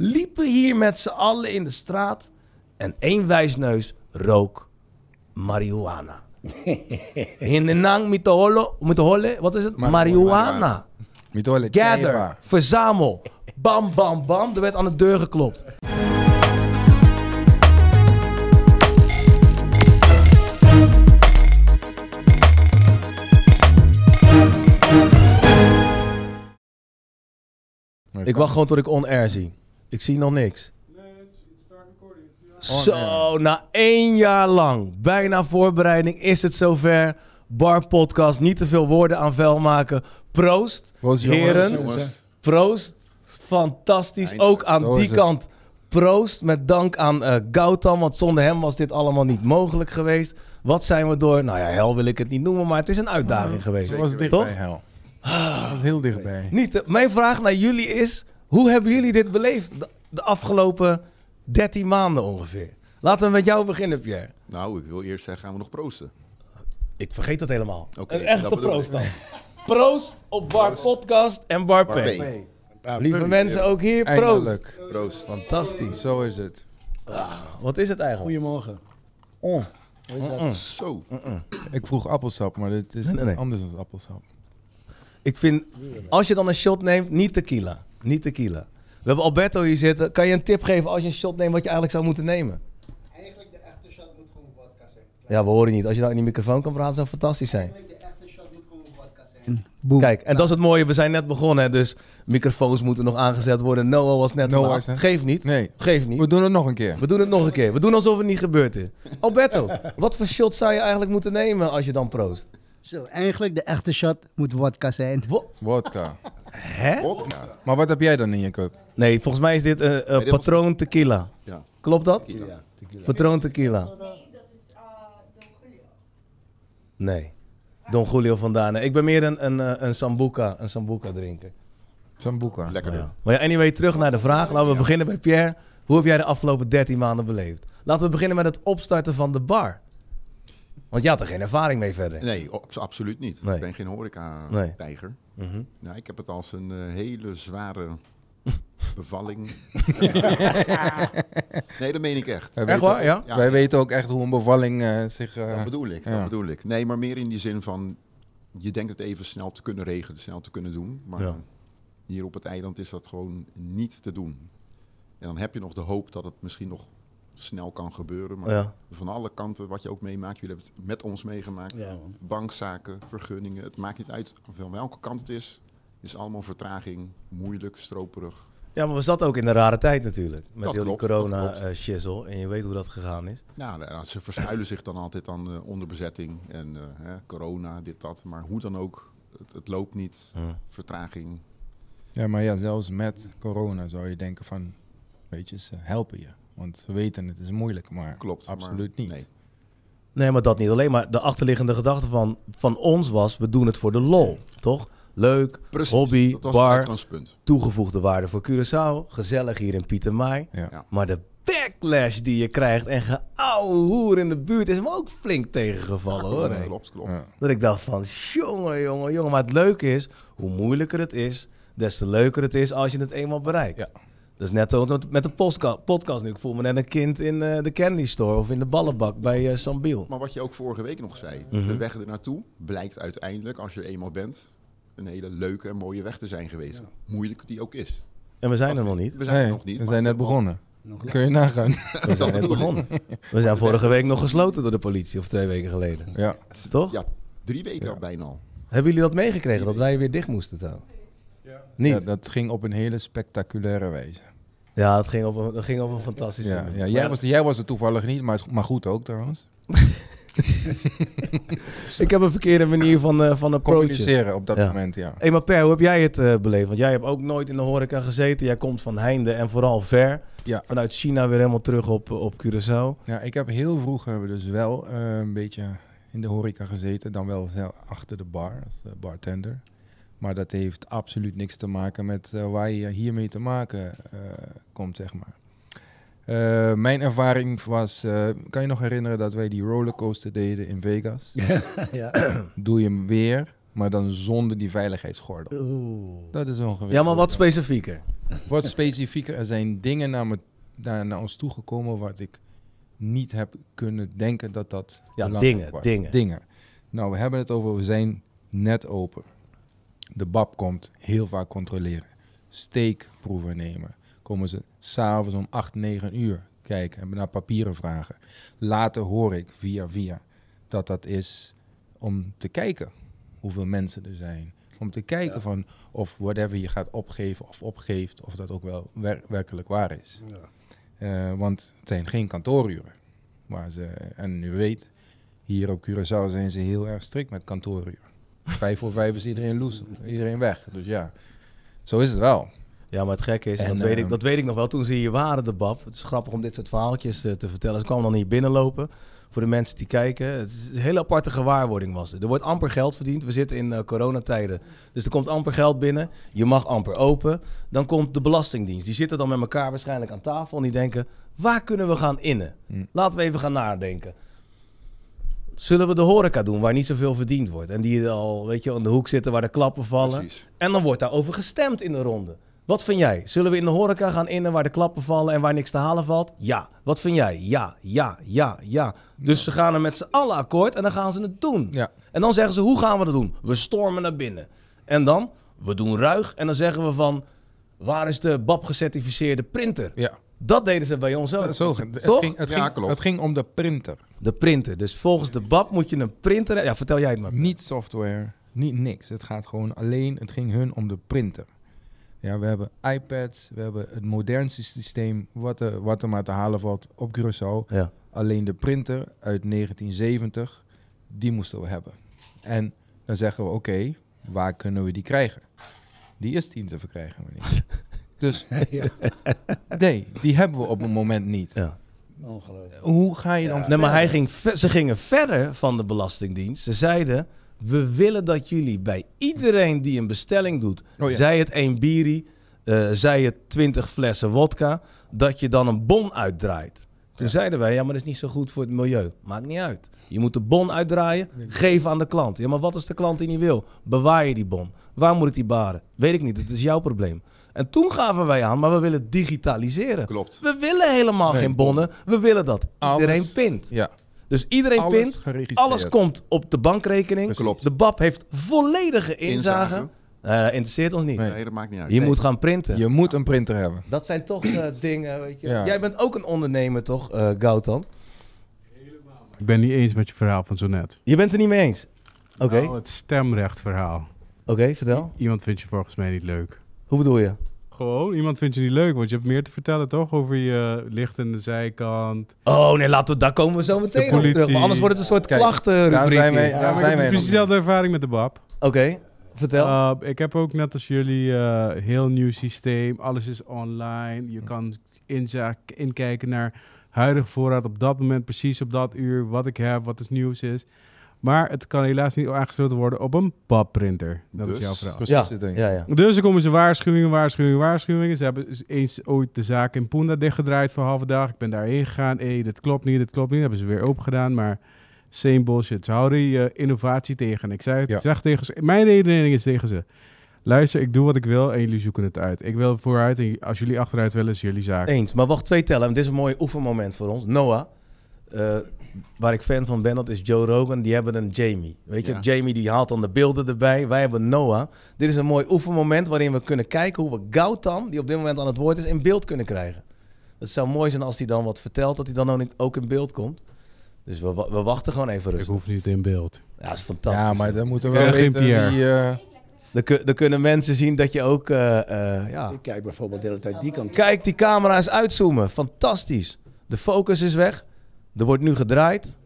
liepen hier met z'n allen in de straat en één wijsneus rook marihuana. In de nang mitaholo, mitahole, wat is het? Marihuana. Mitole, Gather, verzamel. Bam, bam, bam. Er werd aan de deur geklopt. Ik wacht gewoon tot ik on-air zie. Ik zie nog niks. Zo, na één jaar lang, bijna voorbereiding, is het zover. Bar podcast, niet te veel woorden aan vuil maken. Proost, Proost, jongens. heren. Jongens. Proost, fantastisch. Eindelijk. Ook aan die kant proost. Met dank aan eh Gautam, want zonder hem was dit allemaal niet mogelijk geweest. Wat zijn we door? Nou ja, hel wil ik het niet noemen, maar het is een uitdaging geweest. Het was dichtbij, hel. Het was heel dichtbij. Niet, eh, mijn vraag naar jullie is: hoe hebben jullie dit beleefd de, de afgelopen 13 maanden ongeveer? Laten we met jou beginnen, Pierre. Nou, ik wil eerst zeggen, gaan we nog proosten? Ik vergeet dat helemaal. Oké, een echte proost dan. Proost op Bar Podcast en Bar Bar P. P. Lieve mensen, ook hier proost. Eindelijk. Proost. Fantastisch. Zo is het. Wat is het eigenlijk? Goedemorgen. Oh, Zo. ik vroeg appelsap, maar dit is Nee, nee, nee. anders dan appelsap. Ik vind, als je dan een shot neemt, niet tequila. Niet tequila. We hebben Alberto hier zitten. Kan je een tip geven als je een shot neemt wat je eigenlijk zou moeten nemen? Eigenlijk de echte shot moet gewoon vodka zijn. Ja, we horen niet. Als je nou in die microfoon kan praten, zou fantastisch zijn. Eigenlijk de echte shot moet gewoon vodka zijn. Boom. Kijk, en dat is het mooie. We zijn net begonnen, hè, dus microfoons moeten nog aangezet worden. Noah was net Noah is. Geef niet. Nee, Geef niet. we doen het nog een keer. We doen het nog een keer. We doen alsof het niet gebeurd is. Alberto, wat voor shot zou je eigenlijk moeten nemen als je dan proost? Zo, eigenlijk de echte shot moet vodka zijn. Wo- Wodka. Hè? Vodka. Maar wat heb jij dan in je cup? Nee, volgens mij is dit een dit was- patroon tequila. Ja. Klopt dat? Tequila. Patroon tequila. Nee, dat is uh, Don Julio. Nee. Don Julio vandaan. Ik ben meer een, een, eh, een Sambuca, een Sambuca drinker. Sambuca. Lekkerder. Ja. Maar ja, anyway, terug naar de vraag. Laten we beginnen bij Pierre. Hoe heb jij de afgelopen 13 maanden beleefd? Laten we beginnen met het opstarten van de bar. Want je had er geen ervaring mee verder. Nee, absoluut niet. Nee. Ik ben geen Nee. Mhm. Nou, ik heb het als een eh, hele zware bevalling. nee, dat meen ik echt. Wij Echt weten- waar? Ja? Ja, Wij ja. weten ook echt hoe een bevalling eh, zich... eh, Dat bedoel ik, ja. dat bedoel ik. Nee, maar meer in die zin van... Je denkt het even snel te kunnen regelen, snel te kunnen doen. Maar Ja. hier op het eiland is dat gewoon niet te doen. En dan heb je nog de hoop dat het misschien nog snel kan gebeuren. Maar Ja. van alle kanten, wat je ook meemaakt, jullie hebben het met ons meegemaakt. Ja. Bankzaken, vergunningen, het maakt niet uit van welke kant het is. Het is allemaal vertraging, moeilijk, stroperig. Ja, maar we zaten ook in een rare tijd natuurlijk. Met Dat heel die klopt, dat corona klopt. eh, shizzle. En je weet hoe dat gegaan is. Ja, nou, ze verschuilen zich dan altijd aan eh, onderbezetting en eh, hè, corona, dit, dat. Maar hoe dan ook, het, het loopt niet, vertraging. Ja, maar ja, zelfs met corona zou je denken van... Weet je, ze helpen je. Want we weten het is moeilijk, maar Klopt. maar absoluut niet. Nee. Nee, maar dat niet alleen. Maar de achterliggende gedachte van, van ons was, we doen het voor de lol. Toch? Leuk, Precies, hobby, bar, toegevoegde waarde voor Curaçao. Gezellig hier in Pietermaai. Ja. Ja. Maar de backlash die je krijgt en geouwe hoer in de buurt is me ook flink tegengevallen hoor. klopt, klopt, klopt. Ja. Dat ik dacht van, jongen, jongen, jongen. Maar het leuke is, hoe moeilijker het is, des te leuker het is als je het eenmaal bereikt. Ja. Dat is net zo met, met de postka- podcast nu. Ik voel me net een kind in eh, de candy store of in de ballenbak bij eh, Sambiel. Maar wat je ook vorige week nog zei, Mhm. de weg er naartoe blijkt uiteindelijk, als je er eenmaal bent, een hele leuke en mooie weg te zijn geweest. Moeilijk die ook is. En we zijn Dat er nog niet. We zijn er nog niet. we zijn net begonnen. Nog Kun je nagaan. We zijn net begonnen. We zijn vorige week nog gesloten door de politie, of twee weken geleden. ja. Toch? Ja, drie weken Ja. al bijna al. Hebben jullie dat meegekregen, dat wij weer dicht moesten trouwen? Niet? ja, dat ging op een hele spectaculaire wijze. Ja, dat ging op een, dat ging op een fantastische Ja, manier. ja, jij, was, jij was er toevallig niet, maar, maar goed ook trouwens. Ik heb een verkeerde manier van, eh van approachen. Communiceren op dat Ja. moment, ja. Hé, maar Per, hoe heb jij het eh, beleefd? Want jij hebt ook nooit in de horeca gezeten. Jij komt van heinde en vooral ver. Ja. Vanuit China weer helemaal terug op, op Curaçao. Ja, ik heb heel vroeg hebben we dus wel eh, een beetje in de horeca gezeten. Dan wel achter de bar, als eh, bartender. Maar dat heeft absoluut niks te maken met eh, waar je hiermee te maken eh, komt, zeg maar. Eh, mijn ervaring was, kan je nog herinneren dat wij die rollercoaster deden in Vegas? ja. Doe je hem weer, maar dan zonder die veiligheidsgordel. Oeh. Dat is ongeveer. Ja, maar wat specifieker. Wat specifieker, er zijn dingen naar, me, naar, naar ons toegekomen wat ik niet heb kunnen denken dat dat Ja, dingen, was. dingen. Dingen. Nou, we hebben het over, we zijn net open. De BAP komt heel vaak controleren. Steekproeven nemen. Komen ze s'avonds om 8, 9 uur kijken. Hebben naar papieren vragen. Later hoor ik via via dat dat is om te kijken hoeveel mensen er zijn. Om te kijken van of whatever je gaat opgeven of opgeeft, of dat ook wel wer- werkelijk waar is. Eh, want het zijn geen kantooruren. Waar ze, en u weet, hier op Curaçao zijn ze heel erg strikt met kantooruren. Vijf voor vijf is iedereen loes, iedereen weg. Dus ja, zo is het wel. Ja, maar het gekke is, en En, dat, weet ik, ehm, dat weet ik nog wel, toen ze hier waren, de BAP. Het is grappig om dit soort verhaaltjes eh, te vertellen. Ze kwamen dan hier binnenlopen, voor de mensen die kijken. Het is een hele aparte gewaarwording was het. Er wordt amper geld verdiend. We zitten in eh, coronatijden, dus er komt amper geld binnen. Je mag amper open. Dan komt de Belastingdienst. Die zitten dan met elkaar waarschijnlijk aan tafel en die denken... waar kunnen we gaan innen? Hm. Laten we even gaan nadenken. Zullen we de horeca doen waar niet zoveel verdiend wordt? En die al, weet je, aan de hoek zitten waar de klappen vallen. Precies. En dan wordt daarover gestemd in de ronde. Wat vind jij? Zullen we in de horeca gaan innen waar de klappen vallen en waar niks te halen valt? Ja. Wat vind jij? Ja, ja, ja, ja. Dus ze gaan er met z'n allen akkoord en dan gaan ze het doen. Ja, En dan zeggen ze, hoe gaan we dat doen? We stormen naar binnen. En dan, we doen ruig en dan zeggen we van, waar is de BAP gecertificeerde printer? ja. Dat deden ze bij ons ook. Zo, het, Toch? ging, het, Ja, ging, klopt. het ging om de printer. De printer. Dus volgens de BAP moet je een printer... Ja, vertel jij het maar. Niet software, niet niks. Het gaat gewoon alleen, het ging hun om de printer. Ja, we hebben iPads, we hebben het modernste systeem wat er, wat er maar te halen valt op Curaçao. Ja. Alleen de printer uit 1970, die moesten we hebben. En dan zeggen we, oké, waar kunnen we die krijgen? Die is die te verkrijgen we Dus nee, die hebben we op het moment niet. Ja. Ongelooflijk. Hoe ga je dan Nee, maar verder? hij ging ze gingen verder van de Belastingdienst. Ze zeiden, we willen dat jullie bij iedereen die een bestelling doet... Oh ja. zij het één biri, eh, zij het 20 flessen wodka... dat je dan een bon uitdraait. Toen zeiden wij, ja, maar dat is niet zo goed voor het milieu. Maakt niet uit. Je moet de bon uitdraaien, geven aan de klant. Ja, maar wat is de klant die niet wil? Bewaar je die bon. Waar moet ik die baren? Weet ik niet, het is jouw probleem. En toen gaven wij aan, maar we willen digitaliseren. Klopt. We willen helemaal Nee, geen bonnen. We willen dat iedereen Alles- pint. Ja, Dus iedereen alles pint. geregistreerd. Alles komt op de bankrekening. Klopt. De BAP heeft volledige inzage. Inzage. Eh, interesseert ons niet. Nee. Nee, dat maakt niet uit. Je Nee. moet gaan printen. Je moet een printer hebben. Dat zijn toch eh, dingen, weet je. Ja. Jij bent ook een ondernemer, toch, eh Gautam? Ik ben niet eens met je verhaal van zo net. Je bent het niet mee eens? Oké, Nou, het stemrechtverhaal. oké, vertel. Iemand vindt je volgens mij niet leuk. Hoe bedoel je? Gewoon, iemand vindt je niet leuk, want je hebt meer te vertellen toch? Over je licht in de zijkant. Oh nee, laten we, daar komen we zo meteen De op politie. terug. Maar anders wordt het een soort Kijk, klachtenrubriek. daar zijn wij- hier. Daar Ja, zijn ik wij heb precies dezelfde ervaring met de BAP. Oké, vertel. Uh, ik heb ook net als jullie eh heel nieuw systeem. Alles is online. Je kan inza- inkijken naar huidige voorraad op dat moment, precies op dat uur, wat ik heb, wat het nieuws is. Maar het kan helaas niet aangesloten worden op een BAP-printer. Dat is Dus? jouw verhaal. Precies ja, ja, ja. Dus er komen ze waarschuwingen, waarschuwingen, waarschuwingen. Ze hebben eens ooit de zaak in Punda dichtgedraaid voor een halve dag. Ik ben daarheen gegaan. Hé, dit klopt niet, dit klopt niet. hebben ze weer open gedaan, maar same bullshit. Ze houden je innovatie tegen. En ik zei het, Ja. ik zeg tegen ze, mijn redenering is tegen ze. Luister, ik doe wat ik wil en jullie zoeken het uit. Ik wil vooruit en als jullie achteruit willen, is jullie zaak. Eens. Maar wacht, twee tellen. Dit is een mooi oefenmoment voor ons. Noah, eh, waar ik fan van ben, dat is Joe Rogan. Die hebben een Jamie. Weet je, Ja. Jamie die haalt dan de beelden erbij. Wij hebben Noah. Dit is een mooi oefenmoment waarin we kunnen kijken hoe we Gautam, die op dit moment aan het woord is, in beeld kunnen krijgen. Het zou mooi zijn als hij dan wat vertelt, dat hij dan ook in- beeld komt. Dus we, wa- we wachten gewoon even Ik rustig. hoef niet in beeld. Ja, dat is fantastisch. Ja, maar dan moeten we Ik wel weten Pierre. wie... eh, Dan, dan kunnen mensen zien dat je ook... eh, eh, ja. Ik kijk bijvoorbeeld de hele tijd die kant. Kijk die camera's uitzoomen. Fantastisch. De focus is weg. Er wordt nu gedraaid.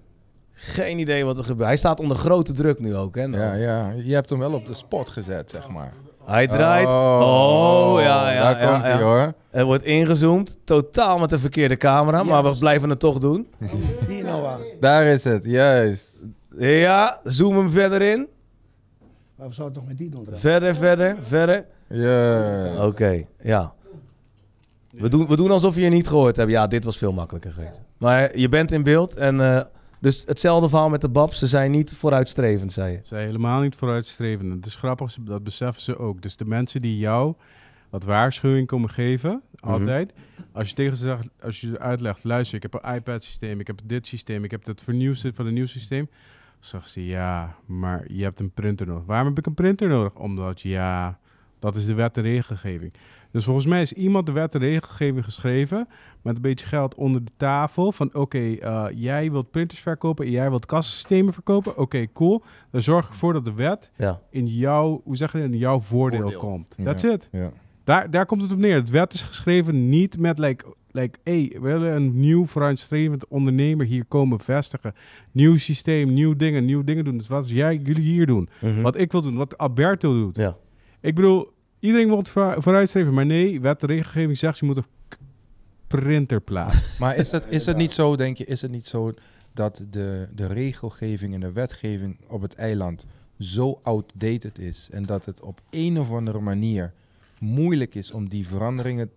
Geen idee wat er gebeurt. Hij staat onder grote druk nu ook. Hè? ja, ja, je hebt hem wel op de spot gezet, zeg maar. Hij draait. Oh, ja, ja. Daar ja, komt hij, ja. hoor. Er wordt ingezoomd. Totaal met de verkeerde camera. Maar we blijven het toch doen. Die Noah. Daar is het, juist. Ja, zoom hem verder in. Maar we zouden toch met die doen? Verder, verder, verder. Ja. Oké, ja. We doen, we doen alsof je je niet gehoord hebt. Ja, dit was veel makkelijker geweest. Maar je bent in beeld. En eh, dus hetzelfde verhaal met de Babs. Ze zijn niet vooruitstrevend, zei je. Ze zijn helemaal niet vooruitstrevend. Het is grappig, dat beseffen ze ook. Dus de mensen die jou wat waarschuwing komen geven, Mhm. altijd. Als je tegen ze zegt, als je ze uitlegt, luister, ik heb een iPad-systeem, ik heb dit systeem, ik heb het vernieuwde van een nieuw systeem. Zegt ze, ja, maar je hebt een printer nodig. Waarom heb ik een printer nodig? Omdat, ja, dat is de wet en regelgeving. Dus volgens mij is iemand de wet en regelgeving geschreven met een beetje geld onder de tafel. Van oké, eh, jij wilt printers verkopen en jij wilt kassensystemen verkopen. Oké, cool. Dan zorg ik ervoor dat de wet Ja. in jouw, hoe zeg je in jouw voordeel, Voordeel. komt. Ja. That's it. Ja. Daar, daar komt het op neer. Het wet is geschreven niet met, like, like hey, we willen een nieuw vooruitstrevend ondernemer hier komen vestigen. Nieuw systeem, nieuw dingen, nieuw dingen doen. Dus wat jij, jullie hier doen. Mhm. Wat ik wil doen, wat Alberto doet. Ja. Ik bedoel, iedereen wil het voor- vooruitstreven, maar nee, wet en regelgeving zegt je moet een printer plaatsen. Maar is het, is het niet zo, denk je, is het niet zo dat de, de regelgeving en de wetgeving op het eiland zo outdated is en dat het op een of andere manier moeilijk is om die veranderingen,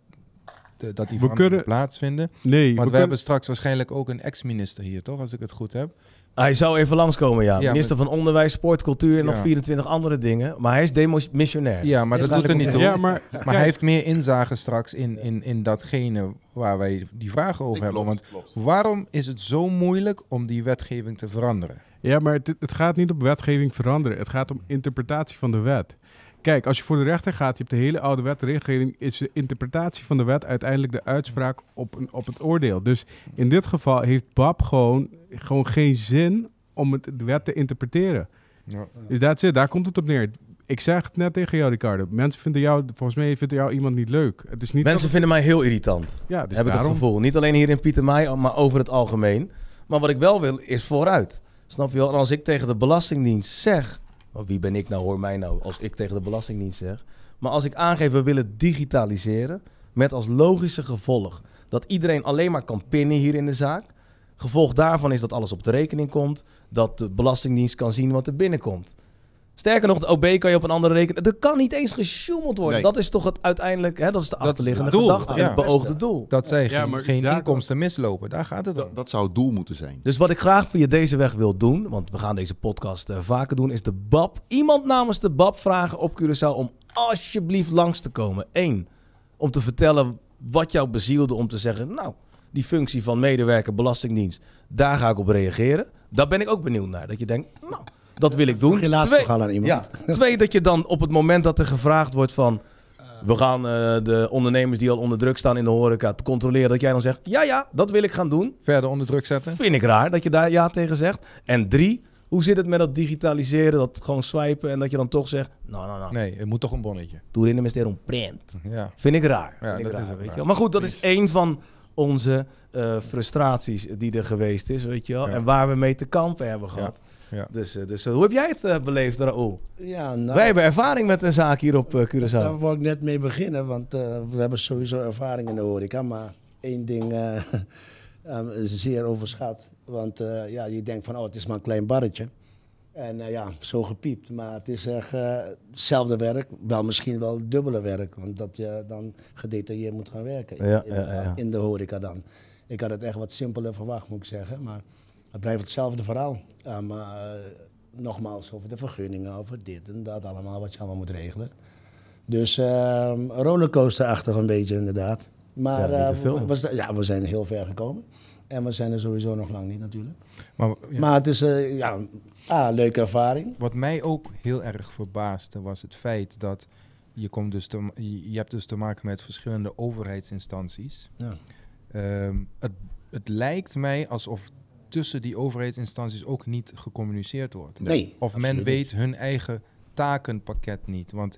te- dat die We kunnen- plaatsvinden? Nee, Want we, kunnen- hebben straks waarschijnlijk ook een ex-minister hier, toch? Als ik het goed heb. Hij zou even langskomen, ja. Ja, Minister van Onderwijs, Sport, Cultuur en nog Ja. 24 andere dingen. Maar hij is demissionair. Ja, maar dat doet er niet toe. ja, maar, Maar hij heeft meer inzage straks in, in, in datgene waar wij die vragen over hebben. Want klopt. waarom is het zo moeilijk om die wetgeving te veranderen? Ja, maar het, het gaat niet om wetgeving veranderen. Het gaat om interpretatie van de wet. Kijk, als je voor de rechter gaat, je hebt de hele oude wet en regelgeving, is de interpretatie van de wet uiteindelijk de uitspraak op, een, op het oordeel. Dus in dit geval heeft BAP gewoon, gewoon geen zin om het, de wet te interpreteren. Ja. Dus that's it, daar komt het op neer. Ik zeg het net tegen jou, Ricardo. Mensen vinden jou, volgens mij vindt jou iemand niet leuk. Het is niet Mensen dat- vinden mij heel irritant. ja, dus heb ik het gevoel. Niet alleen hier in Pietermaai, maar over het algemeen. Maar wat ik wel wil, is vooruit. Snap je wel? En als ik tegen de Belastingdienst zeg... wie ben ik nou, hoor mij nou, als ik tegen de Belastingdienst zeg... maar als ik aangeef, we willen digitaliseren... met als logische gevolg dat iedereen alleen maar kan pinnen hier in de zaak... Gevolg daarvan is dat alles op de rekening komt... dat de Belastingdienst kan zien wat er binnenkomt. Sterker nog, de OB kan je op een andere rekening... Er kan niet eens gesjoemeld worden. Nee. Dat is toch het uiteindelijk... Hè, dat is de Dat is achterliggende het gedachte en ja. het beoogde doel. Dat zij Ja, geen, maar geen daar- inkomsten mislopen. Daar gaat het om. Dat, dat zou het doel moeten zijn. Dus wat ik graag via deze weg wil doen, want we gaan deze podcast eh, vaker doen, is de BAP. Iemand namens de BAP vragen op Curaçao om alsjeblieft langs te komen. Eén, om te vertellen wat jou bezielde om te zeggen, nou, die functie van medewerker Belastingdienst, daar ga ik op reageren. Daar ben ik ook benieuwd naar. Dat je denkt, nou, dat wil ik doen. Al aan iemand? Ja. Twee, dat je dan op het moment dat er gevraagd wordt van... We gaan eh, de ondernemers die al onder druk staan in de horeca te controleren. Dat jij dan zegt, ja ja, dat wil ik gaan doen. Verder onder druk zetten. Vind ik raar dat je daar ja tegen zegt. En drie, hoe zit het met dat digitaliseren, dat gewoon swipen en dat je dan toch zegt, nou, nou, nou, Nee, het moet toch een bonnetje. doe in de een print. Ja. Vind ik raar. Ja, Vind ik dat raar weet je raar. wel. Maar goed, dat is één van onze eh, frustraties die er geweest is, weet je wel. Ja. En waar we mee te kampen hebben gehad. ja. Dus, eh, dus eh, hoe heb jij het eh, beleefd, Raoul? Ja, nou, Wij hebben ervaring met een zaak hier op eh, Curaçao. daar wil ik net mee beginnen, want eh, we hebben sowieso ervaring in de horeca. Maar één ding eh, eh, is zeer overschat. Want eh, ja, je denkt van, oh, het is maar een klein barretje. En eh, ja, zo gepiept. Maar het is echt eh, hetzelfde werk, wel misschien wel dubbele werk. Want je dan gedetailleerd moet gaan werken in, Ja, in, ja, ja, ja. in de horeca dan. Ik had het echt wat simpeler verwacht, moet ik zeggen. Maar het blijft hetzelfde verhaal. Maar eh, nogmaals, over de vergunningen, over dit en dat allemaal, wat je allemaal moet regelen. Dus ehm rollercoaster-achtig een beetje inderdaad. Maar Ja, eh, we, we- ja, we zijn heel ver gekomen. En we zijn er sowieso nog lang niet natuurlijk. Maar ja, Maar het is eh, ja, ah, een leuke ervaring. wat mij ook heel erg verbaasde was het feit dat je, komt dus te, je je hebt dus te maken met verschillende overheidsinstanties. Ja. Ehm, het, het lijkt mij alsof tussen die overheidsinstanties ook niet gecommuniceerd wordt. Nee, Of men weet niet. hun eigen takenpakket niet. Want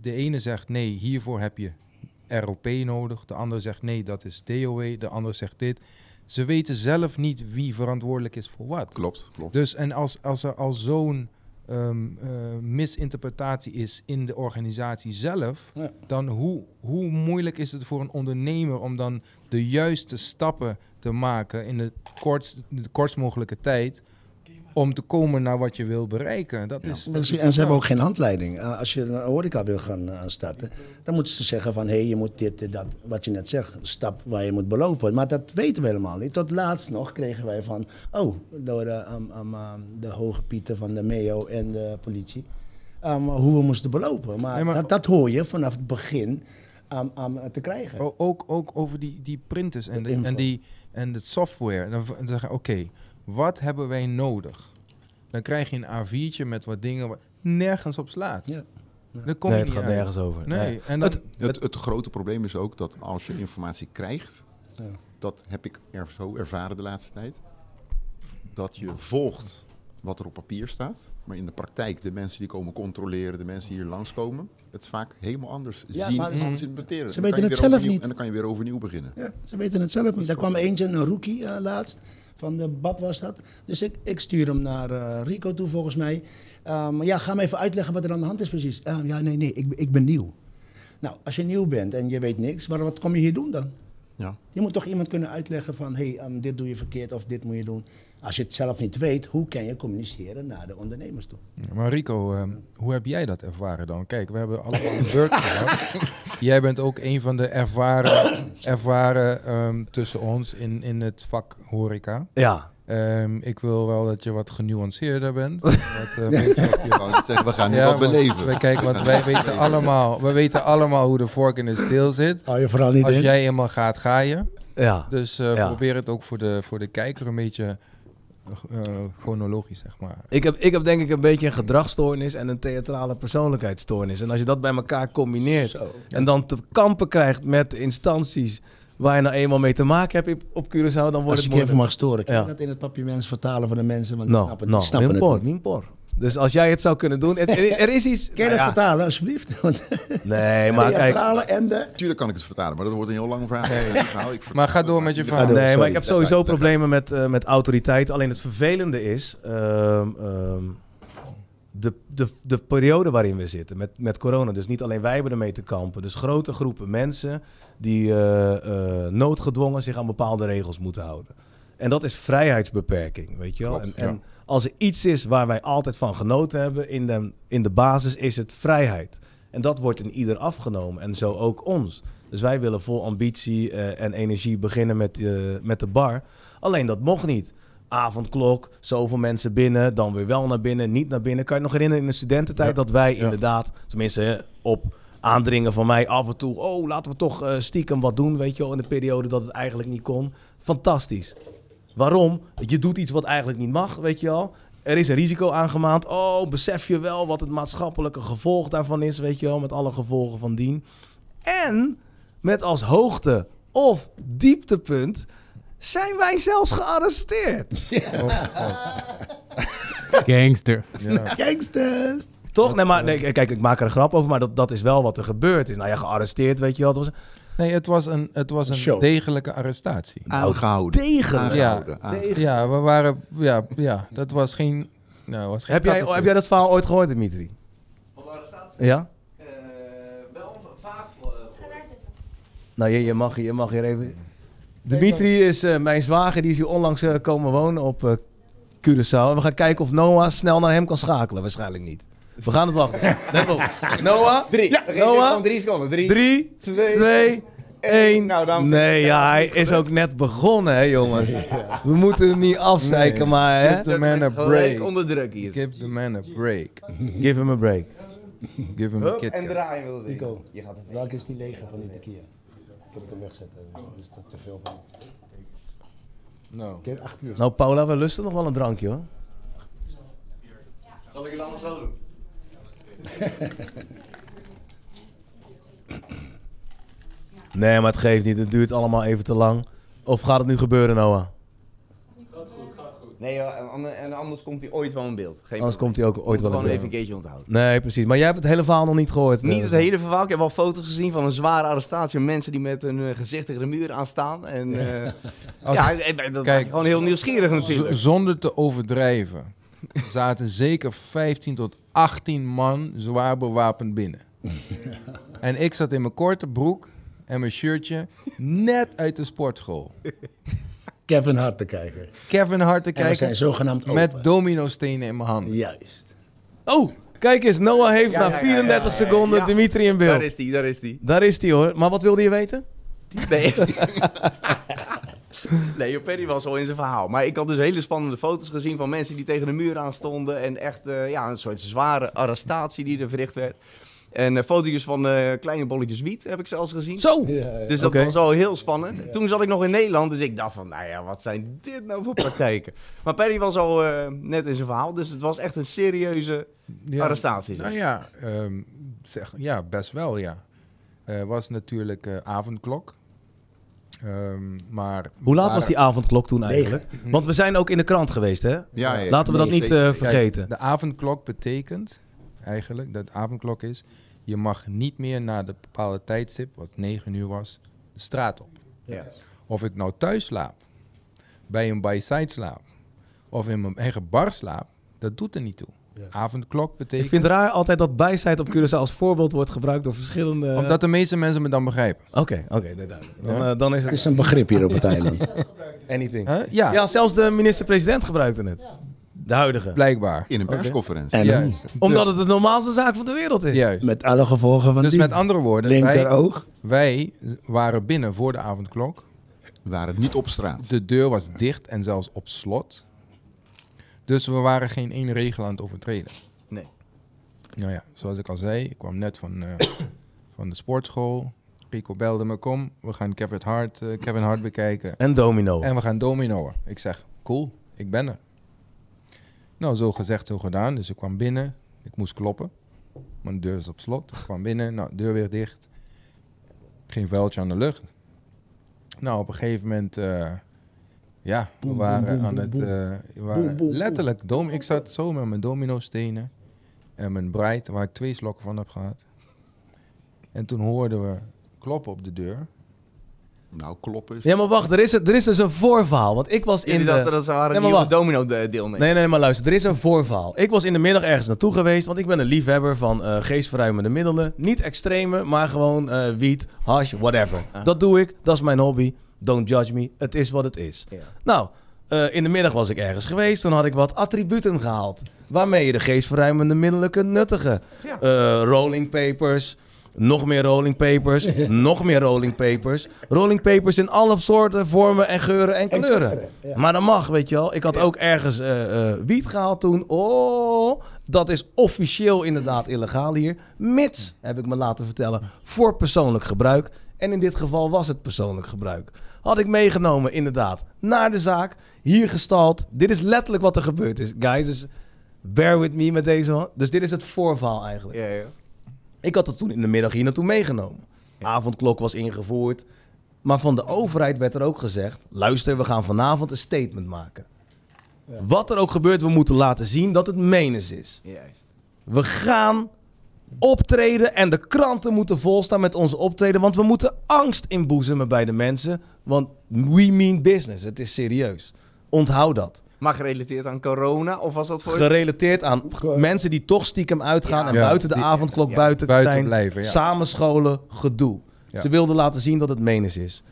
de ene zegt nee, hiervoor heb je ROP nodig. De andere zegt nee, dat is DOE. De andere zegt dit. Ze weten zelf niet wie verantwoordelijk is voor wat. Klopt, klopt. Dus en als, als er al zo'n ehm, eh, misinterpretatie is in de organisatie zelf, Ja. dan hoe, hoe moeilijk is het voor een ondernemer om dan de juiste stappen te maken in de kortst, de kortst mogelijke tijd om te komen naar wat je wil bereiken? Dat is, dat is En ze hebben ook geen handleiding. Eh, als je een horeca wil gaan eh, starten, dan moeten ze zeggen van... hé, hey, je moet dit, eh, dat, wat je net zegt, een stap waar je moet belopen. Maar dat weten we helemaal niet. Tot laatst nog kregen wij van... oh, door de, am- am- am, de hoge pieten van de MEO en de politie... ehm, hoe we moesten belopen. Maar, Nee, maar- dat, dat hoor je vanaf het begin te krijgen. Ook, ook over die, die printers en, De de, info. en, die, en de software. Dan, v- dan zeggen oké, wat hebben wij nodig? Dan krijg je een A4'tje met wat dingen wat nergens op slaat. Ja. Dan kom nee, je het niet gaat uit. nergens over. Nee, Nee. en dan, Het- Het, het grote probleem is ook dat als je informatie krijgt, Ja. dat heb ik er zo ervaren de laatste tijd, dat je volgt wat er op papier staat, maar in de praktijk de mensen die komen controleren, de mensen die hier langskomen, het vaak helemaal anders Ja, zien maar en ze- anders interpreteren. ze weten het zelf overnieuw- niet. En dan kan je weer overnieuw beginnen. Ja, ze weten het zelf niet. Er kwam eentje, een rookie eh, laatst, van de BAP was dat. Dus ik, ik stuur hem naar eh, Rico toe volgens mij. Um, ja, ga me even uitleggen wat er aan de hand is precies. Eh, ja, nee, nee, ik, ik ben nieuw. Nou, als je nieuw bent en je weet niks, maar wat kom je hier doen dan? Ja. Je moet toch iemand kunnen uitleggen van, hé, hey, ehm, dit doe je verkeerd of dit moet je doen. Als je het zelf niet weet, hoe kan je communiceren naar de ondernemers toe? maar Rico, ehm, hoe heb jij dat ervaren dan? Kijk, we hebben allemaal een beurt gehad. Jij bent ook een van de ervaren, ervaren ehm, tussen ons in, in het vak horeca. Ja, Ehm, ik wil wel dat je wat genuanceerder bent. Wat, eh, je- zeggen, we gaan nu Ja, wat beleven. we- Kijk, want wij weten allemaal, we weten allemaal hoe de vork in de steel zit. Hou je vooral niet Als in. jij eenmaal gaat, ga je. ja. Dus eh, Ja. probeer het ook voor de, voor de kijker een beetje chronologisch, zeg maar. Ik heb, ik heb denk ik een beetje een gedragsstoornis en een theatrale persoonlijkheidsstoornis. En als je dat bij elkaar combineert en dan te kampen krijgt met instanties waar je nou eenmaal mee te maken hebt op Curaçao, dan wordt Als het je even moeilijk. mag storen, kan je Ja. dat in het papiermens vertalen voor de mensen? Want die Nou, snappen, die snappen het niet. Dus als jij het zou kunnen doen, het- er, er is iets. Kan je nou dat ja, vertalen, alsjeblieft? Nee, maar kijk. theatrale en de... Tuurlijk kan ik het vertalen, maar dat wordt een heel lang verhaal. Ik Maar ga door met je verhaal. door. Nee, maar ik heb sowieso problemen met, eh, met autoriteit. Alleen het vervelende is ehm, ehm, de, de, de periode waarin we zitten met, met corona. Dus niet alleen wij hebben ermee te kampen. Dus grote groepen mensen die eh, eh, noodgedwongen zich aan bepaalde regels moeten houden. En dat is vrijheidsbeperking, weet je wel. Klopt, en, ja. Als er iets is waar wij altijd van genoten hebben in de, in de basis, is het vrijheid. En dat wordt in ieder afgenomen. En zo ook ons. Dus wij willen vol ambitie eh, en energie beginnen met, eh, met de bar. Alleen dat mocht niet. Avondklok, zoveel mensen binnen, dan weer wel naar binnen, niet naar binnen. Kan je nog herinneren in de studententijd Ja. dat wij Ja. inderdaad, tenminste op aandringen van mij af en toe, oh laten we toch eh, stiekem wat doen, weet je wel, in de periode dat het eigenlijk niet kon. Fantastisch. Waarom? Je doet iets wat eigenlijk niet mag, weet je wel. Er is een risico aangemaand. Oh, besef je wel wat het maatschappelijke gevolg daarvan is, weet je wel, met alle gevolgen van dien. En met als hoogte of dieptepunt zijn wij zelfs gearresteerd. Oh, God. Gangster. Ja. Gangsters! Toch? Nee, maar nee, kijk, ik maak er een grap over, maar dat, dat is wel wat er gebeurd is. Nou ja, gearresteerd, weet je wel. Nee, het was een, het was een Show. degelijke arrestatie. Aangehouden. degelijk. Ja, Aangehouden. Ja, we waren, ja, ja, dat was geen, nou, was geen Heb jij, heb jij dat verhaal ooit gehoord, Dimitri? Van de arrestatie? Ja? Eh, wel vaak. Ga daar zitten. Nou, je, je, mag, je mag hier even... Dimitri is eh, mijn zwager, die is hier onlangs komen wonen op eh Curaçao. En we gaan kijken of Noah snel naar hem kan schakelen. Waarschijnlijk niet. We gaan het wachten. Let op. Noah? Drie. Ja, Noah? drie seconden. Drie. Drie, twee, twee, één. Nou, Nee, ja, hij is ook net begonnen, hè, jongens. We moeten hem niet afzeiken, Nee. maar hè. Give the man a break. onder druk hier. Give the man a break. Give him a break. Give him a kit. en draaien wil Nico. Je gaat Welke is die lege van die tequila? Ik heb hem wegzetten. Dat is toch te veel van. Nou, Kijk, acht uur. Nou, Paula, we lusten nog wel een drankje, hoor. Zal ik het anders zo doen? Nee, maar het geeft niet. Het duurt allemaal even te lang. Of gaat het nu gebeuren, Noah? Nee, joh, en ander- en anders komt hij ooit wel in beeld. Geen Anders probleem. komt hij ook ooit wel in gewoon beeld. even een keertje onthouden. Nee, precies. Maar jij hebt het hele verhaal nog niet gehoord. Niet eh. het hele verhaal. Ik heb wel foto's gezien van een zware arrestatie. Mensen die met hun eh, gezicht tegen de muur aan staan. En eh, Als- ja, dat kijk, gewoon heel nieuwsgierig natuurlijk. zonder te overdrijven, zaten zeker 15 tot 18 man zwaar bewapend binnen. En ik zat in mijn korte broek en mijn shirtje net uit de sportschool. Kevin Hart te kijken. Kevin Hart te En we zijn kijken zogenaamd open. met dominostenen in mijn hand. Juist. Oh, kijk eens. Noah heeft Ja, na ja, ja, 34 ja, ja, ja. seconden Ja. Dimitri in beeld. Daar is die, daar is die. Daar is hij hoor. Maar wat wilde je weten? Nee. Nee, Perry was al in zijn verhaal. Maar ik had dus hele spannende foto's gezien van mensen die tegen de muur aan stonden. En echt eh, ja, een soort zware arrestatie die er verricht werd. En uh, foto's van eh, kleine bolletjes wiet heb ik zelfs gezien. Zo! Dus dat was wel heel spannend. Toen zat ik nog in Nederland, dus ik dacht van, nou ja, wat zijn dit nou voor praktijken? Maar Perry was al eh, net in zijn verhaal, dus het was echt een serieuze Ja. arrestatie. zeg. Nou ja, ehm, zeg, ja, best wel, ja. Er was natuurlijk eh, avondklok. Ehm, maar Hoe laat maar- was die avondklok toen eigenlijk? Want we zijn ook in de krant geweest, hè? Ja, ja, Laten we dat niet eh, Kijk, vergeten. de avondklok betekent eigenlijk dat de avondklok is... je mag niet meer na de bepaalde tijdstip, wat 9 uur was, de straat op. Of ik nou thuis slaap, bij een by-side slaap... of in mijn eigen bar slaap, dat doet er niet toe. Avondklok betekent... Ik vind het raar altijd dat bijzijd op Curaçao als voorbeeld wordt gebruikt door verschillende... Omdat de meeste mensen me dan begrijpen. Oké, oké, nee, duidelijk. Dan, Ja. eh, dan is Het is een begrip hier op het eiland. anything. Huh? Ja, Ja, zelfs de minister-president gebruikte het. De huidige. blijkbaar. In een persconferentie. En Juist. Omdat Dus- het de normaalste zaak van de wereld is. Juist. met alle gevolgen van Dus die. met andere woorden, wij, linkeroog. wij waren binnen voor de avondklok. We waren niet op straat. De deur was dicht en zelfs op slot. Dus we waren geen één regel aan het overtreden. Nee. Nou ja, zoals ik al zei, ik kwam net van, eh, van de sportschool. Rico belde me, kom, we gaan Kevin Hart, eh, Kevin Hart bekijken. En domino. En we gaan dominoen. Ik zeg, cool, ik ben er. Nou, zo gezegd, zo gedaan. Dus ik kwam binnen, ik moest kloppen. Mijn deur is op slot. Ik kwam binnen, nou, deur weer dicht. Geen vuiltje aan de lucht. Nou, op een gegeven moment, eh, ja, we waren aan het, eh, we waren letterlijk, dom, ik zat zo met mijn domino stenen en mijn bright, waar ik twee slokken van heb gehad. En toen hoorden we kloppen op de deur. Nou, kloppen is... Ja, maar wacht, er is, er is dus een voorverhaal. Want ik was in Jullie de... dachten dat ze waren Nee, maar nieuwe wacht. domino de- deelnemers. Nee, nee, maar luister, er is een voorverhaal. Ik was in de middag ergens naartoe geweest, want ik ben een liefhebber van eh geestverruimende middelen. Niet extreme, maar gewoon eh, wiet, hash, whatever. Ah. Dat doe ik, dat is mijn hobby. Don't judge me, het is wat het is. Ja. Nou, eh, in de middag was ik ergens geweest, toen had ik wat attributen gehaald. Waarmee je de geestverruimende middelen kunt nuttigen. Ja. Eh, rolling papers, nog meer rolling papers, nog meer rolling papers. Rolling papers in alle soorten, vormen en geuren en kleuren. Maar dat mag, weet je wel. Ik had ook ergens eh, wiet gehaald toen. Oh, dat is officieel inderdaad illegaal hier. Mits, heb ik me laten vertellen, voor persoonlijk gebruik. En in dit geval was het persoonlijk gebruik. Had ik meegenomen, inderdaad, naar de zaak. Hier gestald. Dit is letterlijk wat er gebeurd is, guys. Dus bear with me met deze. Dus dit is het voorval eigenlijk. Ja, ja. Ik had het toen in de middag hier naartoe meegenomen. Avondklok was ingevoerd. Maar van de overheid werd er ook gezegd: luister, we gaan vanavond een statement maken. Wat er ook gebeurt, we moeten laten zien dat het menens is. Juist. We gaan optreden en de kranten moeten volstaan met onze optreden. Want we moeten angst inboezemen bij de mensen. Want we mean business. Het is serieus. Onthoud dat. Maar gerelateerd aan corona, of was dat voor... Gerelateerd aan mensen die toch stiekem uitgaan en Ja, buiten de die- avondklok ja, buiten, buiten zijn. blijven, ja. Samenscholen, gedoe. Ja. Ze wilden laten zien dat het menens is.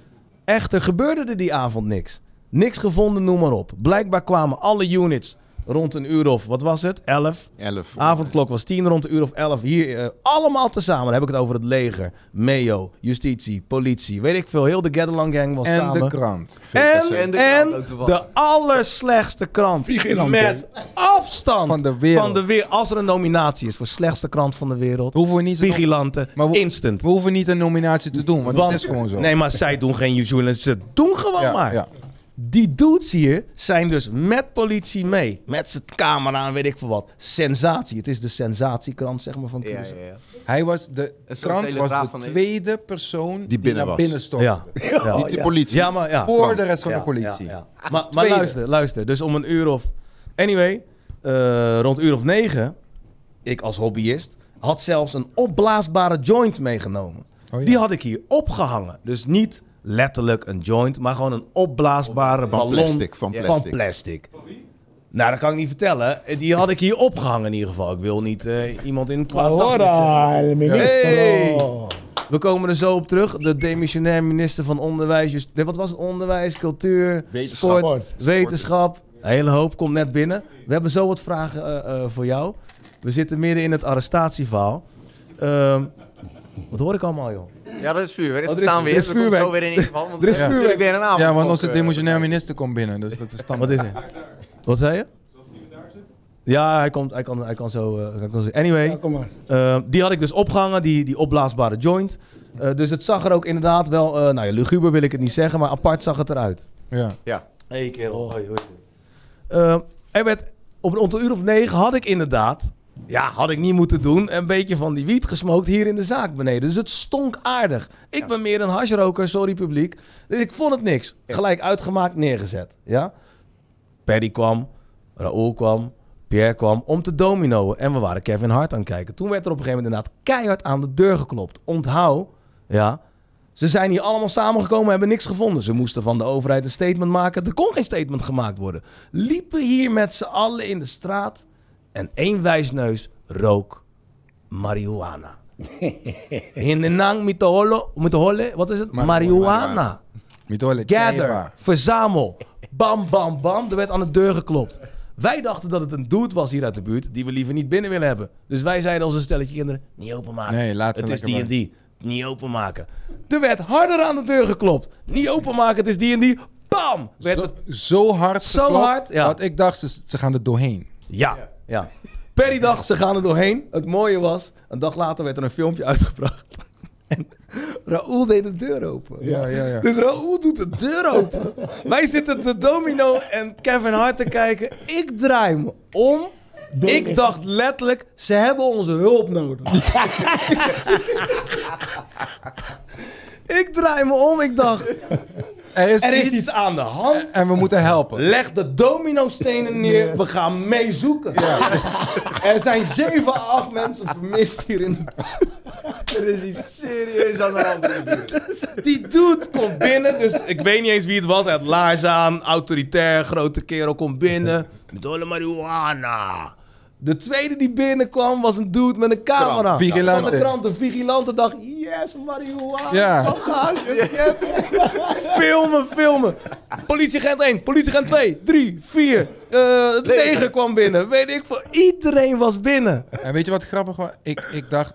Echter gebeurde er die avond niks. Niks gevonden, noem maar op. Blijkbaar kwamen alle units rond een uur of, wat was het? 11. 11. Avondklok was 10, rond een uur of 11. Hier eh, allemaal tezamen. Dan heb ik het over het leger, MEO, justitie, politie. Weet ik veel. Heel de Get Along Gang was En samen. de krant. En, En de en krant ook toevallig. de allerslechtste krant. Vigilant, Met afstand Van de wereld. van de wereld. Als er een nominatie is voor slechtste krant van de wereld. Hoeven we niet zo- Vigilante. Maar we- instant. We hoeven niet een nominatie te doen, want, Want- dat is gewoon zo. Nee, maar zij doen geen journalisten. Ze doen gewoon ja, maar. ja. Die dudes hier zijn dus met politie mee. Met zijn camera en weet ik veel wat. Sensatie. Het is de sensatiekrant, zeg maar, van Ja, Cruise. ja, ja. Hij was de krant was de tweede persoon die, binnen naar was. binnen stond. Ja. Ja. Niet de politie. Ja, maar ja. Voor de rest van Ja, de politie. ja, ja. Maar, maar luister, luister. Dus om een uur of... Anyway, eh, rond uur of negen, ik als hobbyist, had zelfs een opblaasbare joint meegenomen. Oh, ja. Die had ik hier opgehangen. Dus niet letterlijk een joint, maar gewoon een opblaasbare Van ballon plastic, van plastic. plastic. Nou, dat kan ik niet vertellen. Die had ik hier opgehangen in ieder geval. Ik wil niet eh, iemand in kwaad. Ahora, el ministro. Hey. We komen er zo op terug. De demissionair minister van Onderwijs, wat was het? Onderwijs, cultuur, Wetenschap. sport, wetenschap. Een hele hoop komt net binnen. We hebben zo wat vragen eh, eh, voor jou. We zitten midden in het arrestatieverhaal. Ehm, wat hoor ik allemaal, joh? Ja, dat is vuurwerk. Oh, Er is- staan er weer. is Er komt vuurwerk. zo weer in ieder geval. Want Er is vuurwerk. weer een avond. Ja, want onze eh, demotionair minister komt binnen, dus dat is standaard. Wat is het? Wat zei je? Ja, hij, komt, hij, kan, hij kan zo... eh, hij kan zo anyway, Ja, kom maar. eh, die had ik dus opgehangen, die, die opblaasbare joint. Eh, dus het zag er ook inderdaad wel... eh nou ja, luguber wil ik het niet zeggen, maar apart zag het eruit. Ja. Ja. Hé hey, kerel, hoi, hoi. Er werd, op een, op een uur of negen had ik inderdaad... Ja, had ik niet moeten doen. Een beetje van die wiet gesmookt hier in de zaak beneden. Dus het stonk aardig. Ik ben meer een hashroker, sorry publiek. Dus ik vond het niks. Gelijk uitgemaakt, neergezet. Ja? Perry kwam, Raoul kwam, Pierre kwam om te dominoen. En we waren Kevin Hart aan het kijken. Toen werd er op een gegeven moment inderdaad keihard aan de deur geklopt. Onthoud, ja, ze zijn hier allemaal samengekomen, hebben niks gevonden. Ze moesten van de overheid een statement maken. Er kon geen statement gemaakt worden. Liepen hier met z'n allen in de straat. En één wijsneus rook marihuana. In de nang met de holle, met de holle, wat is het? Marihuana. Gather, verzamel, bam, bam, bam. Er werd aan de deur geklopt. Wij dachten dat het een dude was hier uit de buurt die we liever niet binnen willen hebben. Dus wij zeiden als een stelletje kinderen, niet openmaken. Nee, laat ze het is die en die. Niet openmaken. Er werd harder aan de deur geklopt. Niet openmaken, het is die en die. Bam! Werd Zo, het... zo hard Zo geklopt, hard, ja. dat ik dacht, ze, ze gaan er doorheen. Ja, ja. Per die dag, ze gaan er doorheen. Het mooie was, een dag later werd er een filmpje uitgebracht. En Raoul deed de deur open. Ja, ja, ja. Dus Raoul doet de deur open. Wij zitten te Domino en Kevin Hart te kijken. Ik draai me om. Ik dacht letterlijk, ze hebben onze hulp nodig. ik draai me om, ik dacht, Er is, er is iets, iets aan de hand. en we moeten helpen. Leg de domino-stenen neer, we gaan mee zoeken. Er zijn zeven, acht mensen vermist hier in de Er is iets serieus aan de hand. Die dude komt binnen, dus ik weet niet eens wie het was. Hij had laars aan, autoritair, grote kerel komt binnen. Met alle marihuana. De tweede die binnenkwam was een dude met een camera. Krant. Vigilante. Van de krant, de vigilante dacht, yes, marihuana. Ja. Je, yes. filmen, filmen. Politieagent 1, politieagent 2, 3, 4. eh het leger kwam binnen. Weet ik veel. Iedereen was binnen. En weet je wat grappig was? Ik, ik dacht,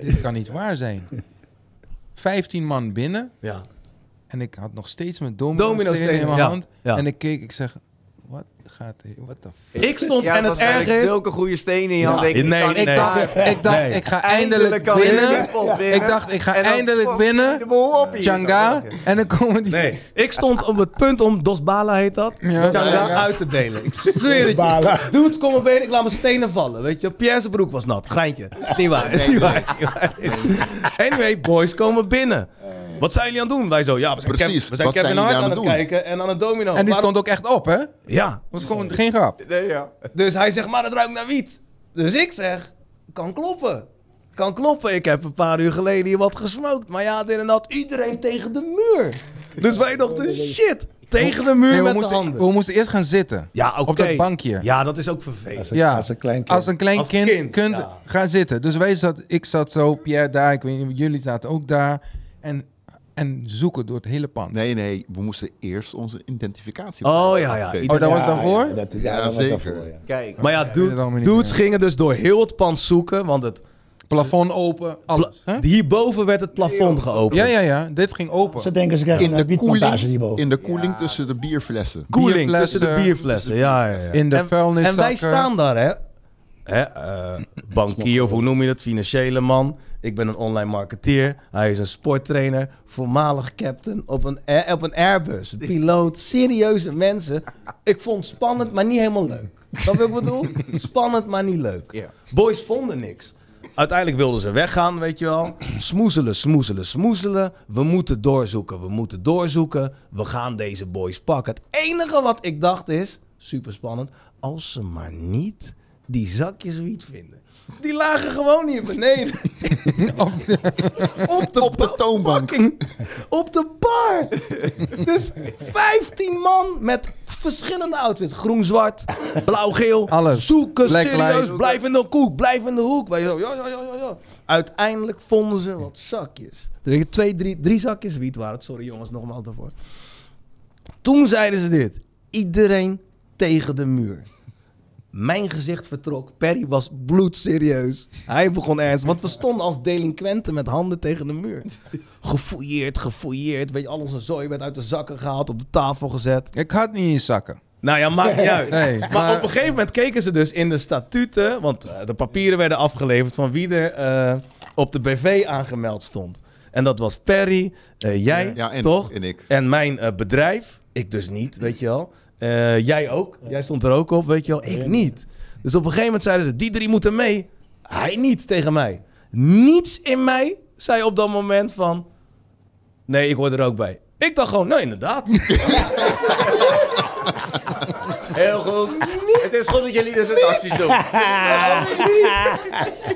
dit kan niet waar zijn. 15 man binnen Ja. en ik had nog steeds mijn domino, Domino-stenen, in mijn ja, hand. ja. En ik keek, ik zeg, gaat hier? What the f- Ik stond Ja, en het erge is... zulke goede stenen in je hand. Ja, ik, nee, kan nee. Ik dacht, waar. ik, dacht Nee. ik ga Eindelijk eindelijk binnen. de. Ik dacht, ik ga eindelijk fuck binnen. de op. Changa. En dan komen die... Nee, ik stond op het punt om Dos Bala heet dat. Ja. Changa Ja, ja. uit te delen. Ik zweer het Bala. je. Dudes komen benen, ik laat mijn stenen vallen. Weet je, Pierre's broek was nat. Geintje. Niet waar. Is niet waar. Is niet waar. Anyway, boys komen binnen. Wat zijn jullie aan het doen? Wij zo, ja, we zijn, Precies, Kev- we zijn Kevin zijn Hart aan aan het doen? kijken en aan het domino. En die stond ook echt op, hè? Ja. was gewoon geen grap. Nee, ja. Dus hij zegt, maar het ruikt naar wiet. Dus ik zeg, kan kloppen. Kan kloppen. Ik heb een paar uur geleden hier wat gesmookt. Maar ja, dit en dat. Iedereen tegen de muur. Dus wij dachten, shit. Tegen de muur Nee, met de moesten, handen. we moesten eerst gaan zitten. Ja, oké. Op dat bankje. Ja, dat is ook vervelend. Ja, Als een klein kind. Als een klein Als kind, kind, kunt ja. gaan zitten. Dus wij zat, ik zat zo, Pierre daar, ik weet niet, jullie zaten ook daar. En, en zoeken door het hele pand. Nee, nee, we moesten eerst onze identificatie. Oh, ja, ja. afgeven. Oh, dat was daarvoor? Ja, dat, ja, Ja, dat was zeker. daarvoor, ja. Kijk. Maar ja, dude, dudes meer. gingen dus door heel het pand zoeken. Want het, Plafond open, alles. hè? hierboven werd het plafond geopend. Ja, ja, ja, dit ging open. Ze denken ze krijgen In een de koeling, hierboven. in de koeling tussen de bierflessen. Koeling Bierflessen. tussen de bierflessen. Ja, ja, ja. In de en, vuilniszakken. En wij staan daar, hè. hè eh, bankier, of hoe noem je het? Financiële man. Ik ben een online marketeer. Hij is een sporttrainer. Voormalig captain op een, op een Airbus. Piloot. Serieuze mensen. Ik vond het spannend, maar niet helemaal leuk. Je wat ik bedoel? Spannend, maar niet leuk. Boys vonden niks. Uiteindelijk wilden ze weggaan, weet je wel. Smoezelen, smoezelen, smoezelen. We moeten doorzoeken, we moeten doorzoeken. We gaan deze boys pakken. Het enige wat ik dacht is, super spannend, als ze maar niet die zakjes wiet vinden. Die lagen gewoon hier beneden. op de, Op de toonbank. fucking- op de bar. Dus 15 man met verschillende outfits. Groen, zwart, blauw, geel. Alles. Zoeken, Black serieus. light. Blijf in de hoek, blijf in de hoek. Wij zo, ja, ja, ja, ja, ja. Uiteindelijk vonden ze wat zakjes. Er liggen twee, drie, drie zakjes wiet waren het. Sorry jongens, nogmaals daarvoor. Toen zeiden ze dit. Iedereen tegen de muur. Mijn gezicht vertrok. Perry was bloedserieus. Hij begon ernst. Want we stonden als delinquenten met handen tegen de muur. Gefouilleerd, gefouilleerd. Weet je, al onze zooi werd uit de zakken gehaald, op de tafel gezet. Ik had niet in zakken. Nou ja, maakt niet uit. Nee, maar, maar- op een gegeven moment keken ze dus in de statuten, want eh, de papieren werden afgeleverd van wie er eh, op de BV aangemeld stond. En dat was Perry, eh, jij, Ja, en, toch? en ik. En mijn eh, bedrijf, ik dus niet, weet je wel. Eh, jij ook, jij stond er ook op, weet je wel. Ik niet. Dus op een gegeven moment zeiden ze, die drie moeten mee. Hij niet tegen mij. Niets in mij zei op dat moment van, nee, ik hoor er ook bij. Ik dacht gewoon, nou inderdaad. Heel goed. Het is goed dat jullie dus het acties doen.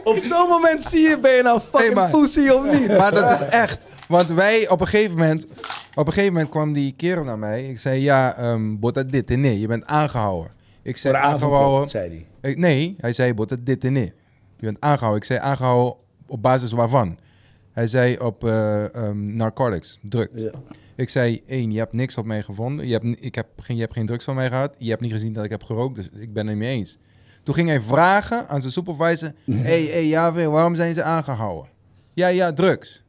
Op zo'n moment zie je, ben je nou fucking maar- pussy of niet? Maar dat is echt. Want wij op een gegeven moment. Op een gegeven moment kwam die kerel naar mij. Ik zei: Ja, ehm bota dit en nee. Je bent aangehouden. Ik zei: aangehouden. zei hij. Ik- nee, hij zei: Bota dit en nee. Je bent aangehouden. Ik zei: Aangehouden op basis waarvan? Hij zei: Op eh, ehm, narcotics, drugs. Ja. Ik zei: één, je hebt niks op mij gevonden. Je hebt, ik heb geen, je hebt geen drugs van mij gehad. Je hebt niet gezien dat ik heb gerookt. Dus ik ben het niet mee eens. Toen ging hij vragen aan zijn supervisor: Hé, hey, hey, waarom zijn ze aangehouden? Ja, ja, drugs.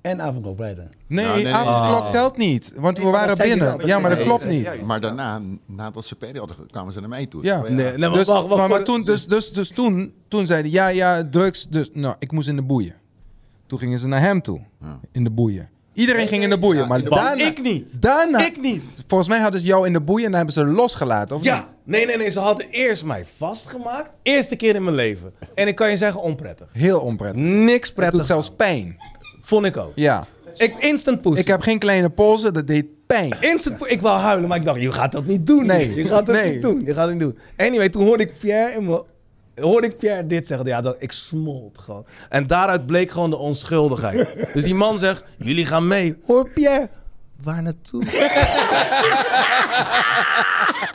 En avondklok beide. Nee, Nou, nee, nee. avondklok Ah. telt niet. Want we waren dat binnen. Ja, maar dat klopt dat- niet. Maar daarna, nadat ze Perry hadden, ge- kwamen ze naar mij toe. Ja. Maar Nee, maar Dus, wacht, wacht, maar, maar voor- toen, dus, dus, dus toen, toen zeiden ja, ja, drugs. Dus nou, ik moest in de boeien. Toen gingen ze naar hem toe. Ja. In de boeien. Iedereen ging in de boeien. Maar daarna, ik niet. daarna, Ik niet. volgens mij hadden ze jou in de boeien en dan hebben ze losgelaten. Of Ja, niet? nee, nee, nee. Ze hadden eerst mij vastgemaakt. Eerste keer in mijn leven. En ik kan je zeggen, onprettig. Heel onprettig. Niks Het prettig. doet zelfs pijn. Vond ik ook. Ja. Ik, instant pussy. Ik heb geen kleine polsen, dat deed pijn. Instant pu- Ik wou huilen, maar ik dacht, je gaat dat niet doen. Nee. Je gaat dat Nee. niet doen. Je gaat het niet doen. Anyway, toen hoorde ik Pierre in mijn... Hoorde ik Pierre dit zeggen. Ja, dat, ik smolt gewoon. En daaruit bleek gewoon de onschuldigheid. dus die man zegt, jullie gaan mee. Hoor Pierre, waar naartoe?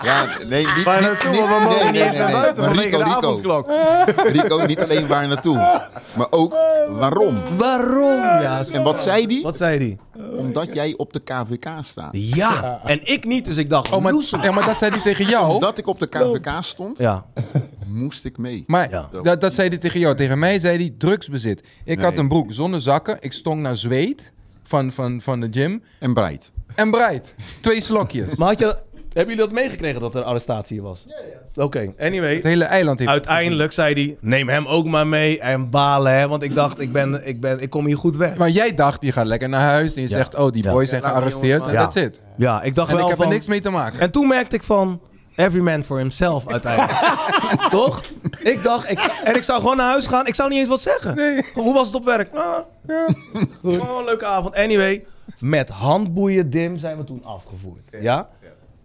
Ja, nee, niet, Waar niet, naartoe? niet- Want we mogen nee, niet naar nee, nee. buiten Maar Rico, Rico. Rico, niet alleen waar naartoe, maar ook waarom. Waarom? Ja, En wat zei die? Wat zei die? Omdat jij op de KVK staat. Ja, en ik niet, dus ik dacht, Oh, maar, loesoe. ja, maar dat zei hij tegen jou. Omdat ik op de KVK stond, Ja, moest ik mee. Maar Ja. dat, dat zei hij tegen jou. Tegen mij zei hij drugsbezit. Ik had Nee. een broek zonder zakken. Ik stonk naar zweet van, van, van de gym. En Breit. En breit. Twee slokjes. maar had je, hebben jullie dat meegekregen dat er een arrestatie was? Ja, ja. Oké, anyway. Het hele eiland heeft... Uiteindelijk zei hij, neem hem ook maar mee en balen, hè. Want ik dacht, ik, ben, ik, ben, ik kom hier goed weg. Maar jij dacht, je gaat lekker naar huis. En je Ja. zegt, oh, die Ja. boys zijn gearresteerd. En that's it. Ja, ik dacht En wel ik heb van... er niks mee te maken. En toen merkte ik van, every man for himself uiteindelijk. Toch? Ik dacht, ik, en ik zou gewoon naar huis gaan. Ik zou niet eens wat zeggen. Nee. Hoe was het op werk? Nou, gewoon een leuke avond. Anyway, met handboeien dim zijn we toen afgevoerd. Ja?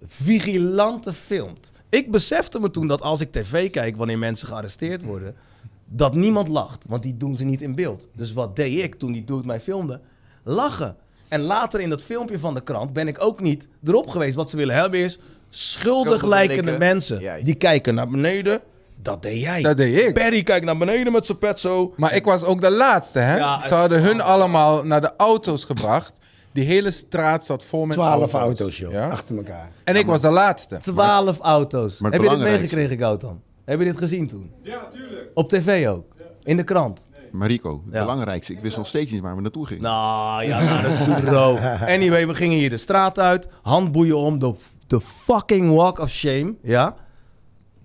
Vigilante filmt. Ik besefte me toen dat als ik tv kijk wanneer mensen gearresteerd worden, dat niemand lacht. Want die doen ze niet in beeld. Dus wat deed ik toen die dude mij filmde? Lachen. En later in dat filmpje van de krant ben ik ook niet erop geweest. Wat ze willen hebben is schuldig lijkende mensen. Die kijken naar beneden. Dat deed jij. Dat deed ik. Perry kijkt naar beneden met zijn pet zo. Maar ik was ook de laatste, hè? Ja, Ze hadden hun allemaal naar de auto's gebracht. Die hele straat zat vol met Twaalf auto's. auto's, joh. Ja? Achter elkaar. En ik was de laatste. Twaalf auto's. Heb je dit meegekregen, Gautam? Heb je dit gezien toen? Ja, tuurlijk. Op tv ook? In de krant? Maar Rico, het Ja. belangrijkste, ik wist nog steeds niet waar we naartoe gingen. Nou, ja, naar de bureau. Anyway, we gingen hier de straat uit. Handboeien om. De, de fucking walk of shame. Ja?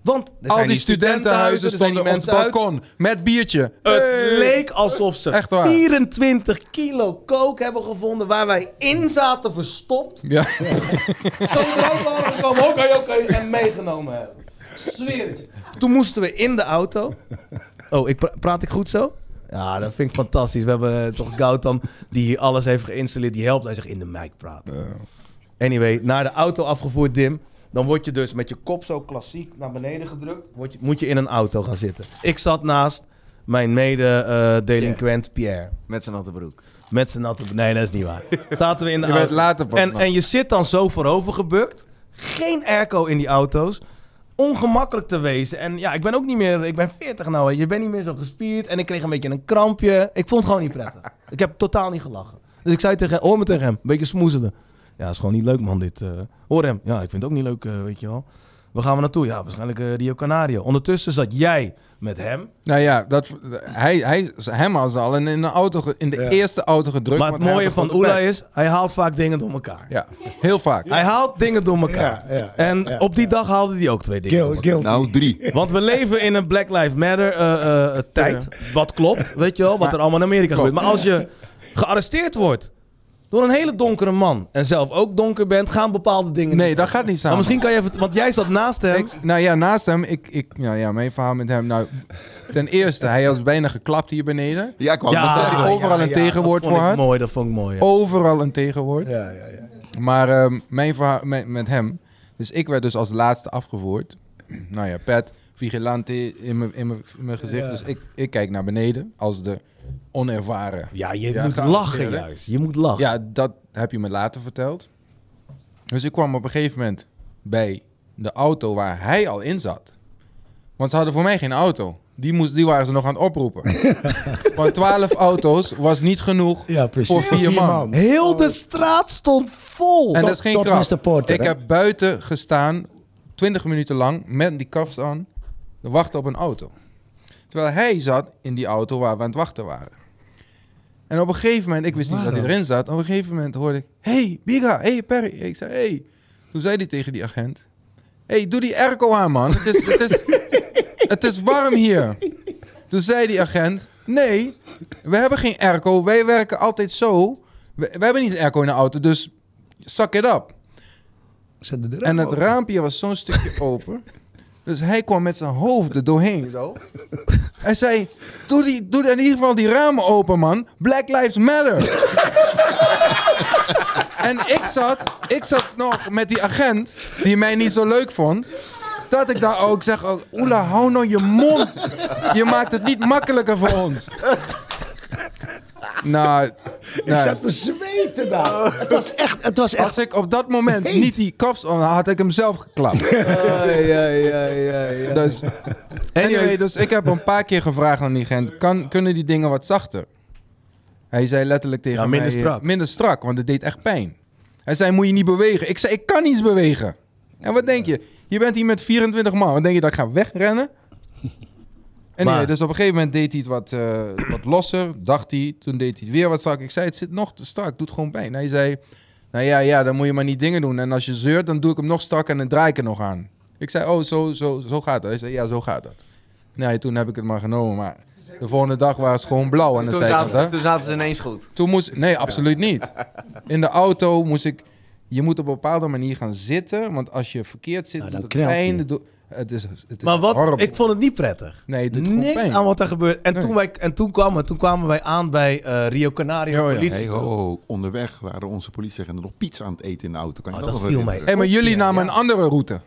Want Al die studentenhuizen stonden op het balkon. Met biertje. Het Hey! leek alsof ze Echt waar. 24 kilo coke hebben gevonden waar wij in zaten verstopt. Ja. Zo eruit waren gekomen, oké, oké, en meegenomen hebben. Zweer het. Toen moesten we in de auto. Oh, ik pra- praat ik goed zo? Ja, dat vind ik fantastisch. We hebben eh, toch Gautam, die hier alles heeft geïnstalleerd, die helpt. Hij zegt in de mic praten. Anyway, naar de auto afgevoerd, Dim. Dan word je dus met je kop zo klassiek naar beneden gedrukt. Word je, moet je in een auto gaan zitten. Ik zat naast mijn mede-delinquent Pierre. Met zijn natte broek. Met zijn natte... Nee, dat is niet waar. Zaten we in de Je auto. werd later pas En, en je zit dan zo voorover gebukt. Geen airco in die auto's. Ongemakkelijk te wezen. En ja, ik ben ook niet meer... Ik ben 40 nou. Je bent niet meer zo gespierd. En ik kreeg een beetje een krampje. Ik vond het gewoon niet prettig. Ik heb totaal niet gelachen. Dus ik zei tegen hem... Hoor me tegen hem. Een beetje smoezelen. Ja, is gewoon niet leuk, man, dit. eh. hoor hem. Ja, ik vind het ook niet leuk, eh, weet je wel. Waar gaan we naartoe? Ja, waarschijnlijk eh, Rio Canario. Ondertussen zat jij met hem. Nou ja, dat, hij, hij, hem had al in, in, de, auto, in de Ja. eerste auto gedrukt. maar het mooie van Oela is, hij haalt vaak dingen door elkaar. Ja, heel vaak. Hij haalt dingen door elkaar. Ja, ja, en ja. op die dag haalde hij ook twee dingen. Nou, drie. Want we leven in een Black Lives Matter eh, eh, tijd. Wat klopt, weet je wel, wat Maar- er allemaal in Amerika Klopt. gebeurt. Maar als je gearresteerd wordt door een hele donkere man en zelf ook donker bent, gaan bepaalde dingen Nee, niet. dat gaat niet Maar samen. misschien kan je even, want jij zat naast hem. Ik, nou ja, naast hem, ik, ik, nou ja, mijn verhaal met hem. Nou, ten eerste, hij was bijna geklapt hier beneden. Ja, ik wou ja, overal een tegenwoord dat vond voor had. mooi, dat vond ik mooi. ja. Overal een tegenwoord. Ja, ja, ja. Maar ehm, mijn verhaal met, met hem. Dus ik werd dus als laatste afgevoerd. Nou ja, pet, vigilante in mijn- in mijn in mijn gezicht. Ja. Dus ik, ik kijk naar beneden als de onervaren. Ja, je Ja, moet lachen ja. juist. Je moet lachen. Ja, dat heb je me later verteld. Dus ik kwam op een gegeven moment bij de auto waar hij al in zat. Want ze hadden voor mij geen auto. Die, moest, die waren ze nog aan het oproepen. Want 12 auto's was niet genoeg. Ja. Voor vier man. Heel de straat stond vol. En dat is geen grap. Porter, ik hè? heb buiten gestaan, 20 minuten lang, met die kafs aan, te wachten op een auto. Terwijl hij zat in die auto waar we aan het wachten waren. En op een gegeven moment, ik wist niet dat hij erin zat, op een gegeven moment hoorde ik, hey Biga, hey Perry. Ik zei, hey. Toen zei hij tegen die agent, hey, doe die airco aan man, het is, het is, het is warm hier. Toen zei die agent, nee, we hebben geen airco, wij werken altijd zo. We, we hebben niet een airco in de auto, dus suck it up. Zet de En het raam raampje was zo'n stukje open. Dus hij kwam met zijn hoofd doorheen zo. Hij zei, doe, die, doe in ieder geval die ramen open man. Black Lives Matter. en ik zat, ik zat nog met die agent, die mij niet zo leuk vond. Dat ik daar ook zeg, oh, Oela, hou nou je mond. Je maakt het niet makkelijker voor ons. Nou, Ik zat te zweten daar. Het was echt, het was echt... als ik op dat moment Heet. niet die kafs aan had, had ik hem zelf geklapt. Ja, ja, ja, ja, ja. Dus, anyway, dus ik heb een paar keer gevraagd aan die agent, kan, kunnen die dingen wat zachter? Hij zei letterlijk tegen Ja, minder mij, eh, strak. minder strak, want het deed echt pijn. Hij zei, moet je niet bewegen? Ik zei, ik kan niets bewegen. En wat denk je? Je bent hier met 24 man. Wat denk je dat ik ga wegrennen? Anyway, Maar- dus op een gegeven moment deed hij het wat, eh, wat losser, dacht hij. Toen deed hij het weer wat strak. Ik zei, het zit nog te strak, doet gewoon pijn. Hij zei, nou ja, ja, dan moet je maar niet dingen doen. En als je zeurt, dan doe ik hem nog strak en dan draai ik er nog aan. Ik zei, oh, zo, zo, zo gaat dat. Hij zei, ja, zo gaat dat. Nee, toen heb ik het maar genomen, maar de volgende dag was het gewoon blauw aan de Toen zijkant. hè. toen zaten ze ineens goed. Toen moest, nee, absoluut niet. In de auto moest ik, je moet op een bepaalde manier gaan zitten, want als je verkeerd zit, Nou, doet dan het je. Het is, het is Maar wat, horrible. ik vond het niet prettig. Nee, het doet gewoon Niks pijn. aan wat er gebeurt. En, Nee. toen, wij, en toen, kwamen, toen kwamen wij aan bij eh, Rio Canario Oh ja. politie. Hey, ho, ho. Onderweg waren onze politieagenten nog pizza aan het eten in de auto. Kan je Oh, dat, viel herinneren? Hey, maar jullie Ja, namen ja. een andere route.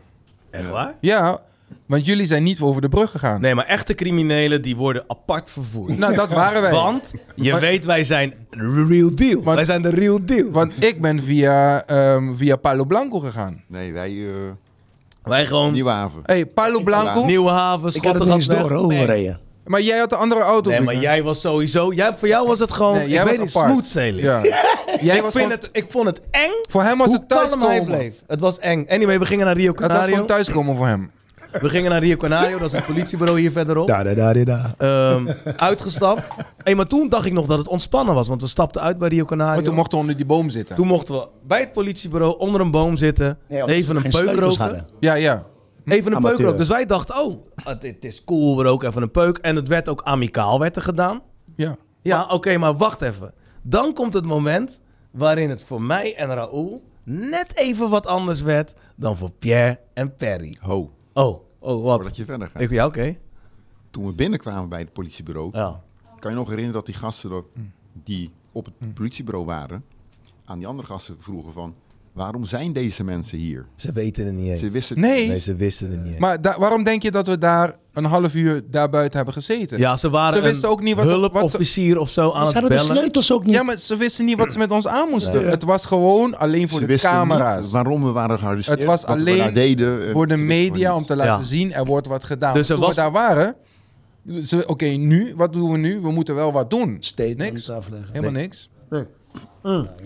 Echt waar? Ja, want jullie zijn niet over de brug gegaan. Nee, maar echte criminelen die worden apart vervoerd. Nou, dat waren wij. Want je Maar- weet, wij zijn de real deal. Want- wij zijn de real deal. Want ik ben via, ehm, via Palo Blanco gegaan. Nee, wij uh, wij gewoon Nieuwe Haven. hey, Palo Blanco. nieuwe haven, Ik had het niet eens door, hoor, we Nee. reden. Maar jij had de andere auto. Nee, maar jij was sowieso... Jij, voor jou was het gewoon, Nee, ik jij weet was niet, apart. smooth sailing. Ja. jij ik, was vind gewoon, het, ik vond het eng voor hem was hoe het kalm hij thuiskomen. bleef. Het was eng. Anyway, we gingen naar Rio Het was Canario. gewoon thuiskomen voor hem. We gingen naar Rio Canario, dat is een politiebureau hier verderop. Da, da, da, da, da. Ehm, uitgestapt. Hey, maar toen dacht ik nog dat het ontspannen was, want we stapten uit bij Rio Canario. Maar toen mochten we onder die boom zitten. Toen mochten we bij het politiebureau onder een boom zitten. Nee, even een geen peuk roken. hadden. Ja, ja. Even een Amateur. peuk roken. Dus wij dachten, oh, het, het is cool, we roken even een peuk. En het werd ook amicaal werd er gedaan. ja. Ja, oké, maar wacht even. Dan komt het moment waarin het voor mij en Raoul net even wat anders werd dan voor Pierre en Perry. Ho, Oh, oh, wat? voordat je verder gaat. Ik, ja, oké. Toen we binnenkwamen bij het politiebureau, Ja. kan je nog herinneren dat die gasten er- die op het politiebureau waren, aan die andere gasten vroegen van, waarom zijn deze mensen hier? Ze weten het niet eens. Ze wisten Nee. Nee, ze wisten het niet eens. Maar da- waarom denk je dat we daar een half uur daar buiten hebben gezeten? ja, ze waren Ze wisten een ook niet wat- wat ze- hulpofficier of zo aan Ze het hadden de bellen. sleutels ook niet. Ja, maar ze wisten niet wat ze met ons aan moesten. Nee. Het was gewoon alleen voor Ze de camera's. niet waarom we waren gearresteerd. Het was wat we alleen daar deden. eh, voor de ze media om te laten Ja. zien, er wordt wat gedaan. Dus Toen was- we daar waren, ze- oké, nu, wat doen we nu? We moeten wel wat doen. Statement Niks. Helemaal niks.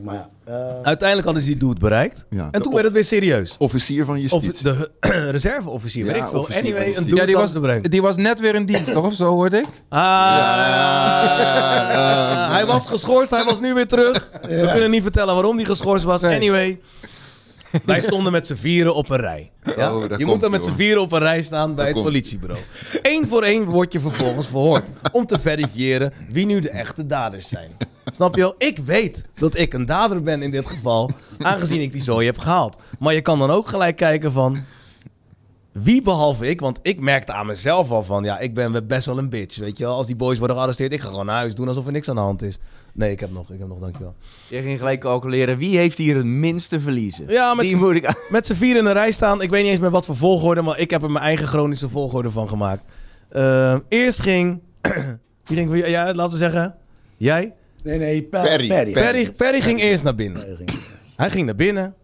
Maar ja, eh, Uiteindelijk hadden ze die doet bereikt. Ja, en toen werd het weer serieus. Officier van Of justitie. de reserveofficier, Ja, weet ik veel. Anyway, een die was die was net weer in dienst, toch? Of zo hoorde ik? Ah, hij was geschorst, hij was nu weer terug. We kunnen niet vertellen waarom hij geschorst was. Nee. Anyway, wij stonden met z'n vieren op een rij. Ja? Oh, je moet dan met z'n vieren op een rij staan bij het komt politiebureau. Eén voor één word je vervolgens verhoord om te verifiëren wie nu de echte daders zijn. Snap je wel? Ik weet dat ik een dader ben in dit geval, aangezien ik die zooi heb gehaald. Maar je kan dan ook gelijk kijken van... Wie behalve ik, want ik merkte aan mezelf al van, ja, ik ben best wel een bitch, weet je wel. Als die boys worden gearresteerd, ik ga gewoon naar huis doen alsof er niks aan de hand is. Nee, ik heb nog, ik heb nog, dankjewel. Je ging gelijk calculeren wie heeft hier het minste verliezen. Ja, met Die z'n- moet ik aan. Met z'n vier in een rij staan, ik weet niet eens meer wat voor volgorde, maar ik heb er mijn eigen chronische volgorde van gemaakt. Eh, eerst ging, wie ging? Ja, laten we zeggen, jij? Nee, nee, Per- Perry. Perry. Perry, Perry ging eerst naar binnen. Hij ging naar binnen.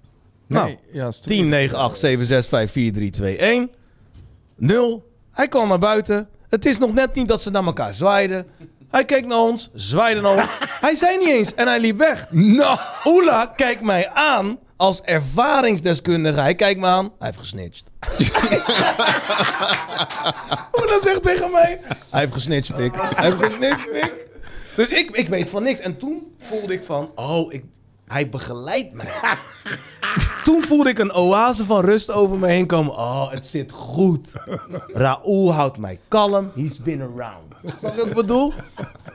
Nou, Nee, ja, is 10, 9, 8, 7, 6, 5, 4, 3, 2, 1. 0. Hij kwam naar buiten. Het is nog net niet dat ze naar elkaar zwaaiden. Hij keek naar ons, zwaaide naar ons. Hij zei niet eens en hij liep weg. Nou! Oela kijkt mij aan als ervaringsdeskundige. Hij kijkt me aan. Hij heeft gesnitcht. Oela zegt tegen mij. Hij heeft gesnitcht, pik. Hij heeft gesnitcht, pik. Dus ik, ik weet van niks. En toen voelde ik van, oh, ik, hij begeleidt mij. Toen voelde ik een oase van rust over me heen komen. Oh, het zit goed. Raoul houdt mij kalm. He's been around. Snap je wat ik bedoel?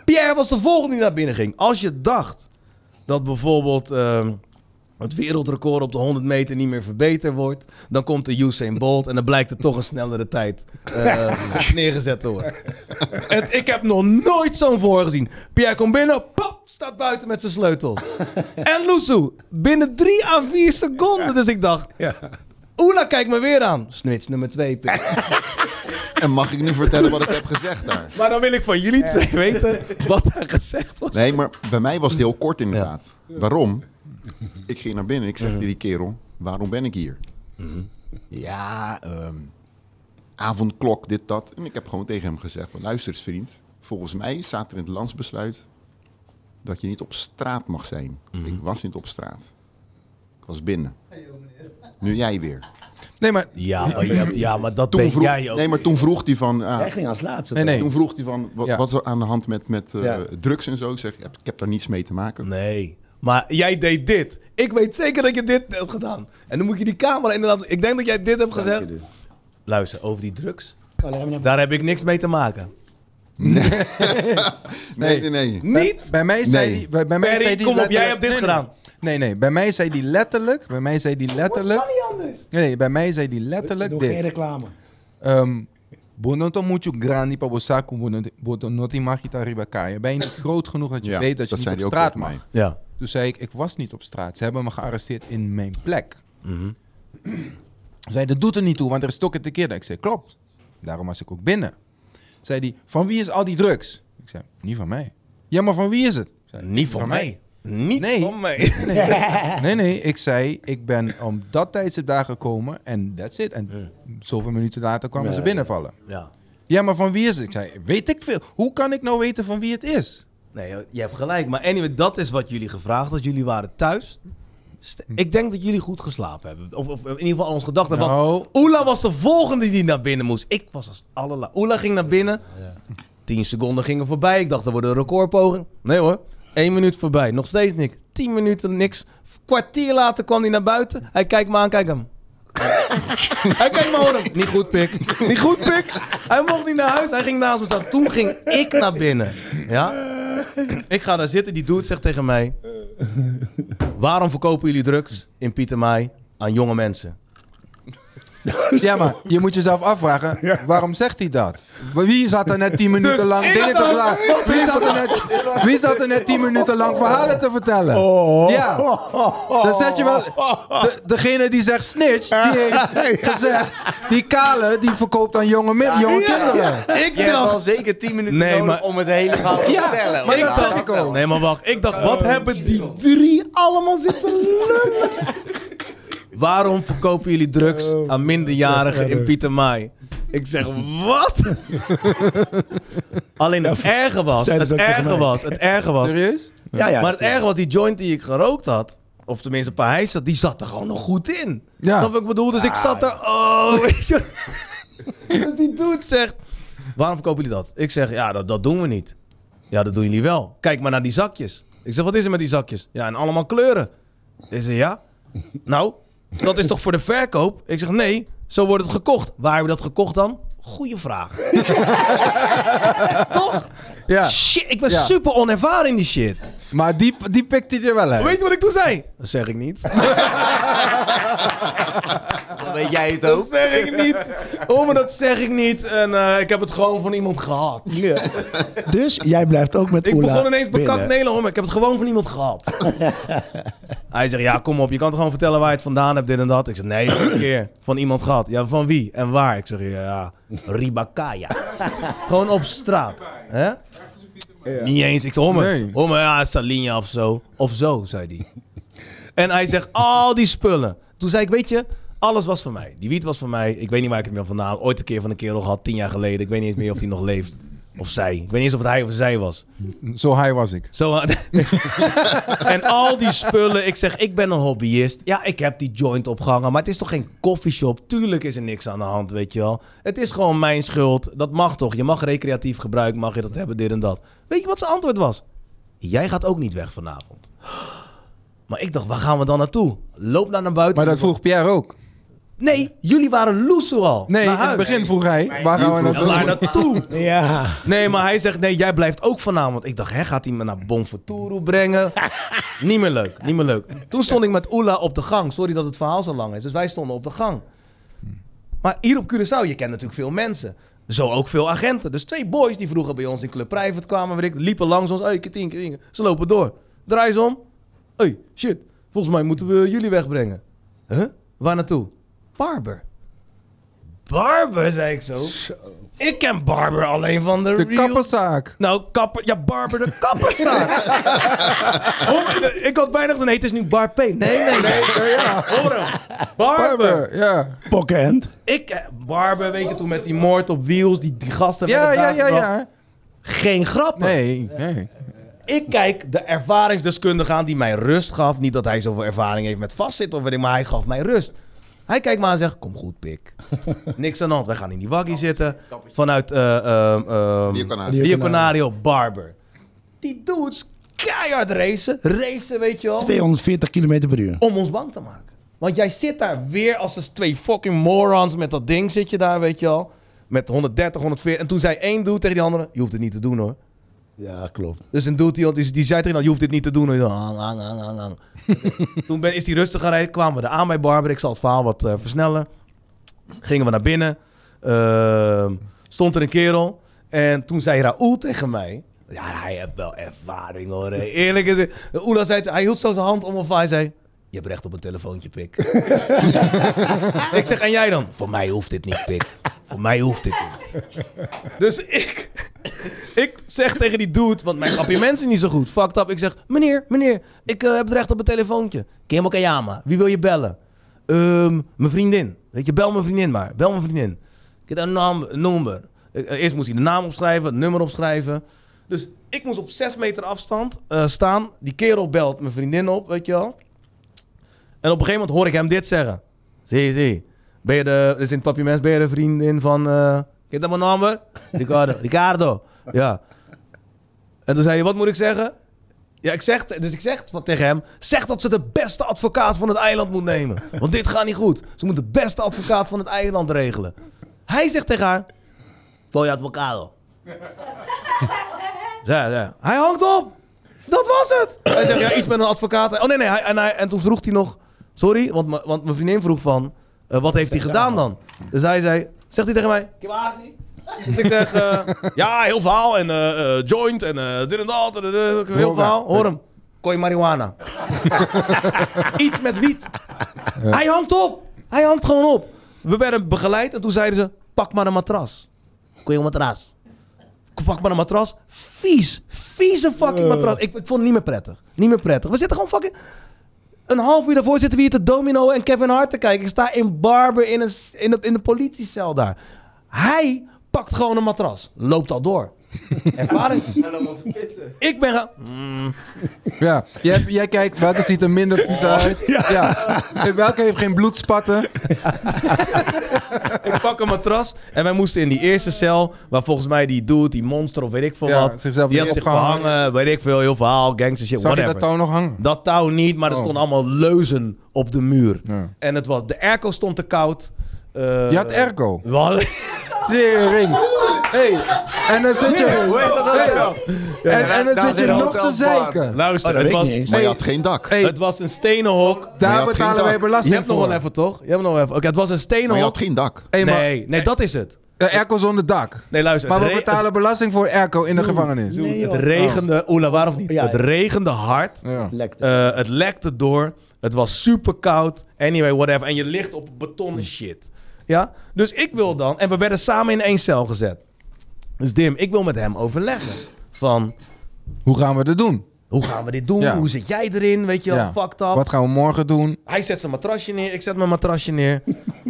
Pierre was de volgende die naar binnen ging. Als je dacht dat bijvoorbeeld ehm, het wereldrecord op de 100 meter niet meer verbeterd wordt, dan komt de Usain Bolt en dan blijkt er toch een snellere tijd eh, neergezet te worden. Ik heb nog nooit zo'n voor gezien. Pierre komt binnen, pop, staat buiten met zijn sleutels. en Loesoe, binnen 3 à 4 seconden. Dus ik dacht, Oela kijkt me weer aan. Snitch nummer 2. En mag ik nu vertellen wat ik heb gezegd daar? Maar dan wil ik van jullie twee weten wat daar gezegd was. Nee, maar bij mij was het heel kort inderdaad. Waarom? Ik ging naar binnen en ik zeg tegen die kerel, waarom ben ik hier? Ja, ehm, avondklok, dit, dat. En ik heb gewoon tegen hem gezegd van, luister eens vriend. Volgens mij staat er in het landsbesluit dat je niet op straat mag zijn. Ik was niet op straat. Ik was binnen. Nu jij weer. Nee, maar... Ja, maar, ja, ja, maar dat Toen ben vroeg, jij ook. nee, maar toen vroeg hij van... ah, Hij ging als laatste. Nee, nee. Toen vroeg hij van, wat, Ja. wat is er aan de hand met, met eh, Ja. drugs en zo? Ik zeg, ik heb, ik heb daar niets mee te maken. Nee. Maar jij deed dit. Ik weet zeker dat je dit hebt gedaan. En dan moet je die camera inderdaad... Ik denk dat jij dit hebt Dank gezegd. Luister, over die drugs. Oh, Daar heb ik niks mee te maken. Nee, nee, nee. Niet? Bij mij zei Nee. die... Bij, bij mij Perry, zei die kom op, jij hebt dit nee, nee. gedaan. Nee, nee. Bij mij zei die letterlijk... Bij mij zei die letterlijk... niet anders. Nee, nee. Bij mij zei die letterlijk Doe geen reclame. Um, Bonoto mucho grandi pa bosaku bonoti magita ribakaya. Ben je niet groot genoeg dat je Ja, weet dat je niet op straat mag? Ja. Toen zei ik, ik was niet op straat. Ze hebben me gearresteerd in mijn plek. Mhm. Zei, dat doet er niet toe, want er is toch een tekeer. Ik zei, klopt. Daarom was ik ook binnen. Zei die, van wie is al die drugs? Ik zei, niet van mij. Ja, maar van wie is het? Zei, Niet van mij. Niet Nee. van mij. Nee, nee, ik zei, ik ben om dat tijdstip daar gekomen en that's it. En zoveel minuten later kwamen ze Nee. binnenvallen. Ja. Ja, maar van wie is het? Ik zei, weet ik veel. Hoe kan ik nou weten van wie het is? Nee, je hebt gelijk. Maar anyway, dat is wat jullie gevraagd had. Jullie waren thuis. St- Ik denk dat jullie goed geslapen hebben. Of, of in ieder geval ons gedacht hebben. Want Nou, Oela was de volgende die naar binnen moest. Ik was als allerla. Oela ging naar binnen. 10 seconden gingen voorbij. Ik dacht, er wordt een recordpoging. Nee hoor. 1 minuut voorbij. Nog steeds niks. 10 minuten niks. Kwartier later kwam hij naar buiten. Hij kijkt me aan. Kijk hem. hij kijkt me aan. Niet goed, pik. Niet goed, pik. Hij mocht niet naar huis. Hij ging naast me staan. Toen ging ik naar binnen. Ja? Ik ga daar zitten. Die dude zegt tegen mij... Waarom verkopen jullie drugs in Pietermaai aan jonge mensen? ja, maar je moet jezelf afvragen, waarom zegt hij dat? Wie zat er net 10 minuten Dus lang dingen te vertellen? Wie zat, er net, wie zat er net 10 minuten lang verhalen te vertellen? Ja, dan zet je wel... De, degene die zegt snitch, die heeft gezegd... Die kale, die verkoopt aan jonge, mi- jonge kinderen. Ik Je hebt dacht... al zeker 10 minuten Nee, nodig maar- om het hele verhaal te Ja, vertellen. maar Ik dat zeg ik dacht, ook. nee, maar wacht. Ik dacht, wat hebben die drie allemaal zitten lullen? Waarom verkopen jullie drugs aan minderjarigen in Pietermaai? Ik zeg, wat? Alleen het erge was, het ze erge was, het erge was. Serieus? Ja, ja. maar het erge was, die joint die ik gerookt had, of tenminste een paar hijs, die zat er gewoon nog goed in. Ja. Wat ik bedoel? Dus ik zat er, oh, weet je. Dus die dude zegt, waarom verkopen jullie dat? Ik zeg, ja, dat, dat doen we niet. Ja, dat doen jullie wel. Kijk maar naar die zakjes. Ik zeg, wat is er met die zakjes? Ja, en allemaal kleuren. Ik zeg, ja. Nou, dat is toch voor de verkoop? Ik zeg, nee, zo wordt het gekocht. Waar hebben we dat gekocht dan? Goeie vraag. Toch? Ja, Shit, ik ben Ja. super onervaren in die shit. Maar die, die pikt hij er wel uit. Weet je wat ik toen zei? Dat zeg ik niet. Dan weet jij het Dat ook. zeg ik niet. Oh, maar dat zeg ik niet. En eh, ik heb het gewoon van iemand gehad. Dus jij blijft ook met Ik Oela begon ineens bekakt. Nederland, maar ik heb het gewoon van iemand gehad. Hij zegt, ja, kom op, je kan toch gewoon vertellen waar je het vandaan hebt, dit en dat. Ik zeg, nee, een keer van iemand gehad. Ja, van wie en waar? Ik zeg, ja, Ribakaya. gewoon op straat. Hè? Niet eens. Ik zeg, hoor me, Nee. hoor me, ja, Salinja of zo. Of zo, zei hij. En hij zegt, al die spullen. Toen zei ik, weet je, alles was van mij. Die wiet was van mij. Ik weet niet waar ik het meer vandaan had. Ooit een keer van een kerel gehad, tien jaar geleden. Ik weet niet eens meer of hij nog leeft. Of zij. Ik weet niet eens of het hij of zij was. Zo high was ik. Zo, en al die spullen. Ik zeg, ik ben een hobbyist. Ja, ik heb die joint opgehangen. Maar het is toch geen koffieshop? Tuurlijk is er niks aan de hand, weet je wel. Het is gewoon mijn schuld. Dat mag toch? Je mag recreatief gebruik, mag je dat hebben, dit en dat. Weet je wat zijn antwoord was? Jij gaat ook niet weg vanavond. Maar ik dacht, waar gaan we dan naartoe? Loop naar naar buiten. Maar dat vroeg Pierre ook. Nee, jullie waren loesoe al. Nee, in het begin vroeg hij, waar gaan we naartoe? waar naartoe? Ja. Nee, maar hij zegt, nee, jij blijft ook vanavond. Ik dacht, hè, gaat hij me naar Bonfuturo brengen? niet meer leuk, niet meer leuk. Toen stond ik met Oela op de gang. Sorry dat het verhaal zo lang is. Dus wij stonden op de gang. Maar hier op Curaçao, je kent natuurlijk veel mensen. Zo ook veel agenten. Dus twee boys die vroeger bij ons in Club Private kwamen, weet ik, liepen langs ons. Hey, ketien, ketien. Ze lopen door. Draai ze om. Hey, shit. Volgens mij moeten we jullie wegbrengen. Huh? Waar naartoe? Barber. Barber, zei ik zo. Ik ken Barber alleen van de, De real... kapperszaak. Nou, kapper, ja, Barber de kapperszaak. Hoor, ik had bijna gezegd, nee, het is nu Bar P. Nee, nee, nee. Ja, Hoor hem. Barber. Barber, ja. Pokhand. Ik, eh, Barber, weet je, toen met die moord op wheels, die, die gasten Ja, ja, ja, ja. Geen grappen. Nee, nee. Ik kijk de ervaringsdeskundige aan die mij rust gaf. Niet dat hij zoveel ervaring heeft met vastzitten of weet ik, maar hij gaf mij rust. Hij kijkt me aan en zegt, kom goed, pik. Niks aan de hand. Wij gaan in die waggie zitten. Vanuit eh ehm, ehm, Rio Canario. Rio Canario Barber. Die dudes keihard racen. Racen, weet je wel. 240 km per uur. Om ons bang te maken. Want jij zit daar weer als de twee fucking morons met dat ding zit je daar, weet je wel. Met 130, 140. En toen zei één dude tegen die andere, je hoeft het niet te doen hoor. Ja, klopt. Dus een dude die, die, die zei tegen je hoeft dit niet te doen. hoor. Hang, hang, hang, hang, hang. toen ben, is hij rustig gaan rijden. Kwamen we er aan bij Barber. Ik zal het verhaal wat eh, versnellen. Gingen we naar binnen. Ehm, stond er een kerel. En toen zei Raoul tegen mij... Ja, hij heeft wel ervaring hoor. hè. Eerlijk is het. Oela zei, hij hield zo zijn hand om of hij zei... Je hebt recht op een telefoontje, pik. ik zeg, en jij dan? Voor mij hoeft dit niet, pik. Voor mij hoeft dit niet. Dus ik, ik zeg tegen die dude, want mijn appartement is niet zo goed. Fucked up. Ik zeg, meneer, meneer, ik eh, heb het recht op een telefoontje. Kemo Kayama, wie wil je bellen? Ehm, mijn vriendin. Weet je, bel mijn vriendin maar. Bel mijn vriendin. Ik heb een naam, een nummer. Eh, Eerst moest hij de naam opschrijven, het nummer opschrijven. Dus ik moest op zes meter afstand eh, staan. Die kerel belt mijn vriendin op, weet je wel. En op een gegeven moment hoor ik hem dit zeggen. Zie, zie. Ben je de, dus in het papiermens ben je de vriendin van... eh Kent dat mijn nummer? Ricardo. Ricardo. Ja. En toen zei hij, wat moet ik zeggen? Ja, ik zeg, dus ik zeg tegen hem, zeg dat ze de beste advocaat van het eiland moet nemen. Want dit gaat niet goed. Ze moet de beste advocaat van het eiland regelen. Hij zegt tegen haar, je advocaat. Ja, ja. Hij hangt op. Dat was het. Hij zegt, ja, iets met een advocaat. Oh nee, nee. En, en toen vroeg hij nog, sorry, want, want mijn vriendin vroeg van, eh, wat heeft hij gedaan dan? Dus hij zei, zegt hij tegen mij, Kiwasi? Dus ik zeg, eh, ja, heel verhaal en eh, joint en eh, dit en dat. En, heel Droga. verhaal. Hoor hem. Kooi marihuana. Iets met wiet. Hij hangt op. Hij hangt gewoon op. We werden begeleid en toen zeiden ze, pak maar een matras. Kooi een matras. Pak maar een matras. Vies. Vieze fucking matras. Ik, ik vond het niet meer prettig. Niet meer prettig. We zitten gewoon fucking... Een half uur daarvoor zitten we hier te Domino en Kevin Hart te kijken. Ik sta in Barber in, een, in, in de politiecel daar. Hij pakt gewoon een matras. Loopt al door. Ervaring. Ik ben gaan... Ja, jij, jij kijkt welke ziet er minder vies uit. Ja. Welke heeft geen bloedspatten. Ik pak een matras en wij moesten in die eerste cel, waar volgens mij die dude, die monster of weet ik veel Ja, wat, zichzelf die had zich verhangen, weet ik veel, heel verhaal, gangster shit, Zag je whatever. dat touw nog hangen? Dat touw niet, maar er Oh. stonden allemaal leuzen op de muur. Ja. En het was, de airco stond te koud. Eh, Je had airco. we hadden- Tering. Hey, en dan zit je... En, en dan zit je nog te zeiken. Luister, Oh, dat het, weet was, ik niet eens. Maar je had geen dak. Het was een stenen hok. Maar je daar betalen wij Je belasting hebt nog voor. wel even, toch? Je hebt nog wel even. Oké, het was een stenen Maar je had geen dak. Nee, nee, dat is het. airco zonder dak. Nee, luister. Maar het we betalen belasting voor airco in de gevangenis. Nee, het regende, Oela, waar of niet? Ja, het regende hard. Ja. Lekte. Eh, het lekte door. Het was super koud. Anyway, whatever. En je ligt op betonnen shit. Ja? Dus ik wil dan... En we werden samen in één cel gezet. Dus Dim, ik wil met hem overleggen. Van, Hoe gaan we dat doen? hoe gaan we dit doen? Ja. Hoe zit jij erin? Weet je wel, Ja. fucked up. Wat gaan we morgen doen? Hij zet zijn matrasje neer. Ik zet mijn matrasje neer.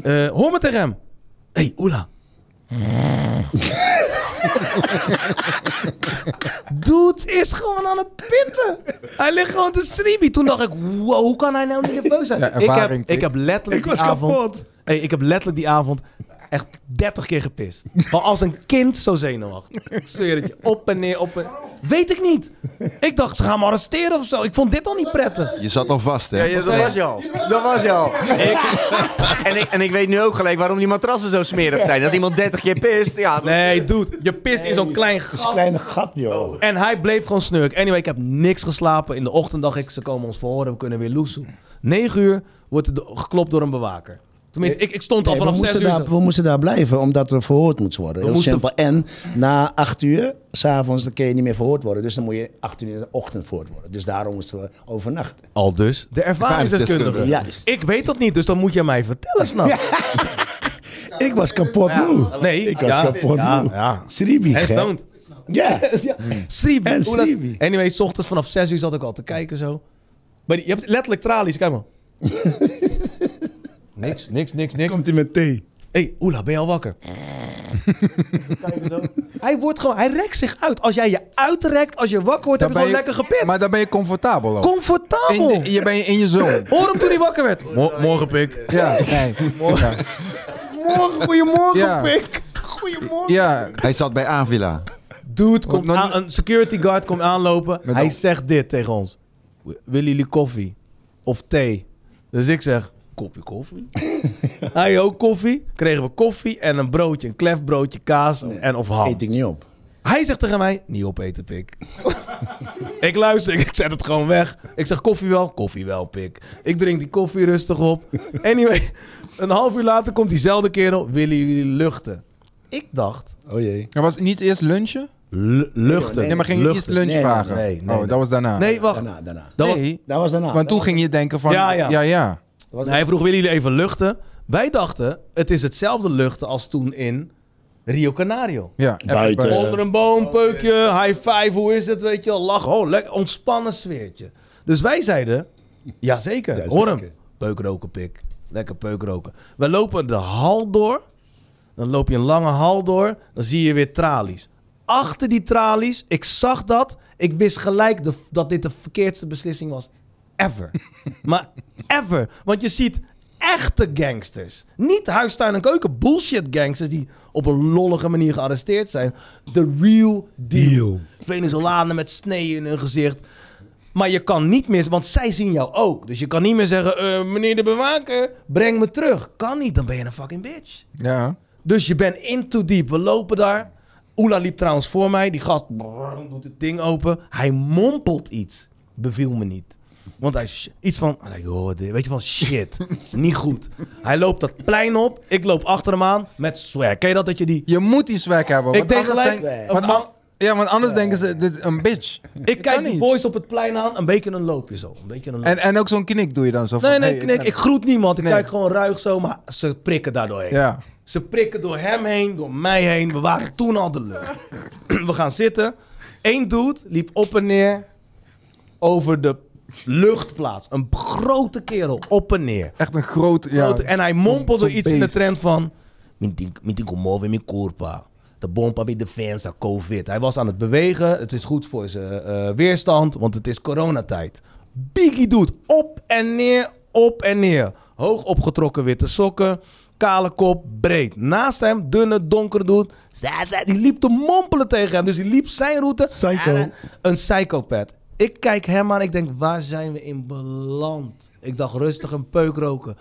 Eh, hoor me tegen hem. Hé, hey, Oela. Dude is gewoon aan het pitten. Hij ligt gewoon te streamen. Toen dacht ik, wow, hoe kan hij nou niet nerveus zijn? Ja, ik, heb, ervaring, ik heb letterlijk Ik die avond... kapot. Hey, ik heb letterlijk die avond echt 30 keer gepist. Maar als een kind zo zenuwachtig. Ik zweer het je. Op en neer, op en... Weet ik niet. Ik dacht, ze gaan me arresteren of zo. Ik vond dit al niet prettig. Je zat al vast, hè? Ja, ja, dat was je al. Dat was je al. Ik, en, ik, en ik weet nu ook gelijk waarom die matrassen zo smerig zijn. Als iemand 30 keer pist, ja. dan- Nee, dude. Je pist in zo'n klein Dat gat. een kleine gat, joh. En hij bleef gewoon snurk. Anyway, ik heb niks geslapen. In de ochtend dacht ik, ze komen ons verhoren, we kunnen weer loesoe. 9 uur wordt er geklopt door een bewaker. Tenminste, ik, ik stond al Nee, vanaf 6 moesten uur. daar, we moesten daar blijven, omdat we verhoord moeten worden. Heel moesten- simpel. En na acht uur, s'avonds, dan kun je niet meer verhoord worden. Dus dan moet je 18 uur in de ochtend verhoord worden. Dus daarom moesten we overnachten. Al dus de ervaringsdeskundige. Juist. Ik weet dat niet, dus dan moet je mij vertellen, snap Ik was kapot moe. Nee, Ik was ja, kapot ja, moe. ja. Sribi, En stoned. Ja. ja. Sribi. En Sribi. Anyway, s ochtends vanaf 6 uur zat ik al te kijken zo. Maar je hebt letterlijk tralies, kijk maar. niks, niks, niks, niks. Komt hij met thee. Hé, hey, Oela, ben je al wakker? Zo. Hij wordt gewoon, hij rekt zich uit. Als jij je uitrekt, als je wakker wordt, heb je gewoon ben lekker gepit. Maar dan ben je comfortabel ook. Comfortabel. In, je bent in je zone. Hoor hem toen hij wakker werd. morgen, pik. Ja, nee. Ja. Morgen, goedemorgen, Ja. pik. Goedemorgen. ja, Hij zat bij Avila. Dude, komt nog aan, niet- een security guard komt aanlopen. Met hij dan- zegt dit tegen ons. "W- Willen jullie koffie? Of thee? Dus ik zeg, kopje koffie. hij ook koffie. Kregen we koffie en een broodje, een klefbroodje, kaas en of ham. Eet ik niet op. Hij zegt tegen mij, niet opeten, pik. ik luister, ik zet het gewoon weg. Ik zeg, koffie wel? Koffie wel, pik. Ik drink die koffie rustig op. Anyway, een half uur later komt diezelfde kerel, willen jullie luchten? Ik dacht, Oh jee. er was niet eerst lunchen? lu- luchten. Nee, maar ging je eerst lunch Nee, vragen? nee, nee, oh, nee. dat was daarna. Nee, wacht. Daarna, daarna. Dat was, nee, Dat was daarna. want toen ging je denken van... Ja, ja. ja. ja. Was hij vroeg, willen jullie even luchten? Wij dachten, het is hetzelfde luchten als toen in Rio Canario. Ja, Buiten. Onder een boom, peukje, high five, hoe is het, weet je wel, lach, oh, lekker, ontspannen sfeertje. Dus wij zeiden, jazeker, Ja, hoor hem, peukroken, pik, lekker peukroken. We lopen de hal door, dan loop je een lange hal door, dan zie je weer tralies. Achter die tralies, ik zag dat, ik wist gelijk de, dat dit de verkeerdste beslissing was ever. maar ever, want je ziet echte gangsters. Niet huistuin- en keuken bullshit gangsters die op een lollige manier gearresteerd zijn. The real deal. Venezolanen met sneeën in hun gezicht. Maar je kan niet meer, want zij zien jou ook. Dus je kan niet meer zeggen, eh, meneer de bewaker, breng me terug. Kan niet, dan ben je een fucking bitch. Ja. Dus je bent in too deep. We lopen daar. Oela liep trouwens voor mij. Die gast brrr, doet het ding open. Hij mompelt iets. Beviel me niet. Want hij is iets van, dit. weet je van shit, niet goed. Hij loopt dat plein op. Ik loop achter hem aan met swag. Ken je dat dat je die? Je moet die swag hebben. Ik gelijk. denk- een want man- an- ja, want anders denken ze, dit is een bitch. ik kijk die boys op het plein aan. Een beetje een loopje zo. Een beetje een loopje. En, en ook zo'n knik doe je dan zo van... nee, nee, hey, knik. ben- Ik groet niemand. Ik Nee. kijk gewoon ruig zo. Maar ze prikken daardoor heen. Ja. Ze prikken door hem heen, door mij heen. We waren toen al de lucht. We gaan zitten. Eén dude liep op en neer over de luchtplaats. Een grote kerel, op en neer. Echt een groot... Ja, Grote- en hij mompelde iets in de trend van... "Mi tin- mi tin commuove mi culpa. De bompa bij defensa, covid. Hij was aan het bewegen. Het is goed voor zijn eh, weerstand, want het is coronatijd. Biggie doet op en neer, op en neer. Hoog opgetrokken witte sokken. Kale kop, breed. Naast hem, dunne, donker doet. Die liep te mompelen tegen hem. Dus die liep zijn route. Psycho. En Een psychopath. Ik kijk hem aan. Ik denk, waar zijn we in beland? Ik dacht, rustig een peuk roken.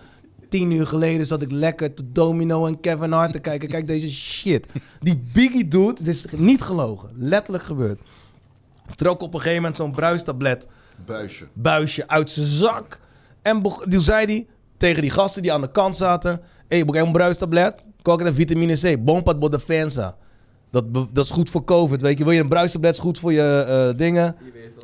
Tien uur geleden zat ik lekker te Domino en Kevin Hart te kijken. Kijk deze shit. Die Biggie doet, het is niet gelogen. Letterlijk gebeurd. Trok op een gegeven moment zo'n bruistablet Buisje. buisje uit zijn zak. En toen zei hij tegen die gasten die aan de kant zaten... Hé, hey, een bruistablet? Kijk naar vitamine C. Bompat por defensa. Dat, dat is goed voor COVID, weet je. Wil je een bruistablet? Is goed voor je eh, dingen.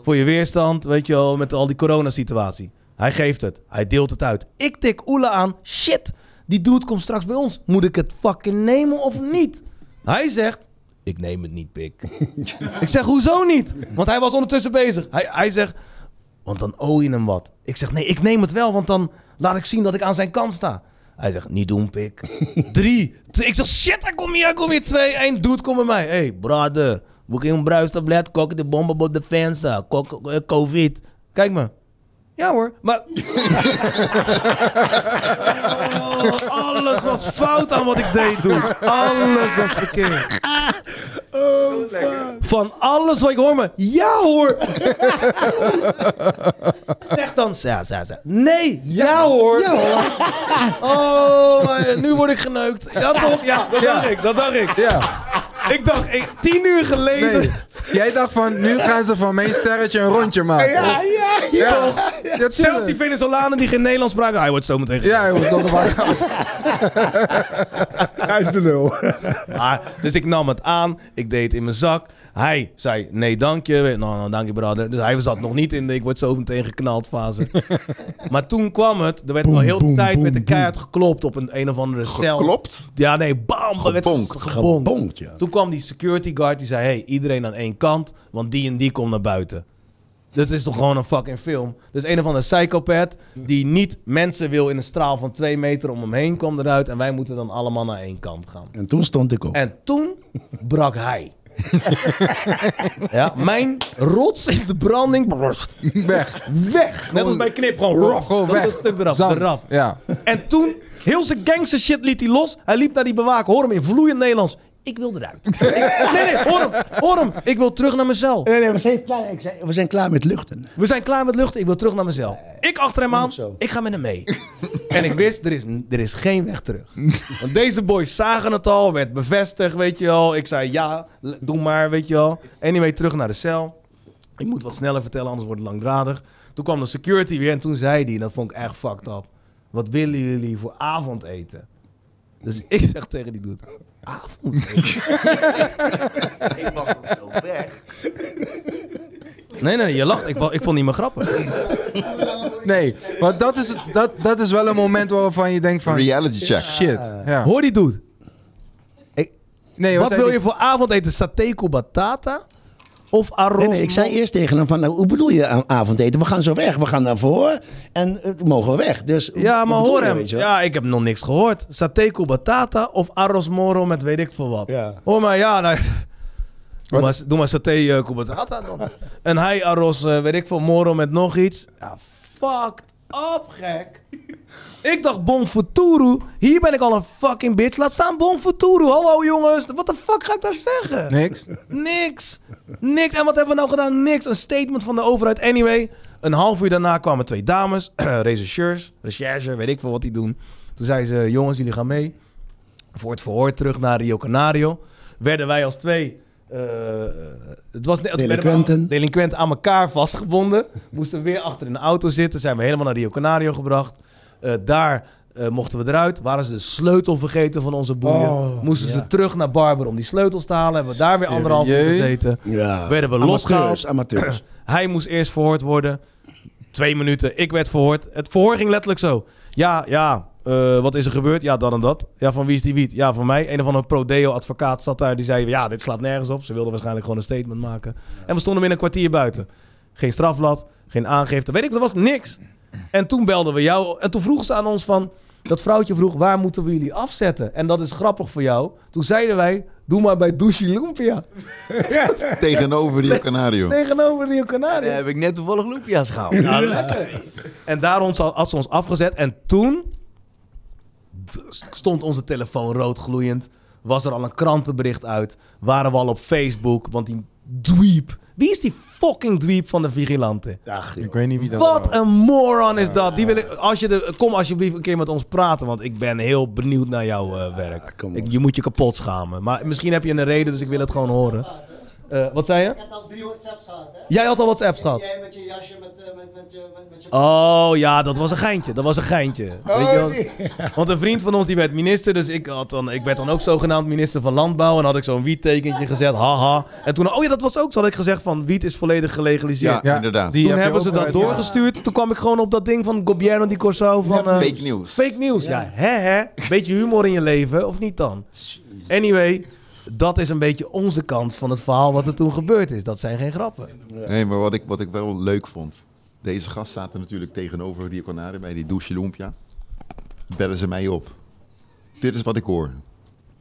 Voor je weerstand, weet je wel. Met al die coronasituatie. Hij geeft het. Hij deelt het uit. Ik tik Oela aan. Shit, die dude komt straks bij ons. Moet ik het fucking nemen of niet? Hij zegt... Ik neem het niet, pik. ik zeg, hoezo niet? Want hij was ondertussen bezig. Hij, hij zegt... Want dan owe je hem wat. Ik zeg, nee, ik neem het wel, want dan laat ik zien dat ik aan zijn kant sta. Hij zegt, niet doen, pik. Drie. Ik zeg, shit, hij komt hier, hij komt hier. Twee, één, doet, kom bij mij. Hé, hey, brother. Moet ik een bruistablet, koken de bomben op de fensa. Kok- eh, Covid. Kijk me. Ja hoor, maar... Oh, alles was fout aan wat ik deed, doen. Alles was verkeerd. Van alles wat ik hoor me, ja hoor. zeg dan, ja, ja, ja. Nee, ja hoor. Oh, maar nu word ik geneukt. Ja toch? Ja, dat dacht ik, dat dacht ik. Ja. Ik dacht, ik, tien uur geleden... Nee. Jij dacht van, nu gaan ze van mijn sterretje een rondje maken. Ja, ja, ja. ja. ja Zelfs die Venezolanen die geen Nederlands spraken, hij wordt zo meteen Ja, hij was nog maar. Hij is de nul. Maar, dus ik nam het aan, ik deed het in mijn zak. Hij zei, nee dank je. Nou, nou dank je brother. Dus hij zat nog niet in de ik word zo meteen geknald fase. maar toen kwam het, er werd al heel de tijd met de keihard geklopt op een, een of andere cel. Klopt. Ja, nee, bam. gebonkt. Gebonkt, ja. Toen kwam die security guard die zei, hey, iedereen aan één kant, want die en die komt naar buiten. Dit is toch gewoon een fucking film. Dus een of andere psychopath die niet mensen wil in een straal van twee meter om hem heen, komt eruit en wij moeten dan allemaal naar één kant gaan. En toen stond ik op. En toen brak hij. ja, mijn rots in de branding Weg. weg. Net als bij knip, gewoon, rof, Gewoon dat weg. is een stuk eraf, Zand. eraf. Ja. En toen, heel zijn gangster shit liet hij los. Hij liep naar die bewaker, hoor hem in vloeiend Nederlands. Ik wil eruit. Ik- nee, nee, hoor hem, hoor hem. Ik wil terug naar mijn cel. Nee, nee, we zijn klaar, ik zei, we zijn klaar met luchten. We zijn klaar met luchten, ik wil terug naar mijn cel. Ik achter hem aan, ik ga met hem mee. en ik wist, er is, er is geen weg terug. Want deze boys zagen het al, werd bevestigd, weet je wel. Ik zei, ja, doe maar, weet je wel. Anyway, terug naar de cel. Ik moet wat sneller vertellen, anders wordt het langdradig. Toen kwam de security weer en toen zei hij, dat vond ik echt fucked up. Wat willen jullie voor avondeten? Dus ik zeg tegen die dude, avondeten? Ik was nog zo weg. Nee, nee, je lacht. Ik, ik vond niet meer grappig. Nee, maar dat is, dat, dat is wel een moment waarvan je denkt van... Reality check. Shit. Ja. Hoor die dude. Nee, Wat wil die? je voor avondeten? Saté con batata? Of arroz? Nee, nee, ik zei eerst tegen hem van, nou, hoe bedoel je avondeten? We gaan zo weg, we gaan daarvoor en eh, mogen we weg. Dus, Ja, maar hoor je, hem. weet je wel? Ja, ik heb nog niks gehoord. Saté batata of arroz moro met weet ik veel wat. Ja. Hoor maar, ja, nou, doe, maar, doe maar saté con batata dan. en hij arroz, eh, weet ik veel, moro met nog iets. Ja, fucked up, gek. Ik dacht Bon Futuro. Hier ben ik al een fucking bitch. Laat staan Bon Futuro. Hallo jongens. Wat de fuck ga ik daar zeggen? Niks? Niks. Niks. En wat hebben we nou gedaan? Niks. Een statement van de overheid. Anyway, een half uur daarna kwamen twee dames, rechercheurs, recherche, weet ik veel wat die doen. Toen zeiden ze, jongens, jullie gaan mee. Voor het verhoor terug naar Rio Canario. Werden wij als twee... eh, het was net Delinquenten. delinquenten aan elkaar vastgebonden. Moesten weer achter in de auto zitten. Zijn we helemaal naar Rio Canario gebracht. Eh, daar eh, mochten we eruit. Waren ze de sleutel vergeten van onze boeien. Oh, Moesten ja. ze terug naar Barber om die sleutels te halen. Hebben we daar weer anderhalf uur gezeten. Ja. Werden we losgehaald. Amateurs, amateurs. Hij moest eerst verhoord worden. Twee minuten. Ik werd verhoord. Het verhoor ging letterlijk zo. Ja, ja. Eh, wat is er gebeurd? Ja, dat en dat. Ja, van wie is die wiet? Ja, van mij. Een of andere Prodeo-advocaat zat daar. Die zei, ja, dit slaat nergens op. Ze wilden waarschijnlijk gewoon een statement maken. En we stonden binnen een kwartier buiten. Geen strafblad, geen aangifte. Weet ik, er was niks. En toen belden we jou. En toen vroegen ze aan ons van... Dat vrouwtje vroeg, waar moeten we jullie afzetten? En dat is grappig voor jou. Toen zeiden wij, doe maar bij Douche Lumpia. Tegenover Rio Canario. Tegenover Rio Canaria. Daar heb ik net toevallig Lumpia's gehaald. Ja, lekker. En daarom zal- had ze ons afgezet. En toen stond onze telefoon rood gloeiend. Was er al een krantenbericht uit. Waren we al op Facebook. Want die dweep. Wie is die fucking dweep van de vigilante? Ach, Ik weet niet wie dat Wat was. een moron is dat. Die wil ik, als je de, kom alsjeblieft een keer met ons praten. Want ik ben heel benieuwd naar jouw eh, werk. kom op. Ik, je moet je kapot schamen. Maar misschien heb je een reden, dus ik wil het gewoon horen. Eh, wat zei je? Ik heb al drie WhatsApps gehad, hè? Jij had al WhatsApps gehad. Jij met je jasje, met, eh, met, met, je, met, met je... Oh ja, dat was een geintje. Dat was een geintje. Weet je wel? Want een vriend van ons die werd minister, dus ik, had dan, ik werd dan ook zogenaamd minister van Landbouw. En had ik zo'n wiettekentje gezet, haha. En toen, oh ja, dat was ook zo. Had ik gezegd van wiet is volledig gelegaliseerd. Ja, inderdaad. die toen heb hebben ze dat uit- doorgestuurd. Toen kwam ik gewoon op dat ding van Gobierno di Corso van... eh, Fake news. Fake nieuws, ja. Hè, hè. Beetje humor in je leven, of niet dan? Anyway, dat is een beetje onze kant van het verhaal wat er toen gebeurd is. Dat zijn geen grappen. Nee, maar wat ik, wat ik wel leuk vond. Deze gast zaten natuurlijk tegenover Rio Canario bij die douche Lumpia. Bellen ze mij op. Dit is wat ik hoor.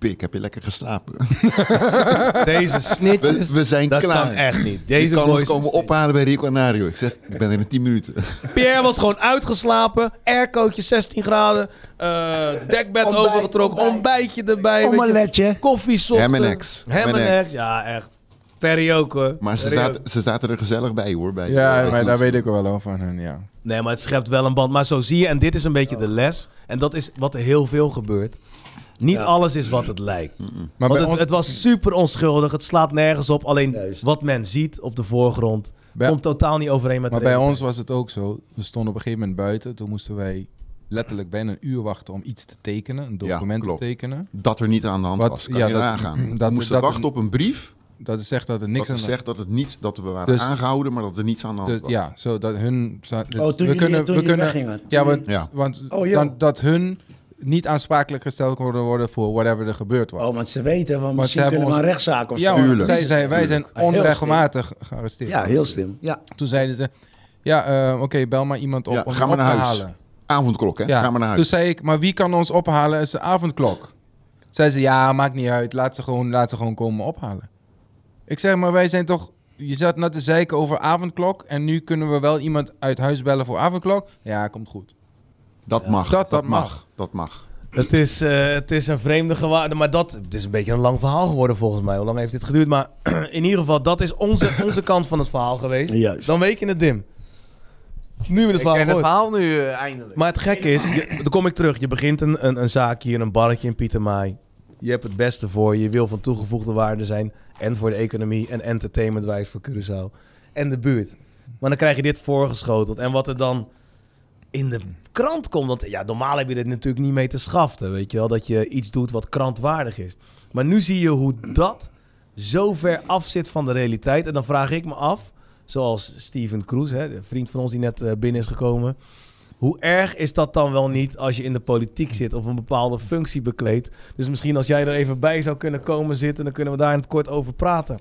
Pik, heb je lekker geslapen? Deze We, snitjes, we zijn dat klaar. kan echt niet. Je Deze kan boys ons komen ophalen bij Rio Canario. Ik zeg, ik ben er in 10 minuten. Pierre was gewoon uitgeslapen. Aircootje 16 graden. eh, dekbed Ontbijt, overgetrokken. ontbijt. Ontbijtje erbij. je. Omeletje. Koffie Ham and eggs. Ham Ham and and eggs. eggs. Ja, echt. Perry ook hoor. Maar ze zaten, ze zaten er gezellig bij hoor. Bij, Ja, bij maar daar weet ik wel al van hun, ja. Nee, maar het schept wel een band. Maar zo zie je, en dit is een beetje de les. En dat is wat er heel veel gebeurt. Niet Ja. alles is wat het lijkt. Maar Want het, ons, het was super onschuldig. Het slaat nergens op. Alleen Juist. wat men ziet op de voorgrond bij- komt totaal niet overeen met maar de bij ons was het ook zo. We stonden op een gegeven moment buiten. Toen moesten wij letterlijk bijna een uur wachten om iets te tekenen. Een document te tekenen. Dat er niet aan de hand Wat- was. Kan ja, je dat- nagaan. dat- we moesten dat- wachten op een brief. Dat is zegt dat er niks dat aan de zegt dat, het niet, dat we waren Dus- aangehouden, maar dat er niets aan de hand Dus, was. ja, zo dat hun. dus Oh, toen jullie- toen jullie weggingen. Ja, want, Ja. want Oh, dan, dat hun niet aansprakelijk gesteld konden worden voor whatever er gebeurd was. Oh, want ze weten, van misschien hebben kunnen we ons- een rechtszaak of ja, zo. want Tuurlijk. zij zei, wij zijn Heel onregelmatig gearresteerd. Ja, heel slim. Ja. Toen zeiden ze, ja, eh, oké, bel maar iemand op Ja, om ga maar naar te huis. halen. Avondklok, hè? Ja, Ga maar naar huis. Toen zei ik, maar wie kan ons ophalen? Het is de avondklok. Zei ze, ja, maakt niet uit. Laat ze gewoon, laat ze gewoon komen ophalen. Ik zeg, maar wij zijn toch... Je zat net te zeiken over avondklok... en nu kunnen we wel iemand uit huis bellen voor avondklok. Ja, komt goed. Dat mag. Dat- Dat, dat mag. mag. Dat mag. Het is, eh, het is een vreemde gewaarde, maar dat het is een beetje een lang verhaal geworden volgens mij. Hoe lang heeft dit geduurd? Maar in ieder geval, dat is onze, onze kant van het verhaal geweest. Juist. Dan weet je het dim. Nu we het Ik verhaal ken het verhaal nu eh, eindelijk. Maar het gekke is, je, dan kom ik terug. Je begint een, een, een zaak hier, een barretje in Pietermaai. Je hebt het beste voor je. Je wil van toegevoegde waarde zijn. En voor de economie en entertainmentwijs voor Curaçao. En de buurt. Maar dan krijg je dit voorgeschoteld. En wat er dan in de krant komt. Want ja, normaal heb je dit natuurlijk niet mee te schaften. Weet je wel, dat je iets doet wat krantwaardig is. Maar nu zie je hoe dat zo ver af zit van de realiteit. En dan vraag ik me af, zoals Steven Cruz, hè, de vriend van ons die net eh, binnen is gekomen. Hoe erg is dat dan wel niet als je in de politiek zit of een bepaalde functie bekleedt? Dus misschien als jij er even bij zou kunnen komen zitten, dan kunnen we daar in het kort over praten.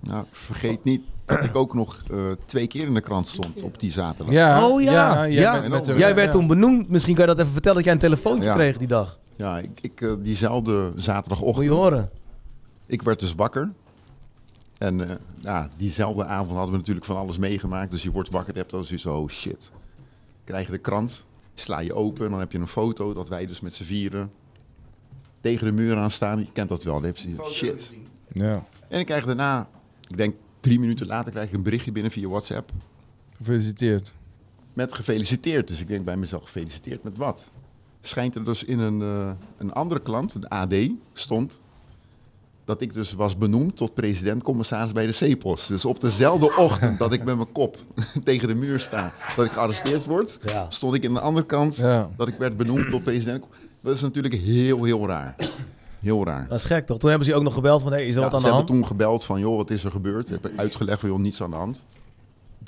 Nou, vergeet niet dat ik ook nog eh, twee keer in de krant stond op die zaterdag. Ja, oh ja, jij ja. bent jij werd ja. toen benoemd. Misschien kan je dat even vertellen dat jij een telefoontje Ja. kreeg die dag. Ja, ik, ik, eh, diezelfde Moet zaterdagochtend. je horen. Ik werd dus wakker. En eh, ja, diezelfde avond hadden we natuurlijk van alles meegemaakt. Dus je wordt wakker, je hebt dan zoiets oh shit. Krijg je de krant, sla je open en dan heb je een foto dat wij dus met z'n vieren tegen de muur aan staan. Je kent dat wel, dan heb je shit. Ja, En ik krijg daarna, ik denk drie minuten later, krijg ik een berichtje binnen via WhatsApp. gefeliciteerd. Met gefeliciteerd. Dus ik denk bij mezelf, gefeliciteerd met wat? Schijnt er dus in een, eh, een andere klant, de AD, stond... dat ik dus was benoemd tot president-commissaris bij de C-post. Dus op dezelfde ochtend dat ik met mijn kop tegen de muur sta... dat ik gearresteerd word, Ja. stond ik in de andere kant... Ja. dat ik werd benoemd tot president. Dat is natuurlijk heel, heel raar. Heel raar. Dat is gek toch? Toen hebben ze je ook nog gebeld van, hé, is er Ja, wat aan ze de hebben hand? toen gebeld van, joh, wat is er gebeurd? Ik heb uitgelegd van, joh, niets aan de hand.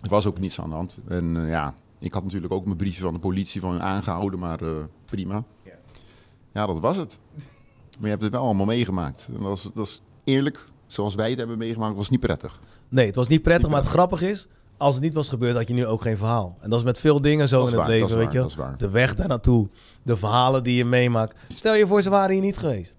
Er was ook niets aan de hand. En eh, ja, ik had natuurlijk ook mijn briefje van de politie van aangehouden, maar eh, prima. Ja, dat was het. Maar je hebt het wel allemaal meegemaakt. En dat is, dat is eerlijk, zoals wij het hebben meegemaakt, was niet prettig. Nee, het was niet prettig, maar het grappige is... als het niet was gebeurd, had je nu ook geen verhaal. En dat is met veel dingen zo in het waar, leven, weet je waar, wel. dat is waar. De weg daar naartoe, de verhalen die je meemaakt. Stel je voor, ze waren hier niet geweest.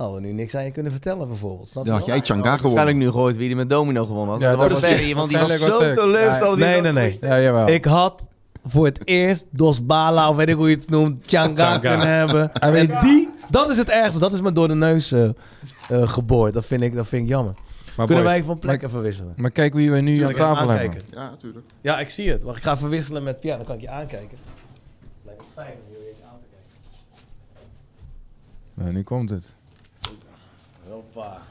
Hadden we nu niks aan je kunnen vertellen bijvoorbeeld. Dan had jij Changa gewonnen. Waarschijnlijk nu gehoord wie die met Domino gewonnen had. Ja, dat dat was want die was zo teleurgesteld. dat Nee, dat nee, nee. Ja, jawel. Ik had voor het eerst Dos Bala, of weet ik hoe je het noemt, Changa kunnen hebben. Hij weet- En die, dat is het ergste. Dat is me door de neus eh, eh, geboord. Dat vind, ik, dat vind ik jammer. Maar Kunnen boys, wij van plek even wisselen? Maar kijk wie we nu aan tafel hebben. Ja, natuurlijk. Ja, ik zie het. Wacht, ik ga even wisselen met Pierre, dan kan ik je aankijken. Lijkt me fijn om jullie even aan te kijken. Nou, nu komt het. Hoppa.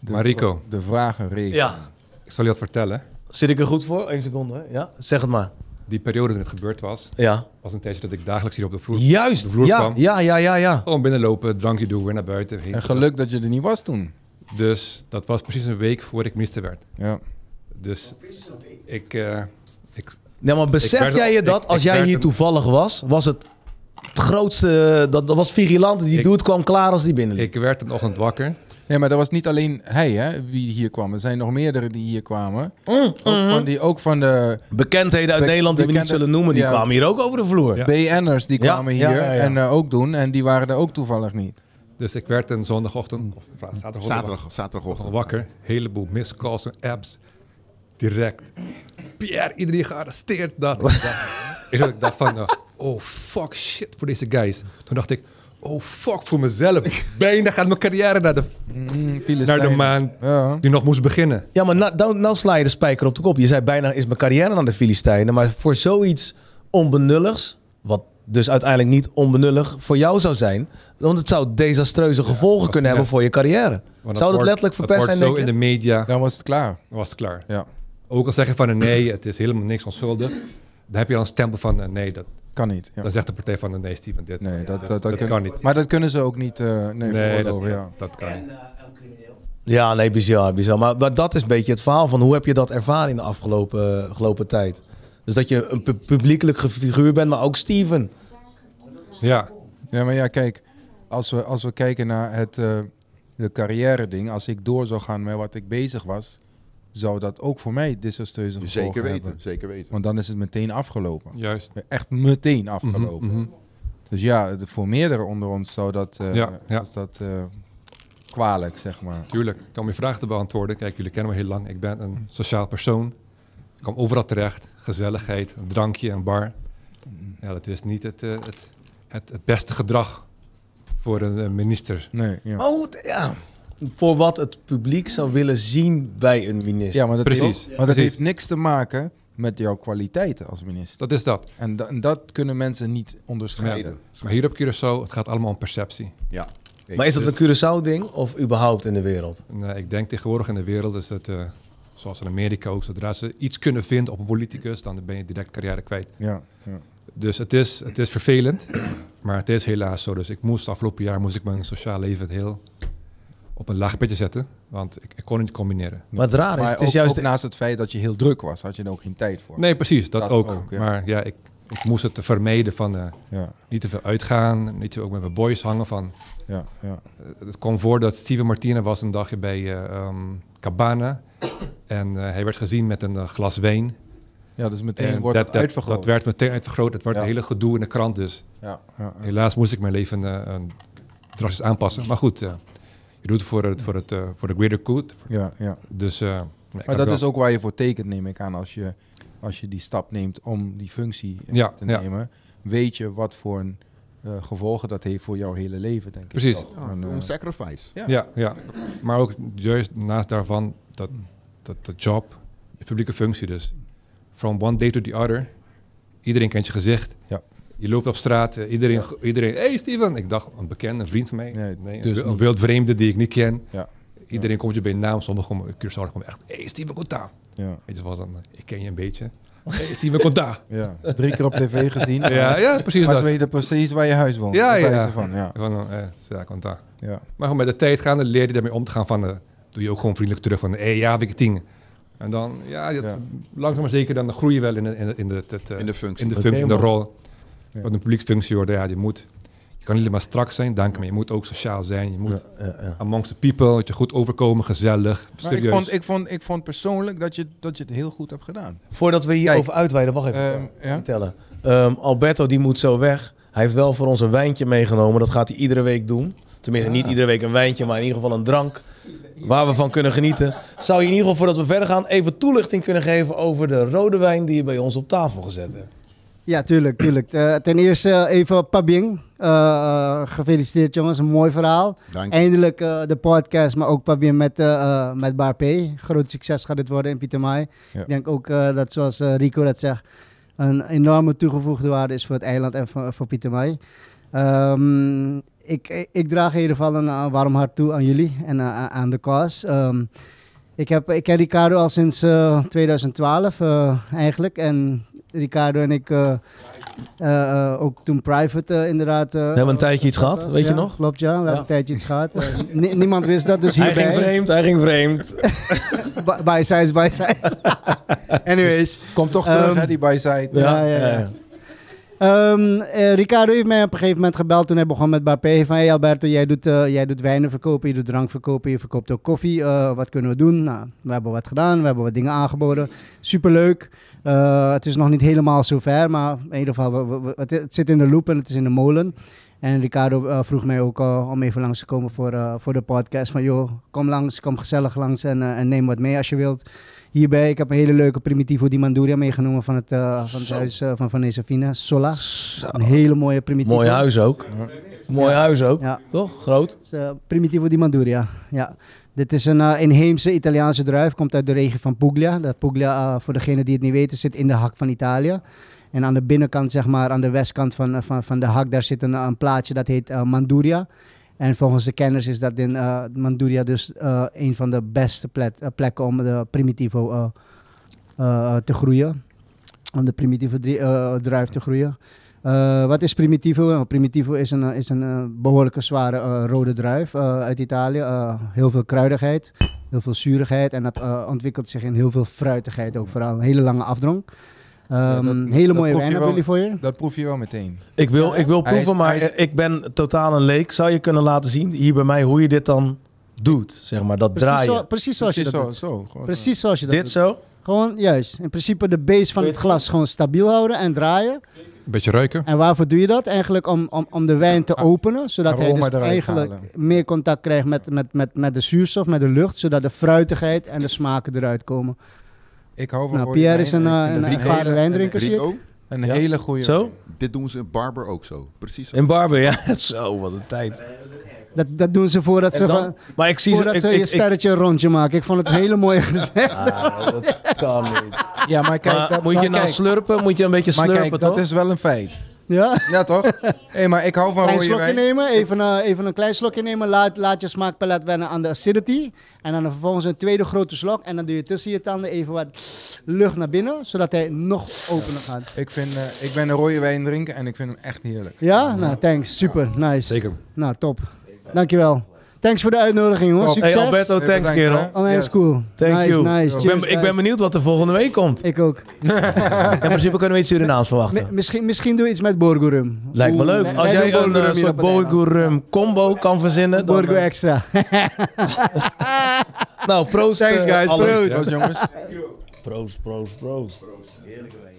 De, Marico. De vragenregel. Ja. Ik zal je wat vertellen. Zit ik er goed voor? Eén seconde. hè? Ja, zeg het maar. Die periode toen het gebeurd was, Ja. was een tijdje dat ik dagelijks hier op de vloer, Juist. de vloer Ja, kwam. ja, ja, ja, ja. Gewoon binnenlopen, drankje doen, weer naar buiten. En geluk dat je er niet was toen. Dus dat was precies een week voordat ik minister werd. Ja. Dus ik, eh, ik Nee, maar besef werd- jij je ik- dat als ik jij hier een- toevallig was, was het het grootste, dat, dat was Vigilante, die Ik- doet kwam klaar als die binnenliep. ik werd een ochtend wakker. Nee, maar dat was niet alleen hij hè, wie hier kwam. Er zijn nog meerdere die hier kwamen. Mm, Ook, van, die, ook van de Bekendheden uit Be- Nederland die we niet zullen noemen, die ja. kwamen hier ook over de vloer. Ja. BN'ers die kwamen ja, hier ja, ja. en eh, ook doen. En die waren er ook toevallig niet. Dus ik werd een zondagochtend, of zaterdagochtend, Zaterdag, zaterdagochtend. wakker. Heleboel missed calls en apps. Direct. Pierre, iedereen gearresteerd. Dat. Ik dacht, van, oh fuck shit voor deze guys. Toen dacht ik, oh fuck voor mezelf. Bijna gaat mijn carrière naar de, Mm, naar de maan Ja. die nog moest beginnen. Ja, maar nou, nou, nou sla je de spijker op de kop. Je zei bijna is mijn carrière naar de Filistijnen. Maar voor zoiets onbenulligs, wat dus uiteindelijk niet onbenullig voor jou zou zijn. Want het zou desastreuze gevolgen kunnen hebben voor je carrière. Want Zou dat letterlijk verpest zijn, zo denk in je? de media Dan was het klaar. was het klaar. Ja, Ook al zeg je van nee, het is helemaal niks onschuldig. Dan heb je al een stempel van eh, nee, dat, kan niet. Ja. dan zegt de partij van eh, nee, Steven, dit, Nee, dat, dat, dat, dat kun- kan niet. Maar dat kunnen ze ook niet eh nee, Nee, dat, ja. dat kan niet. Ja, nee, bizar, bizar. Maar, maar dat is een beetje het verhaal van hoe heb je dat ervaren in de afgelopen, afgelopen tijd. Dus dat je een pu- publiekelijk figuur bent, maar ook Steven. Ja, Ja, maar ja, kijk, als we, als we kijken naar het eh, de carrière ding, als ik door zou gaan met wat ik bezig was, zou dat ook voor mij desastreuze gevolgen Zeker weten, hebben. zeker weten. Want dan is het meteen afgelopen. juist. Echt meteen afgelopen. Mhm, mhm. Dus ja, voor meerdere onder ons zou dat, eh Ja, dat eh, kwalijk, zeg maar. Tuurlijk, ik kan je vragen te beantwoorden. Kijk, jullie kennen me heel lang. Ik ben een sociaal persoon. Ik kom overal terecht. Gezelligheid, een drankje, een bar. Ja, dat is niet het, eh, het, het, het beste gedrag voor een minister. Nee, ja. Oh, ja. Voor wat het publiek zou willen zien bij een minister. Ja, maar dat, Precies, Heeft, maar dat precies. heeft niks te maken met jouw kwaliteiten als minister. Dat is dat. En, da- en dat kunnen mensen niet onderscheiden. Scheiden. Maar hier op Curaçao, het gaat allemaal om perceptie. Ja. Maar is dat een Curaçao-ding of überhaupt in de wereld? En, eh, ik denk tegenwoordig in de wereld is het, eh, zoals in Amerika ook, zodra ze iets kunnen vinden op een politicus, dan ben je direct carrière kwijt. Ja, ja. Dus het is, het is vervelend, maar het is helaas zo. Dus ik moest afgelopen jaar moest ik mijn sociaal leven heel op een laag pitje zetten, want ik, ik kon het niet combineren. Maar het raar is, Maar het is ook, juist... ook naast het feit dat je heel druk was, had je er ook geen tijd voor. Nee, precies, dat, Dat ook. ook, ja. Maar ja, ik, ik moest het vermijden van eh, Ja, niet te veel uitgaan, niet te ook met mijn boys hangen. Van, ja, ja. eh, het kwam voor dat Steven Martina was een dagje bij eh, ehm, Cabana en eh, hij werd gezien met een glas wijn. ja dus meteen En wordt dat, het dat, uitvergroot. dat werd meteen uitvergroot. Het werd Ja. een hele gedoe in de krant. Dus ja, ja, ja. helaas moest ik mijn leven drastisch aanpassen. Maar goed, eh, je doet het voor het, voor het eh, voor de greater good. ja, ja. Dus, eh, ik Maar dat wel- is ook waar je voor tekent, neem ik aan, als je, als je die stap neemt om die functie Ja, te ja. nemen. Weet je wat voor een, eh, gevolgen dat heeft voor jouw hele leven, denk ik. Precies. En, eh, Een sacrifice. Ja, ja. Maar ook juist naast daarvan dat, dat de job, je publieke functie dus. From one day to the other. Iedereen kent je gezicht. Ja. Je loopt op straat, eh, iedereen, iedereen, hey Steven. Ik dacht, een bekende, een vriend van mij. Nee, Nee, dus een, niet. wildvreemde die ik niet ken. Ja. Iedereen komt je bij naam. Sommigen komen, Curaçao komen echt, hey Steven, komt daar. ja, Weet je, zoals dan, eh, ik ken je een beetje. Hey Steven, komt daar. ja. Drie keer op tv gezien. Ja, ja, precies Maar ze dat. weten precies waar je huis woont. Ja, ja. Van, ja, Van, eh, ja, komt daar. ja. Maar gewoon met de tijd gaan, dan leer je daarmee om te gaan van, eh, doe je ook gewoon vriendelijk terug van, hé, hey, ja, weet ik dingen. En dan, ja, dat, Ja. langzaam maar zeker, dan groei je wel in de, in de, in de, het, eh, In de functie. in de, functie, in de man. rol. Ja. Wat een publieksfunctie wordt, ja, je moet, je kan niet alleen maar strak zijn, dank maar je moet ook sociaal zijn. Je moet Ja, ja, ja. amongst the people, dat je goed overkomen, gezellig, Maar ik serieus. vond, ik, vond, ik vond persoonlijk dat je, dat je het heel goed hebt gedaan. Voordat we hierover Kijk, uitweiden, wacht even. Ehm, ja? vertellen. Ehm, Alberto die moet zo weg. Hij heeft wel voor ons een wijntje meegenomen. Dat gaat hij iedere week doen. Tenminste, niet iedere week een wijntje, maar in ieder geval een drank. Waar we van kunnen genieten. Zou je in ieder geval, voordat we verder gaan, even toelichting kunnen geven over de rode wijn die je bij ons op tafel gezet hebt? Ja, tuurlijk, tuurlijk. Eh, ten eerste eh, even Pabing. Eh, gefeliciteerd jongens, een mooi verhaal. Dank. Eindelijk de podcast, maar ook Pabing met, met Bar P. Groot succes gaat het worden in Pietermaai. Ja. Ik denk ook dat, zoals Rico dat zegt, een enorme toegevoegde waarde is voor het eiland en voor, voor Pietermaai. Ehm, ik, ik draag in ieder geval een warm hart toe aan jullie en aan de cause. Ehm, ik, heb, ik ken Ricardo al sinds eh, 2012 eh, eigenlijk. En Ricardo en ik eh, eh, ook toen private eh, inderdaad. eh, We hebben een tijdje iets gehad, weet je nog? Klopt, ja. We hebben een tijdje iets gehad. Eh, ni- niemand wist dat, dus Hij hierbij. ging vreemd, hij ging vreemd. By- By size, by size. Anyways. Kom toch terug, Ehm, hè, die bijside. Ja, ja, ja. Ehm, eh, Ricardo heeft mij op een gegeven moment gebeld toen hij begon met Bapé. Van, hey Alberto, jij doet, eh, jij doet wijnen verkopen, je doet drank verkopen, je verkoopt ook koffie. Eh, wat kunnen we doen? Nou, we hebben wat gedaan, we hebben wat dingen aangeboden. Superleuk. Eh, het is nog niet helemaal zover, maar in ieder geval, we- het, zit in de loop en het is in de molen. En Ricardo vroeg mij ook om even langs te komen voor, voor de podcast. Van joh, kom langs, kom gezellig langs en, en neem wat mee als je wilt. Hierbij, ik heb een hele leuke Primitivo di Manduria meegenomen van het, eh, van het huis eh, van Vanessa Fina, Sola. Een hele mooie Primitivo. Mooi huis ook. Mooi huis ook, Ja, toch? Groot. dus, eh, Primitivo di Manduria. Ja. Dit is een eh, inheemse Italiaanse druif, komt uit de regio van Puglia. Dat Puglia, voor degenen die het niet weten, zit in de hak van Italië. En aan de binnenkant, zeg maar, aan de westkant van, van, van de hak, daar zit een, een plaatje dat heet Manduria. En volgens de kenners is dat in eh, Manduria dus eh, een van de beste eh, plekken om de Primitivo te groeien. Om de Primitivo druif te groeien. Wat is Primitivo? Nou, Primitivo is een, is een eh, behoorlijke zware rode druif uit Italië. Heel veel kruidigheid, heel veel zuurigheid en dat ontwikkelt zich in heel veel fruitigheid ook. Vooral een hele lange afdronk. Ja, Ehm, dat- hele mooie wijn hebben jullie voor je. Dat proef je wel meteen. Ik wil, ik wil Hij proeven, is- maar hij is- ik ben totaal een leek. Zou je kunnen laten zien, hier bij mij, hoe je dit dan doet? Zeg maar, dat Precies, draaien. zo, precies zoals Precies je dat zo, doet. zo. gewoon Precies zoals je dat Dit doet. zo? Gewoon juist. In principe de base van het glas gewoon stabiel houden en draaien. Een beetje ruiken. En waarvoor doe je dat? Eigenlijk om, om, om de wijn te Ah, openen, zodat hij aroma dus eigenlijk halen. meer contact krijgt met, met, met, met de zuurstof, met de lucht, zodat de fruitigheid en de smaken eruit komen. Ik hou van Nou, Pierre is een, en ik eh, een ervaren wijndrinker, zie ik. Een Ja. hele goede Zo? dit doen ze in Barber ook zo. Precies zo. In Barber, ja. Zo, wat een tijd. Dat, dat doen ze voordat ze, dan- Maar ik zie ze... voordat Ik, ze ik, je ik- sterretje een rondje maken. Ik vond het een hele mooie gezegd. Ah, dat kan niet. Ja, maar kijk, Maar dat, moet je maar nou kijk, slurpen? Moet je een beetje maar slurpen, kijk, toch? dat is wel een feit. Ja? Ja, toch? Hé, maar ik hou van Klein rode slokje wijn. nemen, even, eh, even een klein slokje nemen. Laat, laat je smaakpalet wennen aan de acidity. En dan vervolgens een tweede grote slok. En dan doe je tussen je tanden even wat lucht naar binnen, zodat hij nog opener gaat. Ik, vind, eh, ik ben een rode wijn drinken en ik vind hem echt heerlijk. Ja? Nou, thanks. Super. Nice. Zeker. Nou, top. Dankjewel. Thanks voor de uitnodiging, jongens. Top. Succes. Hey Alberto, Hey, thanks bedankt, kerel. Oh, nee, is Yes. cool. Thank nice, you. nice. Ik ben, ik ben benieuwd wat er volgende week komt. Ik ook. In principe kunnen we iets Surinaams Mi- verwachten. misschien, misschien doe je iets met Borgo rum. Lijkt me leuk. Als jij doen een Borgo eh, soort op het eiland. Borgo Rum combo kan verzinnen. Dan, Borgo eh, extra. nou, proost. Thanks, eh, guys. allen. Proost. Proost, jongens. Proost, proost, proost.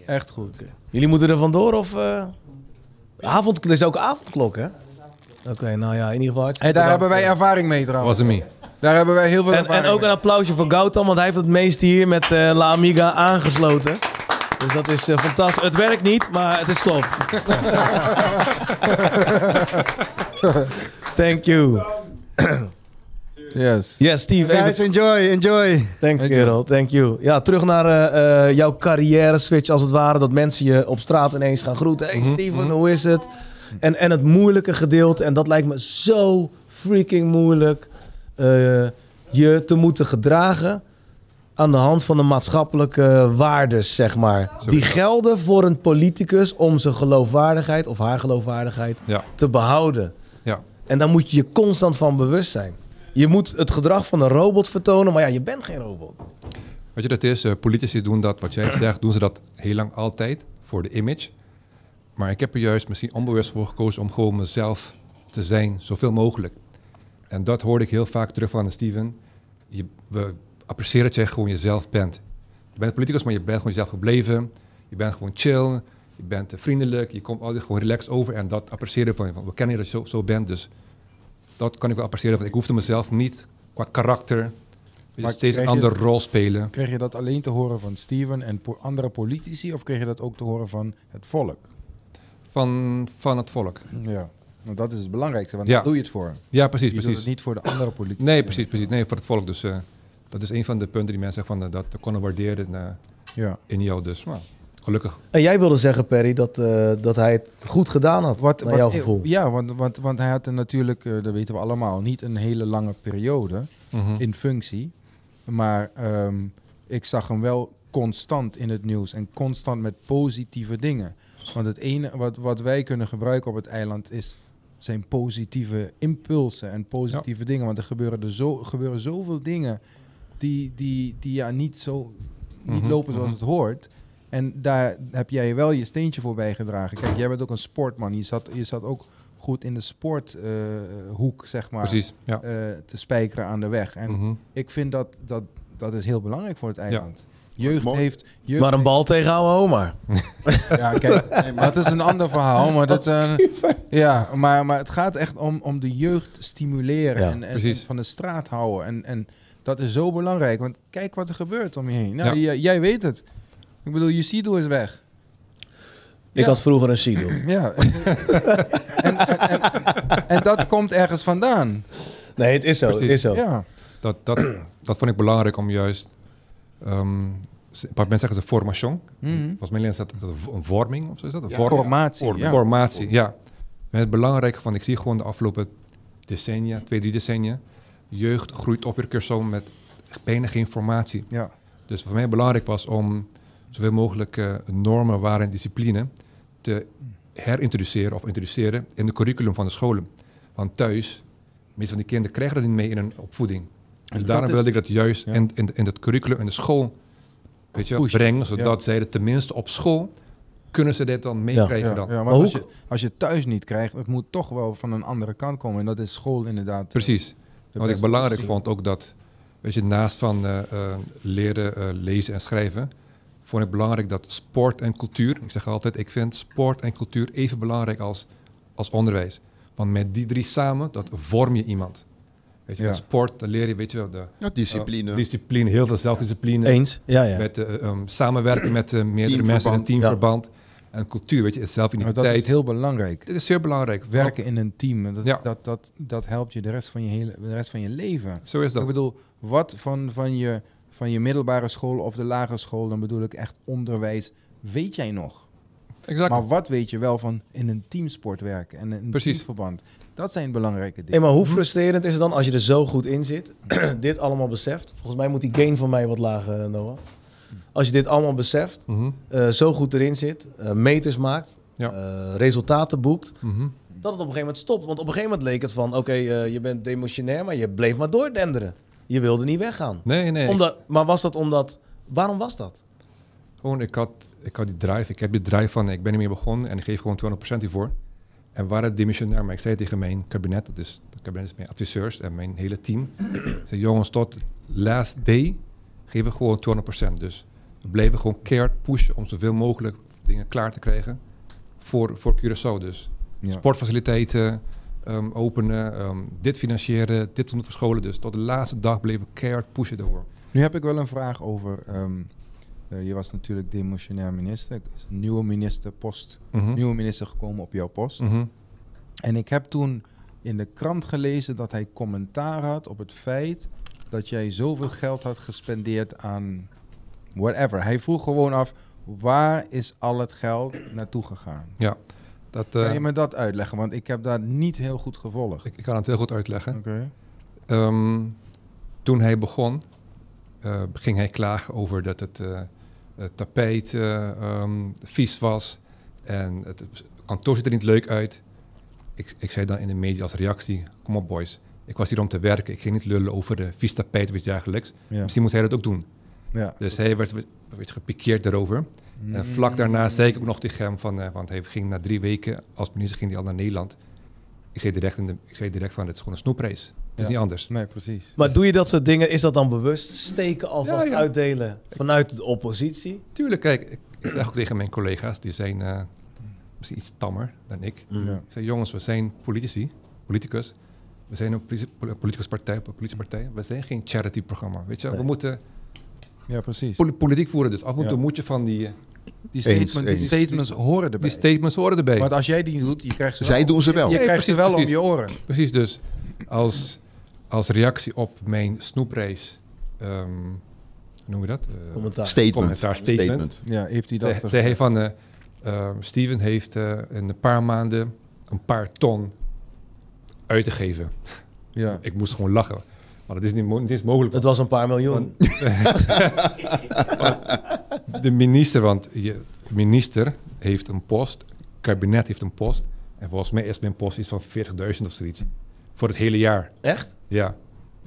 Echt goed. Jullie moeten er vandoor of... eh avond, er is ook avondklok, hè? Oké, nou ja, in ieder geval daar hebben wij ervaring mee trouwens. Was. Daar hebben wij heel veel En, ervaring en ook mee. een applausje voor Gautam, want hij heeft het meest hier met eh, La Amiga aangesloten. Dus dat is eh, fantastisch. Het werkt niet, maar het is top. Thank you. Yes. Yes, Steve. Even Guys, enjoy, enjoy. Thanks, Thank kerel. Thank you. Ja, terug naar eh, eh, jouw carrière switch als het ware. Dat mensen je op straat ineens gaan groeten. Hey Steven, hoe is het? En, en het moeilijke gedeelte, en dat lijkt me zo freaking moeilijk, eh, je te moeten gedragen aan de hand van de maatschappelijke waardes, zeg maar. Die gelden voor een politicus om zijn geloofwaardigheid of haar geloofwaardigheid Ja. te behouden. Ja. En daar moet je je constant van bewust zijn. Je moet het gedrag van een robot vertonen, maar ja, je bent geen robot. Weet je, dat is, eh, politici doen dat, wat jij zegt, doen ze dat heel lang altijd voor de image. Maar ik heb er juist misschien onbewust voor gekozen om gewoon mezelf te zijn, zoveel mogelijk. En dat hoorde ik heel vaak terug van Steven. Je, we appreciëren dat jij gewoon jezelf bent. Je bent politicus, maar je bent gewoon jezelf gebleven. Je bent gewoon chill. Je bent vriendelijk. Je komt altijd gewoon relaxed over. En dat appreciëren van je. Van, we kennen je dat je zo, zo bent. Dus dat kan ik wel appreciëren. Want ik hoefde mezelf niet qua karakter Maar steeds een andere rol spelen. Kreeg je dat alleen te horen van Steven en po- andere politici of kreeg je dat ook te horen van het volk? Van, van het volk. Ja, want dat is het belangrijkste, want Ja. daar doe je het voor. Ja, precies, je doet precies. het niet voor de andere politici. Nee, precies, precies. Nee, voor het volk. Dus eh, dat is een van de punten die mensen van, eh, dat konden waarderen eh, Ja. in jou. Dus nou, gelukkig. En jij wilde zeggen, Perry, dat, eh, dat hij het goed gedaan had, Wat, naar wat- jouw gevoel. Ja, want, want, want hij had er natuurlijk, eh, dat weten we allemaal, niet een hele lange periode Mhm. in functie. Maar ehm, ik zag hem wel constant in het nieuws en constant met positieve dingen. Want het ene wat, wat wij kunnen gebruiken op het eiland is zijn positieve impulsen en positieve dingen. Want er gebeuren, er zo, gebeuren zoveel dingen die, die, die ja, niet, zo, niet Mhm, lopen zoals mhm. het hoort. En daar heb jij wel je steentje voor bijgedragen. Kijk, jij bent ook een sportman. Je zat, je zat ook goed in de sporthoek, zeg maar, Precies, ja. eh, te spijkeren aan de weg. En Mhm. ik vind dat, dat dat is heel belangrijk voor het eiland. Jeugd Mooi. heeft... Jeugd Maar een bal tegenhouden, Omar. Ja, kijk, dat is een ander verhaal. Maar, dat, eh, ja, maar, maar het gaat echt om, om de jeugd stimuleren Ja, en, en, precies. en van de straat houden. En, en dat is zo belangrijk, want kijk wat er gebeurt om je heen. Nou, Ja. jij, jij weet het. Ik bedoel, Jusido is weg. Ik Ja. had vroeger een Sido. Ja. en, en, en, en dat komt ergens vandaan. Nee, het is zo. Het is zo. Ja. Dat, dat, dat vond ik belangrijk om juist... ehm, een paar mensen zeggen ze formation. Mhm. Volgens mij is dat, dat een vorming of zo is dat? Een Ja, vorm- formatie. Ja. Formatie, ja. Maar het belangrijke van, ik zie gewoon de afgelopen decennia, twee, drie decennia, jeugd groeit op iedere keer zo met bijna geen formatie. Ja. Dus voor mij belangrijk was om zoveel mogelijk eh, normen, waarden en discipline te herintroduceren of introduceren in de curriculum van de scholen. Want thuis, de meeste van die kinderen krijgen dat niet mee in hun opvoeding. En dat daarom is- wilde ik dat juist ja. in, in, in het curriculum in de school weet je, brengen, zodat zij het tenminste op school kunnen ze dit dan meekrijgen Ja, dan. ja, maar Maar als, je, als je thuis niet krijgt, het moet toch wel van een andere kant komen. En dat is school inderdaad. Precies. de Wat ik belangrijk optie. vond ook dat, weet je, naast van eh, eh, leren eh, lezen en schrijven, vond ik belangrijk dat sport en cultuur, ik zeg altijd, ik vind sport en cultuur even belangrijk als, als onderwijs. Want met die drie samen, dat vorm je iemand. Weet je, Ja. met sport, dan leer je, weet je wel, de Ja, discipline. eh, discipline, heel veel zelfdiscipline. Eens? Ja, ja. Met eh, ehm, samenwerken met eh, meerdere mensen in een Teamverband. En cultuur, weet je, is Maar dat zelfidentiteit. is heel belangrijk. Dit is zeer belangrijk. Werken in een team. Dat, Ja. dat, dat, dat helpt je de rest van je, hele, de rest van je leven. Zo is dat. Ik bedoel, wat van, van, je, van je middelbare school of de lagere school, dan bedoel ik echt onderwijs, weet jij nog? exact. Maar wat weet je wel van in een teamsport werken en een Precies. teamverband? Dat zijn belangrijke Hey, dingen. maar hoe frustrerend is het dan als je er zo goed in zit, dit allemaal beseft? Volgens mij moet die gain van mij wat lager, eh, Noah. Als je dit allemaal beseft, Mhm, eh, zo goed erin zit, eh, meters maakt, Ja. eh, resultaten boekt, mhm. dat het op een gegeven moment stopt. Want op een gegeven moment leek het van, oké, eh, je bent demotionair, maar je bleef maar doordenderen. Je wilde niet weggaan. Nee, nee. Omdat, maar was dat omdat, waarom was dat? Gewoon, ik had, ik had die drive. Ik heb die drive van, ik ben niet meer begonnen en ik geef gewoon 200% hiervoor. En we waren demissionair, maar ik zei tegen mijn kabinet, dat is, het kabinet is mijn adviseurs en mijn hele team. zei, jongens, tot last day geven we gewoon 200%. Dus we bleven gewoon keihard pushen om zoveel mogelijk dingen klaar te krijgen voor, voor Curaçao. Dus Ja. sportfaciliteiten ehm, openen, ehm, dit financieren, dit doen voor scholen. Dus tot de laatste dag bleven we keihard pushen daarvoor. Nu heb ik wel een vraag over. ehm, eh, je was natuurlijk demissionair minister. Er is een nieuwe ministerpost, Mhm. nieuwe minister gekomen op jouw post. Mhm. En ik heb toen in de krant gelezen dat hij commentaar had op het feit dat jij zoveel geld had gespendeerd aan whatever. Hij vroeg gewoon af, waar is al het geld naartoe gegaan? Dat, eh, kan je me dat uitleggen? Want ik heb dat niet heel goed gevolgd. ik, ik kan het heel goed uitleggen. Ehm, toen hij begon, eh, ging hij klagen over dat het, eh, het tapijt ehm, vies was en het kantoor ziet er niet leuk uit. Ik, ik zei dan in de media als reactie, kom op boys, ik was hier om te werken, ik ging niet lullen over de vies tapijt of iets dergelijks. Ja. Misschien moet hij dat ook doen. ja. Dus hij werd, werd gepikeerd daarover. En vlak daarna zei ik ook nog tegen hem, van, eh, want hij ging na drie weken als minister ging hij al naar Nederland. Ik zei direct, in de, ik zei direct van, het is gewoon een snoeprace. Het is Ja. niet anders. Nee, precies. Maar doe je dat soort dingen, is dat dan bewust? Steken alvast Ja, ja. uitdelen vanuit de oppositie? Tuurlijk, kijk, ik ik zeg ook tegen mijn collega's, die zijn eh, misschien iets tammer dan ik. Ja. Ik zeg, jongens, we zijn politici, politicus. We zijn een politie- politicus partij, een politiepartij. We zijn geen charity-programma, weet je. We moeten Ja, precies. poli- politiek voeren, dus af en toe Ja. moet je van die, eh, Die, statement, eens. die statements horen erbij. die statements horen erbij. Want als jij die doet, je krijgt ze Zij wel, doen ze wel. Je Nee, krijgt ze wel precies. om je oren. Precies, dus als, als reactie op mijn snoepreis, ehm, hoe noem je dat? Eh, Commentaar. Statement. Commentaar, statement. Ja, heeft hij dat... Zei, zei hij van, eh eh, Steven heeft eh, in een paar maanden een paar ton uitgegeven. ja. Ik moest gewoon lachen. Maar dat is niet, mo- mogelijk. Het was een paar miljoen. De minister, want je minister heeft een post, kabinet heeft een post. En volgens mij is mijn post iets van 40.000 of zoiets. Voor het hele jaar. Echt? Ja.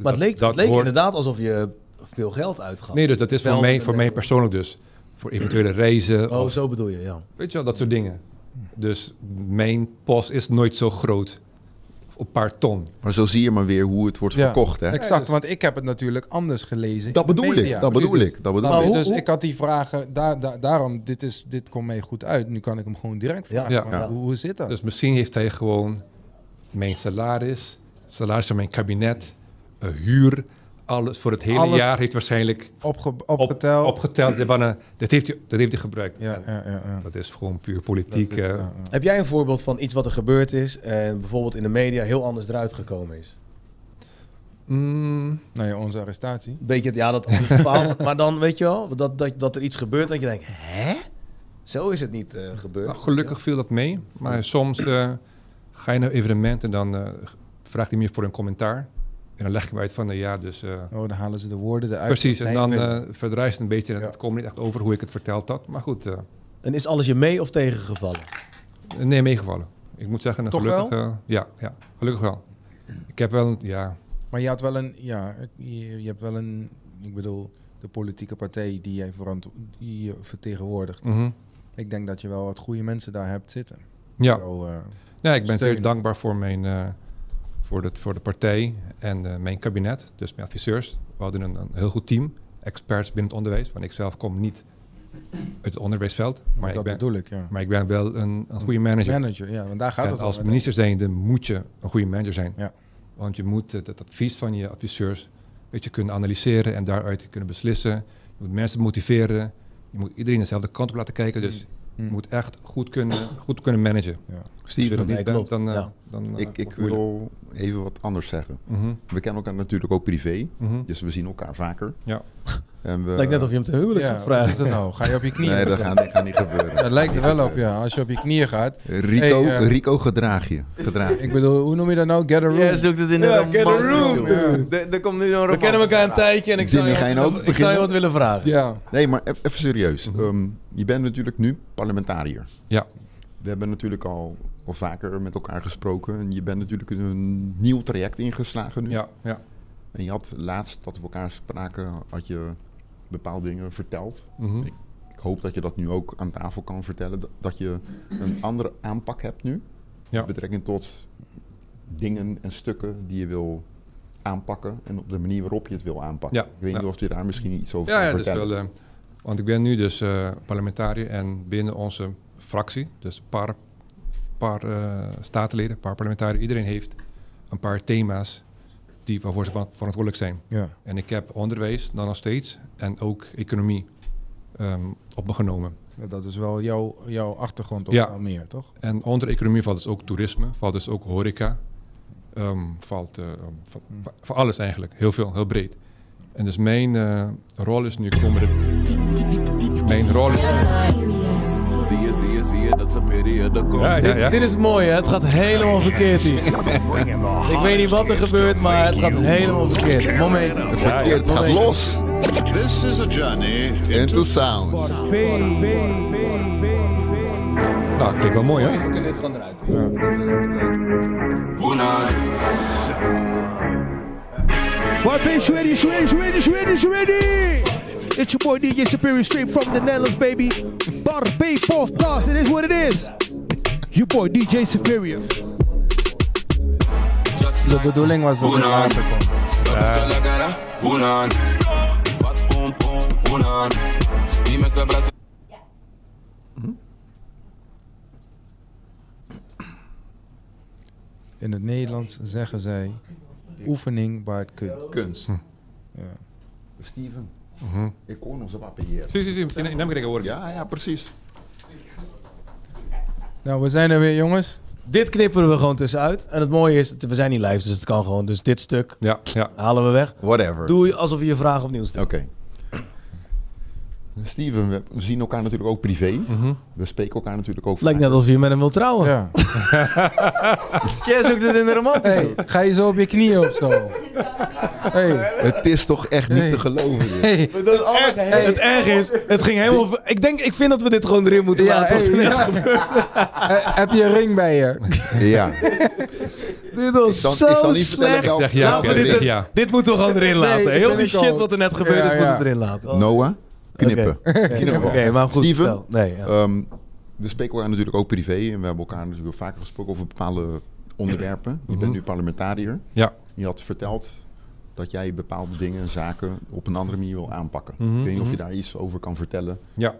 Maar het leek, dat het leek hoort- inderdaad alsof je veel geld uitgaf. Nee, dus dat is voor mij, voor mij persoonlijk dus. Voor eventuele reizen. Oh, of, zo bedoel je, ja. weet je wel, dat soort dingen. Dus mijn post is nooit zo groot. Op een paar ton. Maar zo zie je maar weer hoe het wordt Ja. verkocht. Hè? Exact, dus- want ik heb het natuurlijk anders gelezen. Dat bedoel media. ik. Dat bedoel precies. ik. Dat bedoel ik. hoe- dus hoe- ik had die vragen, daar, daar, daarom, dit, is, dit komt mij goed uit. Nu kan ik hem gewoon direct vragen. Ja. hoe zit dat? Dus misschien heeft hij gewoon mijn salaris, salaris van mijn kabinet, eh, huur, alles voor het hele Alles jaar heeft waarschijnlijk Opge, op- opgeteld. opgeteld. Van, eh, dat, heeft hij, dat heeft hij gebruikt. ja, ja, ja, ja. Dat is gewoon puur politiek. is, eh, ja, ja. Heb jij een voorbeeld van iets wat er gebeurd is en bijvoorbeeld in de media heel anders eruit gekomen is? mm, Nou ja, onze arrestatie. Beetje, ja, dat verhaal. maar dan weet je wel, dat, dat, dat er iets gebeurt dat je denkt, hè? Zo is het niet eh, gebeurd. nou, gelukkig viel dat mee. Maar soms eh, ga je naar evenementen en dan eh, vraagt hij me voor een commentaar. En dan leg ik me uit van, eh, ja, dus... eh, Oh, dan halen ze de woorden eruit. precies, en dan willen. eh het een beetje. en Ja. Het komt niet echt over hoe ik het verteld had. Maar goed, eh, En is alles je mee of tegengevallen? nee, meegevallen. Ik moet zeggen, Toch gelukkig... wel? ja, ja, gelukkig wel. Ik heb wel, een- ja, Maar je had wel een, ja, je, je hebt wel een, ik bedoel, de politieke partij die jij verant die je vertegenwoordigt. mhm. Ik denk dat je wel wat goede mensen daar hebt zitten. ja. Zo, eh, Ja, ik ben steunen. zeer dankbaar voor, mijn, eh, voor, de, voor de partij en eh, mijn kabinet, dus mijn adviseurs. We hadden een, een heel goed team, experts binnen het onderwijs. Want ik zelf kom niet uit het onderwijsveld, maar, ik dat ben, bedoel ik, ja. maar ik ben wel een, een goede manager. Manager, ja, want daar gaat en het als minister zijnde moet je een goede manager zijn. Ja. Want je moet het, het advies van je adviseurs weet je, kunnen analyseren en daaruit kunnen beslissen. Je moet mensen motiveren. Je moet iedereen dezelfde kant op laten kijken. Dus Hm. je moet echt goed kunnen, goed kunnen managen. Dat Steven, niet Nee, bent, klopt. dan, eh, Ja. dan eh, ik, ik wil even wat anders zeggen. Mhm, We kennen elkaar natuurlijk ook privé. mhm. Dus we zien elkaar vaker. Ja. En we, Lijkt net of je hem te huwelijk ja, gaat wat is vragen. nou? Ga je op je knieën? Nee, dat gaat, dat gaat niet gebeuren. Dat lijkt er wel op, ja. Als je op je knieën gaat. Rico, Hey, eh, Rico gedraag je. Gedraag je. Ik bedoel, hoe noem je dat nou? Get a room. Jij zoekt het in Ja, een get a room. Er- komt nu een We kennen elkaar een tijdje en ik zou, Jimmy, je, ga je nou ik zou je wat willen vragen. Ja. Nee, maar e- even serieus. Mhm. Ehm, je bent natuurlijk nu parlementariër. Ja. We hebben natuurlijk al, al vaker met elkaar gesproken. En je bent natuurlijk een nieuw traject ingeslagen nu. Ja, ja. En je had laatst dat we elkaar spraken, had je bepaalde dingen verteld. Mhm. Ik hoop dat je dat nu ook aan tafel kan vertellen. dat- Dat je een andere aanpak hebt nu. Ja. Met betrekking tot dingen en stukken die je wil aanpakken. En op de manier waarop je het wil aanpakken. Ja, Ik weet niet of je daar misschien iets over kan ja dus vertellen. wel, eh, want ik ben nu dus eh, parlementariër en binnen onze fractie, dus een paar, paar eh, statenleden, een paar parlementariërs, iedereen heeft een paar thema's die waarvoor ze van- verantwoordelijk zijn. ja. En ik heb onderwijs dan nog steeds en ook economie ehm, op me genomen. Dat is wel jouw, jouw achtergrond ook Ja. meer, toch? En onder economie valt dus ook toerisme, valt dus ook horeca, ehm, valt eh, van, van- van alles eigenlijk, heel veel, heel breed. En dus mijn eh, rol is nu, ik kom met het, mijn rol is... Zie je, zie je, zie je, dat een periode komt. Ja, ja, Dit, ja. dit is het mooie, hè? het gaat helemaal verkeerd hier. Ik weet niet wat er gebeurt, maar het gaat helemaal verkeerd. Moment. Verkeerd, het gaat los This is a journey into sound. Nou, klinkt wel mooi, We hè? kunnen dit gewoon eruit. Boy, bitch, ready, ready, ready, ready, ready. It's your boy DJ Superior straight from the Netherlands, baby. Bar B, fourth class, it is what it is. Your boy DJ Superior. De bedoeling was dat het later kwam. In het Nederlands zeggen zij oefening baart kunst. Kunst. Ja. Steven, Ik kon nog zo wat hier. Sim, sim, sim. In, hoor ik. Ja, ja, precies. Nou, we zijn er weer, jongens. Dit knipperen we gewoon tussenuit. En het mooie is, we zijn niet live, dus het kan gewoon. Dus dit stuk Ja, ja. halen we weg. Whatever. Doe alsof je je vraag opnieuw stelt. Oké. Steven, we zien elkaar natuurlijk ook privé. Mhm. We spreken elkaar natuurlijk ook Het lijkt net alsof je met hem wil trouwen. Ja. Jij zoekt het in de romantisch. Hey, ga je zo op je knieën of zo? Hey, Het is toch echt niet Hey. te geloven. hey. Echt, Het erg is, het ging helemaal... Ik denk, ik vind dat we dit gewoon erin moeten Ja, laten. ja. Eh, heb je een ring bij je? Ja. Dit was zo ik zal niet vertellen slecht. Ik zeg ja, ik dit, zeg ja. dit moeten we gewoon erin laten. Nee, Heel die shit wat er net gebeurd Ja, is, ja. moeten we erin laten. Noah, knippen. Oké, maar goed. Steven? Nee, ja. Ehm, we spreken elkaar natuurlijk ook privé. En we hebben elkaar natuurlijk vaker gesproken over bepaalde onderwerpen. Je bent nu parlementariër. Ja. Je had verteld dat jij bepaalde dingen, zaken op een andere manier wil aanpakken. Mhm, Ik weet niet of je mhm. daar iets over kan vertellen. Ja.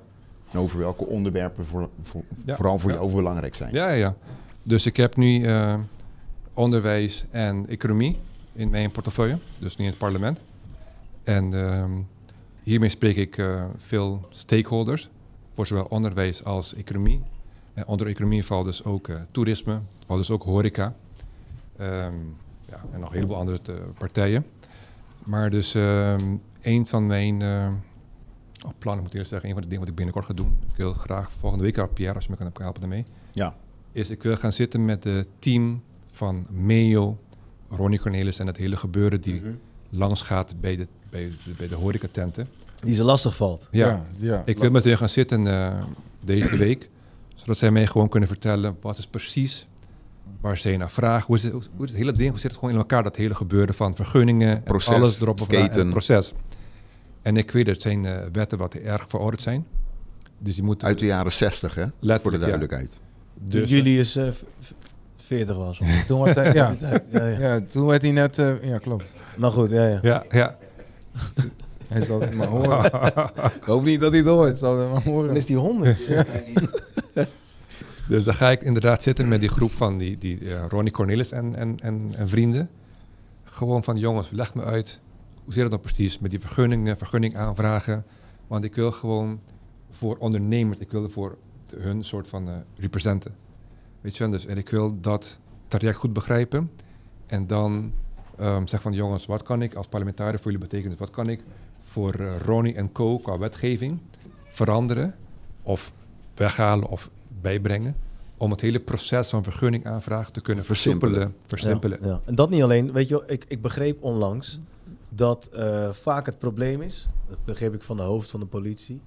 En over welke onderwerpen voor, voor- Ja, vooral voor ja. jou belangrijk zijn. Ja, ja. Dus ik heb nu eh, onderwijs en economie in mijn portefeuille, dus nu in het parlement. En ehm, hiermee spreek ik eh, veel stakeholders, voor zowel onderwijs als economie. En onder economie valt dus ook eh, toerisme, valt dus ook horeca. Ehm, ja, en nog een heleboel andere eh, partijen. Maar dus ehm, een van mijn oh, plannen, moet ik eerst zeggen, een van de dingen wat ik binnenkort ga doen. Ik wil graag volgende week, Pierre, als je me kan helpen daarmee Ja. is ik wil gaan zitten met het team van Meo, Ronnie Cornelis en het hele gebeuren die langs gaat bij de, bij de, bij de horecatenten. Die ze lastig valt. Ja, ja. ja. ik wil met hen gaan zitten eh, deze week, zodat zij mij gewoon kunnen vertellen wat is precies waar zij naar vragen. Hoe is, het, hoe is het hele ding, hoe zit het gewoon in elkaar, dat hele gebeuren van vergunningen, Proces, en alles erop en het proces. En ik weet, het zijn eh, wetten wat erg verouderd zijn. Dus die moeten Uit de jaren 60, hè? voor de ja. duidelijkheid. Toen Dus, eh, v- v- 40 was. Toen was hij, ja. ja, ja. ja, toen werd hij net... eh, ja, klopt. Maar goed, ja, ja. ja, ja. Hij zal het maar horen. Ik hoop niet dat hij het hoort. Zal het maar Dan horen. is die 100. Dus dan ga ik inderdaad zitten met die groep van die, die eh, Ronnie Cornelis en, en, en, en vrienden. Gewoon van jongens, leg me uit. Hoe zit het nou precies met die vergunningen, vergunning aanvragen? Want ik wil gewoon voor ondernemers, ik wil voor hun soort van eh, representen. Weet je wel, dus en ik wil dat traject goed begrijpen. En dan ehm zeg van jongens, wat kan ik als parlementariër voor jullie betekenen? Wat kan ik voor eh, Ronnie en Co. qua wetgeving veranderen of weghalen of bijbrengen om het hele proces van vergunningaanvraag te kunnen Versimpelen. Ja, ja. En dat niet alleen. Weet je, ik, ik begreep onlangs dat eh, vaak het probleem is, dat begreep ik van de hoofd van de politie,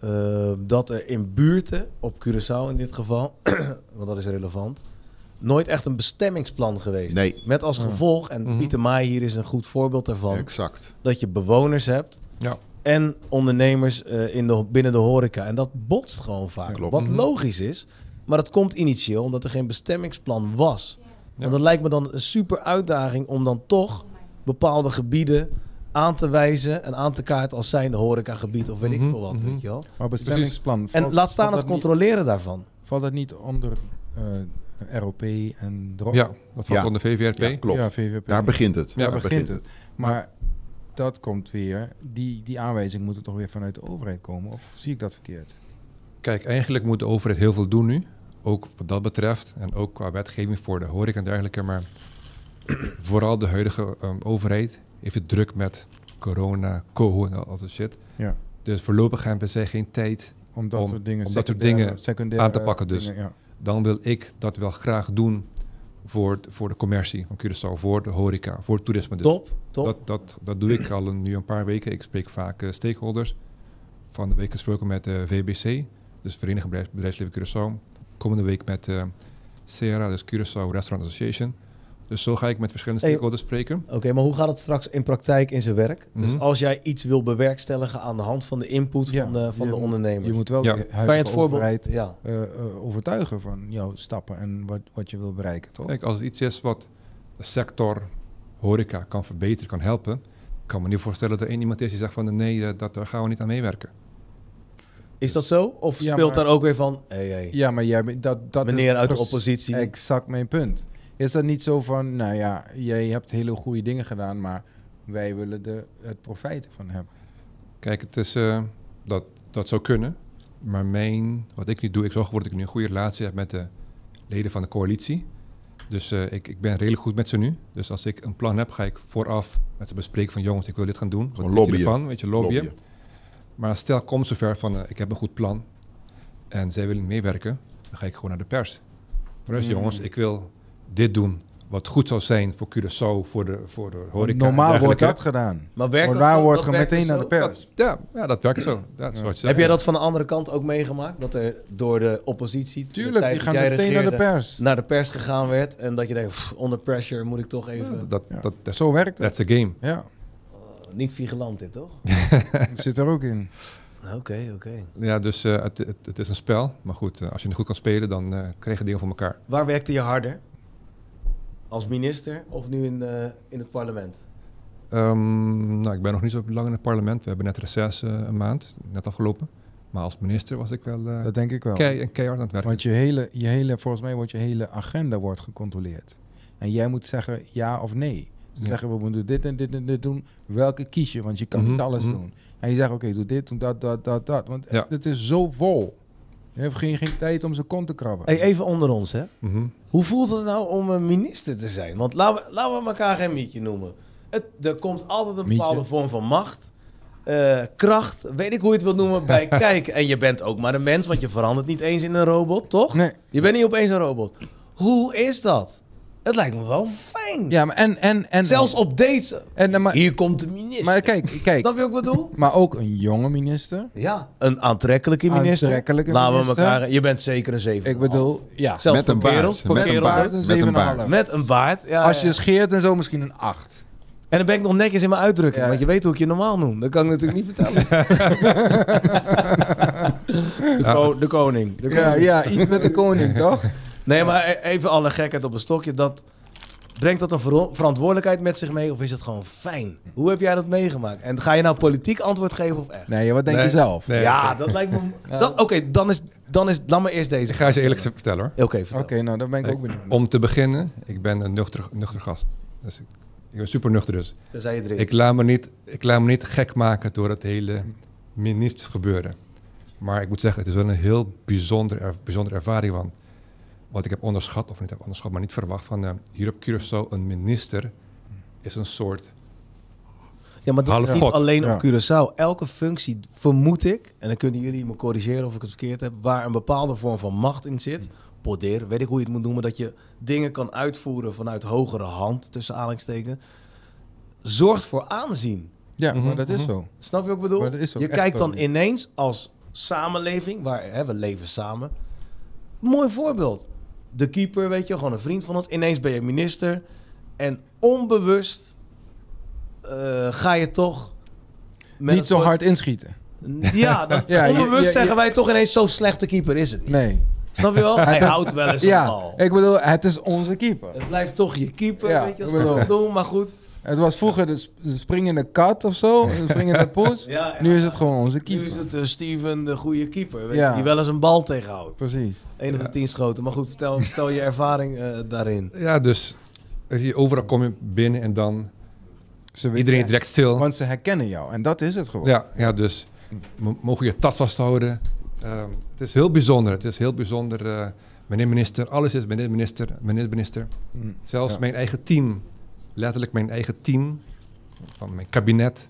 eh, dat er in buurten, op Curaçao in dit geval, want dat is relevant, nooit echt een bestemmingsplan geweest. Nee. Met als gevolg, en Mhm. Pieter Maai hier is een goed voorbeeld daarvan, Exact. dat je bewoners hebt Ja. en ondernemers eh, in de, binnen de horeca. En dat botst gewoon vaak. klopt. Wat Mhm. logisch is, maar dat komt initieel omdat er geen bestemmingsplan was. Want dat lijkt me dan een super uitdaging om dan toch bepaalde gebieden aan te wijzen en aan te kaarten als zijnde horecagebied of weet Mhm, ik veel wat, mhm. weet je wel. Maar bestemmingsplan. En laat staan het niet- controleren daarvan. Valt dat niet onder eh, ROP en drop? Ja, dat valt Ja. onder VVRP. Ja, klopt. Ja, VVP. Daar begint het. Ja, Daar begint het. Maar dat komt weer, die, die aanwijzing moet er toch weer vanuit de overheid komen? Of zie ik dat verkeerd? Kijk, eigenlijk moet de overheid heel veel doen nu. Ook wat dat betreft. En ook qua wetgeving voor de horeca en dergelijke. Maar vooral de huidige ehm, overheid heeft het druk met corona, coho en al dat shit. Ja. Dus voorlopig hebben zij geen tijd. Om dat Om- soort dingen, om dat soort dingen aan te pakken dus. dingen, ja. Dan wil ik dat wel graag doen voor, voor de commercie van Curaçao. Voor de horeca, voor het toerisme. Dus Top, top. Dat, dat, dat doe ik al een, nu een paar weken. Ik spreek vaak eh, stakeholders. Van de week gesproken met de VBC, dus Vereniging Bedrijfs- Bedrijfsleven Curaçao. Komende week met eh CRA, dus Curaçao Restaurant Association. Dus zo ga ik met verschillende Hey. stakeholders spreken. Oké, maar hoe gaat het straks in praktijk in zijn werk? Dus Mhm. als jij iets wil bewerkstelligen aan de hand van de input Ja, van de, van je de moet- ondernemers. Je moet wel Ja. de kan je het voorbeeld... overheid Ja. eh, eh, overtuigen van jouw stappen en wat, wat je wil bereiken, toch? Kijk, als het iets is wat de sector horeca kan verbeteren, kan helpen, ik kan me niet voorstellen dat er één iemand is die zegt van nee, eh, dat, daar gaan we niet aan meewerken. Is dat zo? Of Ja, speelt maar- daar ook weer van... Hey, hey, Ja, maar jij, bent- dat, dat meneer is uit de oppositie. Exact mijn punt. Is dat niet zo van, nou ja, jij hebt hele goede dingen gedaan, maar wij willen de, het profijt ervan hebben. Kijk, het is, eh, dat, dat zou kunnen. Maar mijn, wat ik nu doe, ik zorg ervoor dat ik nu een goede relatie heb met de leden van de coalitie. Dus eh, ik, ik ben redelijk goed met ze nu. Dus als ik een plan heb, ga ik vooraf met ze bespreken van jongens, ik wil dit gaan doen. Wat lobbyen. ervan? Weet je, lobbyen. Lobbyen. Maar stel, komt zover van, eh, ik heb een goed plan en zij willen meewerken, dan ga ik gewoon naar de pers. Voor Mm. jongens, ik wil dit doen wat goed zou zijn voor Curaçao, voor de, voor de horeca. Normaal wordt dat gedaan. Maar werkt dat wordt Dat meteen dus naar de pers. Ja, ja, dat werkt zo. Ja, je Heb jij dat van de andere kant ook meegemaakt? Dat er door de oppositie... de Tuurlijk, tijd die dat gaan jij meteen naar de pers. Naar de pers gegaan werd. En dat je denkt, pff, onder pressure moet ik toch even... Ja, dat, Ja. dat, dat, Zo werkt het. that's the game. Ja, Niet vigilant dit, toch? dat zit er ook in. Oké, oké. Ja, dus eh, het, het, het is een spel. Maar goed, eh, als je het goed kan spelen, dan eh krijg je dingen voor elkaar. Waar werkte je harder? Als minister of nu in, eh, in het parlement? Ehm, nou, ik ben nog niet zo lang in het parlement. We hebben net reces eh, een maand, net afgelopen. Maar als minister was ik wel eh Dat denk ik wel. kei keihard aan het werken. Want je hele, je hele, volgens mij wordt je hele agenda wordt gecontroleerd. En jij moet zeggen ja of nee. Ze Ja. zeggen we moeten dit en dit en dit doen. Welke kies je? Want je kan Mhm, niet alles mhm. doen. En je zegt oké, doe dit, doe dat, dat, dat, dat. Want Ja. het is zo vol. Je hebt geen, geen tijd om zijn kont te krabben. Hey, even onder ons, hè? Mhm. Hoe voelt het nou om een minister te zijn? Want laten we, laten we elkaar geen mietje noemen. Het, er komt altijd een Mietje. bepaalde vorm van macht, eh, kracht, weet ik hoe je het wilt noemen, bij kijken. En je bent ook maar een mens, want je verandert niet eens in een robot, toch? Nee. Je bent niet opeens een robot. Hoe is dat? Het lijkt me wel fijn. Ja, maar en, en, en Zelfs op deze. En, maar, Hier komt de minister. maar kijk, kijk. Je wat ik bedoel? Maar ook een jonge minister. Ja. Een aantrekkelijke minister. Aantrekkelijke Laten we elkaar... Je bent zeker een zeven. Ik bedoel, ja. Zelfs Met een baard. kerels, Met een baard een Met een 7,5. baard. Met een baard. Ja, Als ja. je scheert en zo, misschien een 8. En dan ben ik nog netjes in mijn uitdrukking, Ja. want je weet hoe ik je normaal noem. Dat kan ik natuurlijk niet vertellen. de, ko- de koning. De Ja, koning. ja, iets met de koning, toch? Nee, maar e- even alle gekheid op een stokje. Dat, brengt dat een ver- verantwoordelijkheid met zich mee of is het gewoon fijn? Hoe heb jij dat meegemaakt? En ga je nou politiek antwoord geven of echt? Nee, wat denk Nee. je zelf? Nee, ja, dat lijkt me... Ja. Oké, dan, is, dan is... Laat me eerst deze. Ik ga je eerlijk vertellen hoor. Oké, Oké, nou, dan ben ik ook benieuwd. Om te beginnen, ik ben een nuchter, nuchter gast. Dus ik, ik ben super nuchter dus. Dan zei je drinken. Ik laat, me niet, ik laat me niet gek maken door het hele minister gebeuren. Maar ik moet zeggen, het is wel een heel bijzonder, er- bijzondere ervaring. Want wat ik heb onderschat, of niet heb onderschat, maar niet verwacht van eh, hier op Curaçao, een minister is een soort... Ja, maar dat is niet alleen Ja. op Curaçao. Elke functie, vermoed ik, en dan kunnen jullie me corrigeren of ik het verkeerd heb, waar een bepaalde vorm van macht in zit, poder, weet ik hoe je het moet noemen, dat je dingen kan uitvoeren vanuit hogere hand, tussen aanhalingstekens, zorgt voor aanzien. Ja, maar Mhm, dat is mhm. zo. Snap je wat ik bedoel? Maar dat is ook je kijkt dan ineens als samenleving, waar hè, we leven samen. Mooi voorbeeld. De keeper, weet je, gewoon een vriend van ons. Ineens ben je minister. En onbewust eh, ga je toch... met Niet zo hard inschieten. Ja, dan, Ja, onbewust je- je- zeggen wij toch ineens, zo slechte keeper is het niet. Nee. Snap je wel? Hij houdt wel eens een Ja, bal. ik bedoel, het is onze keeper. Het blijft toch je keeper, Ja, weet je, als we bedoel- dat doen. Maar goed. Het was vroeger de, sp- de springende kat of zo, de springende poes. Ja, ja. Nu is het gewoon onze Nu keeper. is het eh, Steven, de goede keeper. Weet Ja. je, die wel eens een bal tegenhoudt. Precies. 1 op de 10 schoten. Maar goed, vertel, vertel je ervaring eh, daarin. Ja, dus overal kom je binnen en dan Ze iedereen direct stil. Want ze herkennen jou en dat is het gewoon. Ja, ja dus mo- mogen je tas vasthouden. Ehm, het is heel bijzonder. Het is heel bijzonder. eh, meneer minister, alles is meneer minister, meneer minister. Mm. Zelfs Ja. mijn eigen team, letterlijk mijn eigen team van mijn kabinet.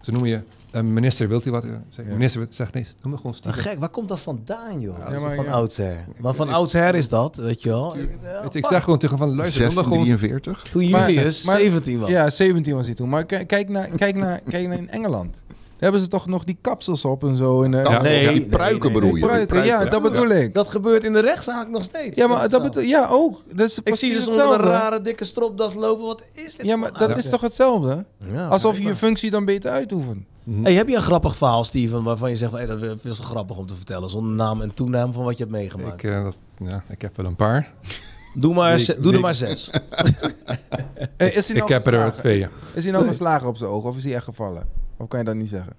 Ze noemen je een minister, wilt u wat? Zeg, Ja. Minister, zeg nee, noem me gewoon Maar Steven. gek, waar komt dat vandaan, joh? Ja, Dat is maar van ja. oudsher. Maar van ik- oudsher is dat, weet je wel. Weet je, ik zeg gewoon tegen van luister, noem me gewoon 1643. Toen Julius maar- 17 was. Ja, 17 was hij toen. Maar ki- kijk naar, kijk naar, kijk naar in Engeland. Hebben ze toch nog die kapsels op en zo. En, eh, Ja, nee, ja, die nee, pruiken nee, pruiken, ja, dat bedoel ik. Dat gebeurt in de rechtszaak nog steeds. Ja, maar dat bedoel, ja, ook. Dat is Ik precies zie ze een rare dikke stropdas lopen. Wat is dit? Ja, maar dat is toch hetzelfde? Ja, Alsof je je functie dan beter uitoefent. Hey, heb je een grappig verhaal, Steven, waarvan je zegt, hey, dat is zo grappig om te vertellen, zonder naam en toenaam van wat je hebt meegemaakt? Ik, eh, dat- ja, ik heb wel een paar. doe maar, doe er maar zes. Is hij Ik nou heb er twee. Is, is hij nou geslagen op zijn oog of is hij echt gevallen? Of kan je dat niet zeggen?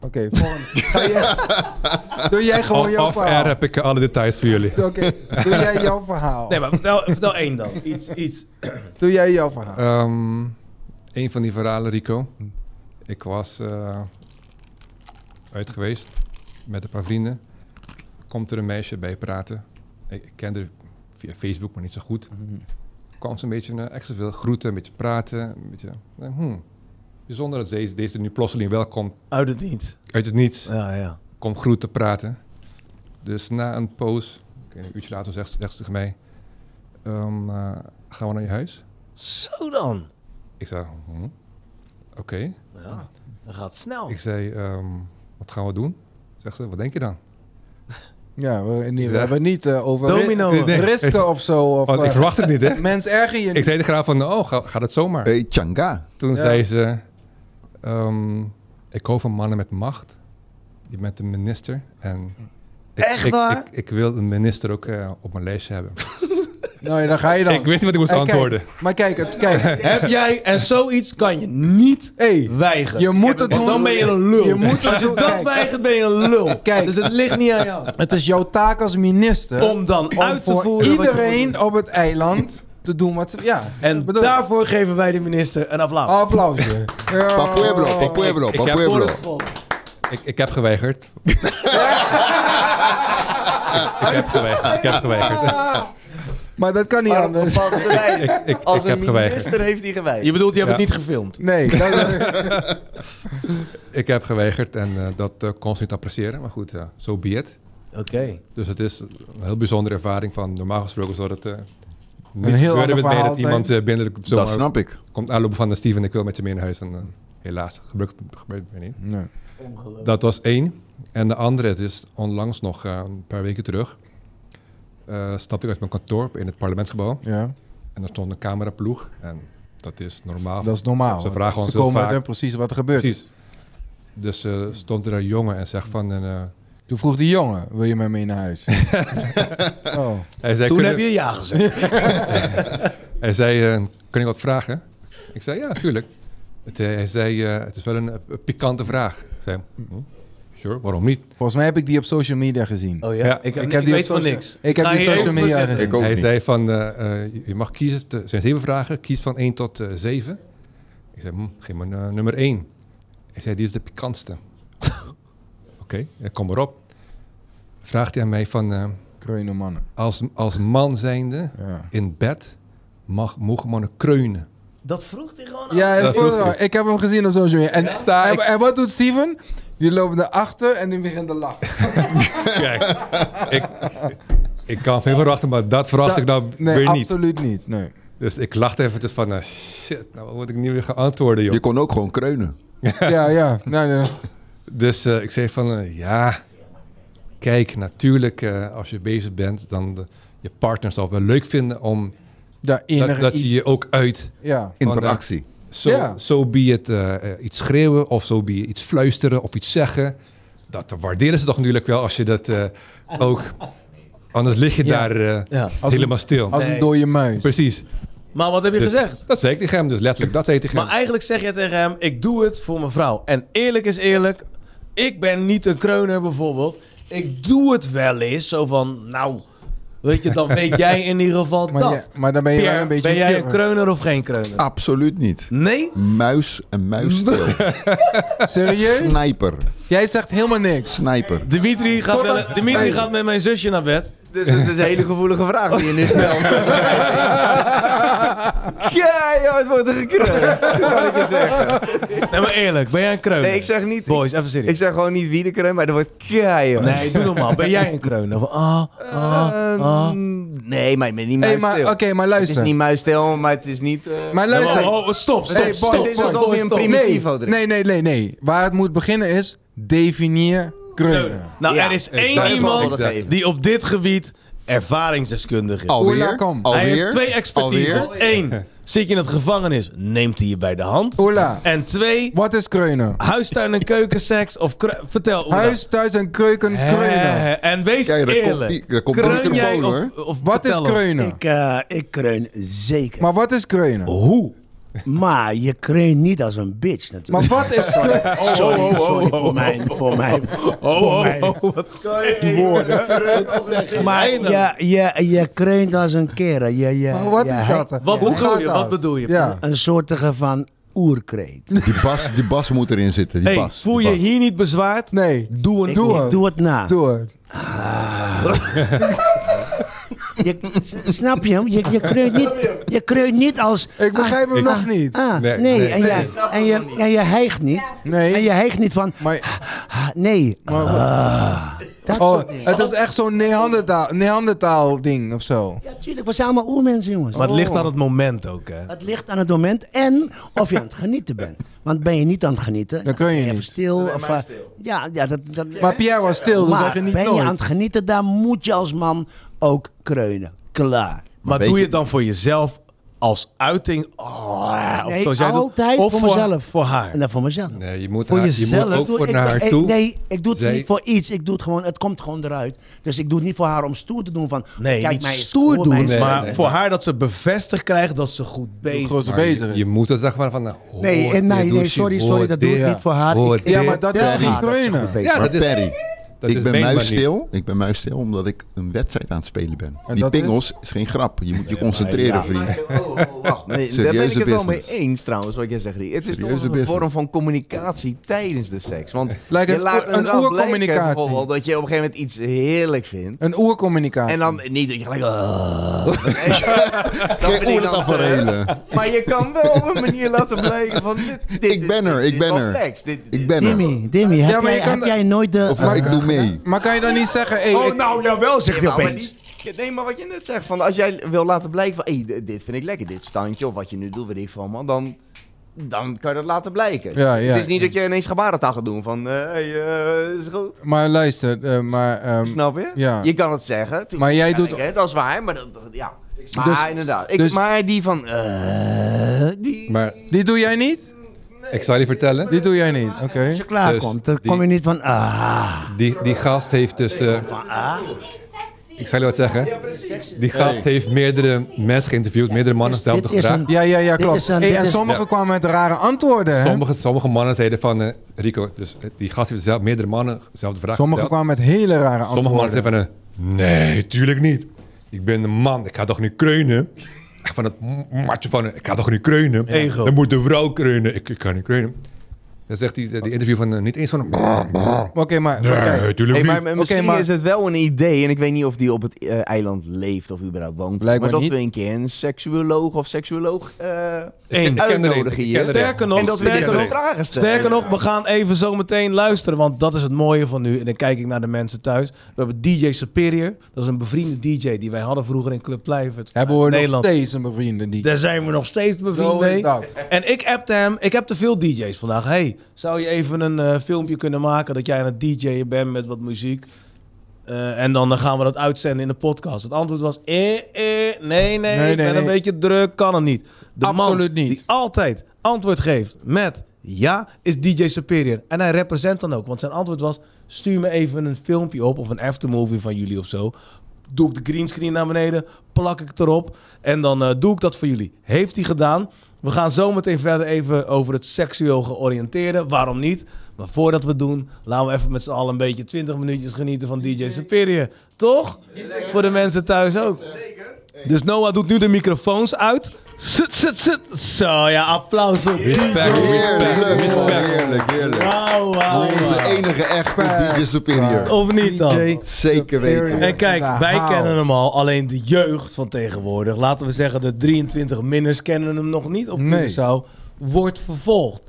Oké, volgende. Ga jij- Doe jij gewoon jouw air verhaal. heb ik alle details voor jullie. Oké, doe jij jouw verhaal. Nee, maar vertel, vertel één dan. Iets, iets. Doe jij jouw verhaal. Ehm, een van die verhalen, Rico. Ik was eh, uit geweest met een paar vrienden. Komt er een meisje bij praten. Ik, ik kende haar via Facebook, maar niet zo goed. Kwam ze een beetje eh, extra veel groeten, een beetje praten. Een beetje, eh, hmm. Bijzonder dat deze, deze nu plotseling welkom Uit het niets. uit het niets. Ja, ja. Kom groeten praten. Dus na een poos, een uurtje later, zegt, zegt ze tegen mij... ehm, eh, gaan we naar je huis? Zo dan. Ik zei, hm, oké. Ja, dat gaat snel. Ik zei, ehm, wat gaan we doen? Zegt ze, wat denk je dan? Ja, we, niet, we Zeg. hebben niet eh, over Domino. Nee. risken of zo. Of, Want ik eh, verwacht het niet, hè? Mens erger je Ik zei tegen haar van, oh, ga- gaat het zomaar? Hey, Changa. Toen Ja. zei ze, ehm, ik hou van mannen met macht. Je bent een minister. En ik, Echt ik, waar? Ik, ik wil een minister ook eh, op mijn lijstje hebben. Nou ja, dan ga je dan. Ik wist niet wat ik moest Hey, kijk, antwoorden. maar kijk, kijk. Heb jij, en zoiets kan je niet Hey, weigeren. je moet het Want doen. dan ben je een lul. Je moet Als je dat Kijk. weigert, ben je een lul. Kijk. Dus het ligt niet aan jou. het is jouw taak als minister Om dan om uit te voeren iedereen op het eiland te doen wat ze... Ja, En bedoel- daarvoor geven wij de minister een applaus. Applausje. Ja. Pa pueblo, pa pueblo, Ik pa pueblo. Ik, ik heb geweigerd. ik heb geweigerd. Ik heb geweigerd. Maar dat kan niet Maar anders. terrein. Ik, ik, Als ik heb een geweigerd. minister heeft hij geweigerd. Je bedoelt, je hebt Ja. het niet gefilmd? Nee, dat, Ik heb geweigerd en eh, dat eh, kon ze niet appreciëren. Maar goed, zo so be it. Oké. Dus het is een heel bijzondere ervaring van normaal gesproken zou het niet heel gebeuren met mij verhaal dat iemand eh, binnen de Dat snap ik. komt aanlopen van de Steven ik wil met je mee naar huis. En, eh, helaas, gebeurt, gebeurt het weer niet. nee. Dat was één. En de andere, het is onlangs nog eh, een paar weken terug. eh stapte ik uit mijn kantoor in het parlementsgebouw. Ja, En er stond een cameraploeg. En dat is normaal. dat is normaal. Ze vragen ons Ze heel komen vaak. precies wat er gebeurt. Precies. Dus eh, stond er een jongen en zegt van... Toen vroeg die jongen, wil je met me mee naar huis? oh. hij zei, Toen heb je ja gezegd. Hij zei, eh, kun ik wat vragen? Ik zei, ja, tuurlijk. Het, eh, hij zei, eh, het is wel een, pikante vraag. Ik zei, hm, sure, waarom niet? Volgens mij heb ik die op social media gezien. Oh ja? Ja. Ik, heb, Ik ik, heb die weet van niks. ik heb Ga die hier social even media gezien. Ik ook hij niet. zei van, je mag kiezen, te- er zijn zeven vragen, kies van 1 tot eh 7. Ik zei, hm, geef me eh, nummer 1. Hij zei, die is de pikantste. Oké, ja, kom erop. Vraagt hij aan mij van, eh, Kreunen mannen. als, als man zijnde Ja. in bed, mag, mogen mannen kreunen. Dat vroeg hij gewoon aan. Ja, vroeg ik heb hem gezien op social media. En, Sta en, wat doet Steven? Die loopt naar achter en die begint te lachen. Kijk, ik, ik kan veel verwachten, maar dat verwacht ik nou nee, weer niet. absoluut niet. Nee. Dus ik lachte even van, eh, shit, nou wat moet ik nu weer gaan antwoorden, joh. Je kon ook gewoon kreunen. Ja, ja. Nee, nee. Dus eh, ik zei van, eh, ja, kijk, natuurlijk eh, als je bezig bent, dan de, je partner zal het wel leuk vinden om Ja, enig dat, dat iets. je je ook uit, Ja. Interactie. zo Ja. zo be het eh, eh, iets schreeuwen of zo be iets fluisteren of iets zeggen. Dat waarderen ze toch natuurlijk wel als je dat eh, ook, anders lig je Ja. daar eh, Ja. Helemaal stil. Als Nee. een dode muis. Precies. Maar wat heb je Dus- gezegd? Dat zei ik tegen hem, dus letterlijk, dat zei ik tegen Maar hem. eigenlijk zeg je tegen hem, ik doe het voor mijn vrouw. En eerlijk is eerlijk, ik ben niet een kreuner bijvoorbeeld. Ik doe het wel eens, zo van, nou, weet je, dan weet jij in ieder geval Maar, dat. ja, maar dan ben je wel een beetje... ben jij een kreuner of geen kreuner? Absoluut niet. Nee? Muis en muisstil. Serieus? Sniper. Jij zegt helemaal niks. Sniper. Dimitri gaat, Dimitri gaat met mijn zusje naar bed. Dus het is een hele gevoelige vraag die je nu stelt. ja, joh, het wordt er gekreund. Kan ik je zeggen. Nee, maar eerlijk, ben jij een kreuner? Nee, ik zeg niet... Boys, even serieus. Ik zeg gewoon niet wie de kreun, maar er wordt keihard. Nee, doe normaal. Ben jij een kreuner? Van, ah, ah, Eh, ah. Nee, maar ik ben niet Hey, muisstil. oké, maar Het is luister. niet muisstil, maar het is niet... eh, Maar Nee, luister. maar, oh, stop, stop, Hey, boy, stop. het is alsof je een primitivo nee, nee, nee, nee. Waar het moet beginnen is definieer kreunen. Nou, Ja, er is één iemand die op dit gebied ervaringsdeskundig is. Oela, Alweer? kom. Hij Alweer? heeft twee expertises. Alweer? Eén, zit je in het gevangenis, neemt hij je bij de hand. Oela, En twee, wat is kreunen? huistuin- en keukenseks of... Vertel, Oela. Huis, thuis en keuken kreunen. Hè, En wees Kijk, daar komt eerlijk. die- daar komt de Kreun jij of, of Wat is vertel hem. kreunen? Ik, eh, ik kreun zeker. Maar wat is kreunen? Hoe? Maar je kreunt niet als een bitch Maar natuurlijk. wat is kreunen? sorry, sorry voor mijn, voor mijn, voor mijn wat woorden. Maar je, je, je kreunt als een kerel. Je, je, Maar wat je is dat? Wat bedoel je? dat? Wat bedoel je? Ja. Een soortige van oerkreet. Die bas, die bas moet erin zitten. Die Hey, bas. voel die je bas. hier niet bezwaard? Nee, Doe een Ik, Doe ik het. doe het na. doe het. Je, snap je hem? Je, je, kreunt niet, je kreunt niet als... Ik begrijp hem nog niet. Ah, Nee, nee, nee. en, je, en, je, en je hijgt niet. Nee. En je hijgt niet van... Maar, ah, nee. Ah, dat oh, het is echt zo'n Neandertaal, Neandertaal ding of zo. Ja, tuurlijk. We zijn allemaal oermensen, jongens. Maar het ligt aan het moment ook, hè? Het ligt aan het moment en of je aan het genieten bent. Want ben je niet aan het genieten, Dan kun je niet. even stil. Of, eh, ja, ja, dat, dat, Maar Pierre was stil, dus maar zeg je niet ben je nooit. aan het genieten, dan moet je als man ook kreunen. Klaar. Maar doe je je- het dan voor jezelf als uiting? Oh, of Nee, zoals jij doet? altijd of voor voor mezelf. Voor haar. En dan voor mezelf. Nee, je moet, Voor haar- je jezelf? moet ook voor ik- naar haar toe. Nee, ik doe het Zij- niet voor iets. Ik doe het gewoon, het komt gewoon eruit. Dus ik doe het niet voor haar om stoer te doen van... Nee, kijk niet mij stoer doen. Nee, maar nee. voor haar dat ze bevestigd krijgt dat ze goed bezig ze bezig je, is. je moet het zeggen van, van nou, hoor Nee, nee, nee, je, sorry, sorry, dat doe ik niet voor haar. Ja, maar dat is geen kreunen. Ja, dat is- Perry, Dat ik is ben muisstil. Ik ben muisstil omdat ik een wedstrijd aan het spelen ben. En Die is? pingels is geen grap. Je moet je concentreren, ja. vriend. Oh, oh, wacht. Nee, daar ben ik het wel mee eens trouwens, wat jij zegt. Het is toch een business. vorm van communicatie tijdens de seks. Want Lijkt je een laat een blijken oercommunicatie. bijvoorbeeld dat je op een gegeven moment iets heerlijk vindt. Een oercommunicatie. En dan niet dat je gelijk... ah. dat Geen. Maar je kan wel op een manier laten blijken van... Dit, dit, Ik ben er, dit ik ben er. Ik ben er. Dimmy, Dimmy, heb, jij, nooit de... Of ik doe Maar kan je dan niet zeggen, hey, oh, ik- nou, jawel, zeg je Ja, maar opeens. Nee, maar wat je net zegt, van als jij wil laten blijken van, hey, dit vind ik lekker, dit standje, of wat je nu doet, weet ik van, man, dan, dan kan je dat laten blijken. Ja, ja. Het is niet dat je ineens gebarentaal gaat doen van, eh hey, eh, is goed, maar luister, eh, maar... ehm, snap je? ja. Je kan het zeggen. tuurlijk, Maar jij doet- ik, hè, dat is waar, maar dat, dat- ja. Maar Dus- inderdaad, ik, dus- maar die van, eh, die... Maar Die doe jij niet? Ik zal je vertellen, Die doe jij niet, oké. Als je klaar Dus komt, dan die- kom je niet van... Ah, die, die gast heeft dus... eh, ik zal je wat zeggen. Die gast heeft meerdere mensen geïnterviewd, meerdere mannen Dit hetzelfde is gevraagd. een- Ja, ja, ja, Dit klopt. is een- Hey, dit en sommigen Ja. kwamen met rare antwoorden? Sommige, sommige mannen zeiden van, eh, Rico, dus eh, die gast heeft zelf, meerdere mannen dezelfde vraag Sommigen gesteld. kwamen met hele rare antwoorden. Sommige mannen zeiden van, nee, tuurlijk niet. Ik ben een man, ik ga toch niet kreunen? Echt Van het matje van, ik ga toch niet kreunen? Dan moet de vrouw kreunen. Ik, ik kan niet kreunen. Dan zegt die, die interview van, eh, niet eens van, een Oké, maar... nee, oké. tuurlijk Hey, niet. maar misschien maar- is het wel een idee, en ik weet niet of die op het eh, eiland leeft of überhaupt woont. Blijkbaar maar dat niet. we een keer een seksuoloog of seksuoloog eh Eén. Uitnodigen hier. er. Sterker nog, en dat sterker nog, vragen stellen. Sterker nog, we gaan even zo meteen luisteren, want dat is het mooie van nu. En dan kijk ik naar de mensen thuis. We hebben DJ Superior, dat is een bevriende DJ die wij hadden vroeger in Club Kluivert. Hebben we nog Nederland. steeds een bevriende die... Daar zijn we nog steeds bevriend mee. En ik appte hem, ik heb te veel DJ's vandaag. Hey, zou je even een eh, filmpje kunnen maken dat jij aan het DJ'en bent met wat muziek? Eh, en dan eh, gaan we dat uitzenden in de podcast. Het antwoord was, eh, eh, nee, nee, Nee, ik nee, ben een beetje druk, kan het niet. De man Absoluut niet. die altijd antwoord geeft met ja, is DJ Superior. En hij represent dan ook, want zijn antwoord was, stuur me even een filmpje op of een aftermovie van jullie of zo. Doe ik de greenscreen naar beneden, plak ik het erop en dan eh, doe ik dat voor jullie. Heeft hij gedaan. We gaan zo meteen verder even over het seksueel georiënteerde. Waarom niet? Maar voordat we het doen, laten we even met z'n allen een beetje 20 minuutjes genieten van DJ Superior. Toch? Voor de mensen thuis ook. Dus Noah doet nu de microfoons uit. Zut, zut, zut. Zo, ja, applaus voor Respect, Heerlijk, respect, respect. heerlijk, heerlijk. Wauw, wauw, Onze enige echte DJ Superior. Of niet dan? Zeker weten. En kijk, wij kennen hem al. Alleen de jeugd van tegenwoordig, laten we zeggen de 23 minners, kennen hem nog niet op Nee. Curaçao. Wordt vervolgd.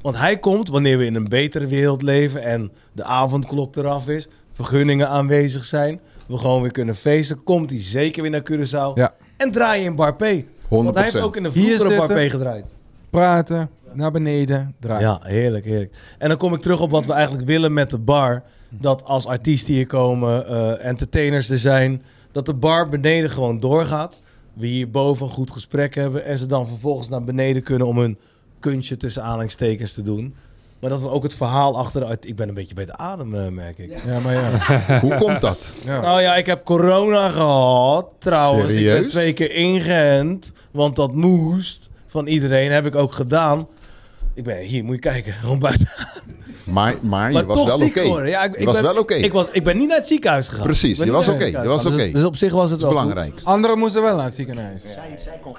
Want hij komt wanneer we in een betere wereld leven en de avondklok eraf is, vergunningen aanwezig zijn, we gewoon weer kunnen feesten, komt hij zeker weer naar Curaçao. Ja. En draai je in Bar P. Want hij heeft 100%. ook in de vroegere Bar P gedraaid. Praten, naar beneden, draaien. Ja, heerlijk, heerlijk. En dan kom ik terug op wat we eigenlijk willen met de bar. Dat als artiesten hier komen, eh, entertainers er zijn, dat de bar beneden gewoon doorgaat. We hier boven een goed gesprek hebben en ze dan vervolgens naar beneden kunnen om hun kunstje tussen aanhalingstekens te doen. Maar dat we ook het verhaal achter de art- Ik ben een beetje bij de adem, eh, merk ik. Ja, maar ja. Hoe komt dat? ja. Nou ja, ik heb corona gehad. Trouwens, ik ben Serieus? twee keer ingeënt. Want dat moest van iedereen. Heb ik ook gedaan. Ik ben hier, moet je kijken. Gewoon buiten. Maar, maar je was toch wel ziek oké. geworden. Ja, ik, was ben, wel oké. Ik, was, ik ben niet naar het ziekenhuis gegaan. Precies, je was oké, je ziekenhuis was oké. Dus, dus op zich was het Dat is wel goed. belangrijk. Anderen moesten wel naar het ziekenhuis.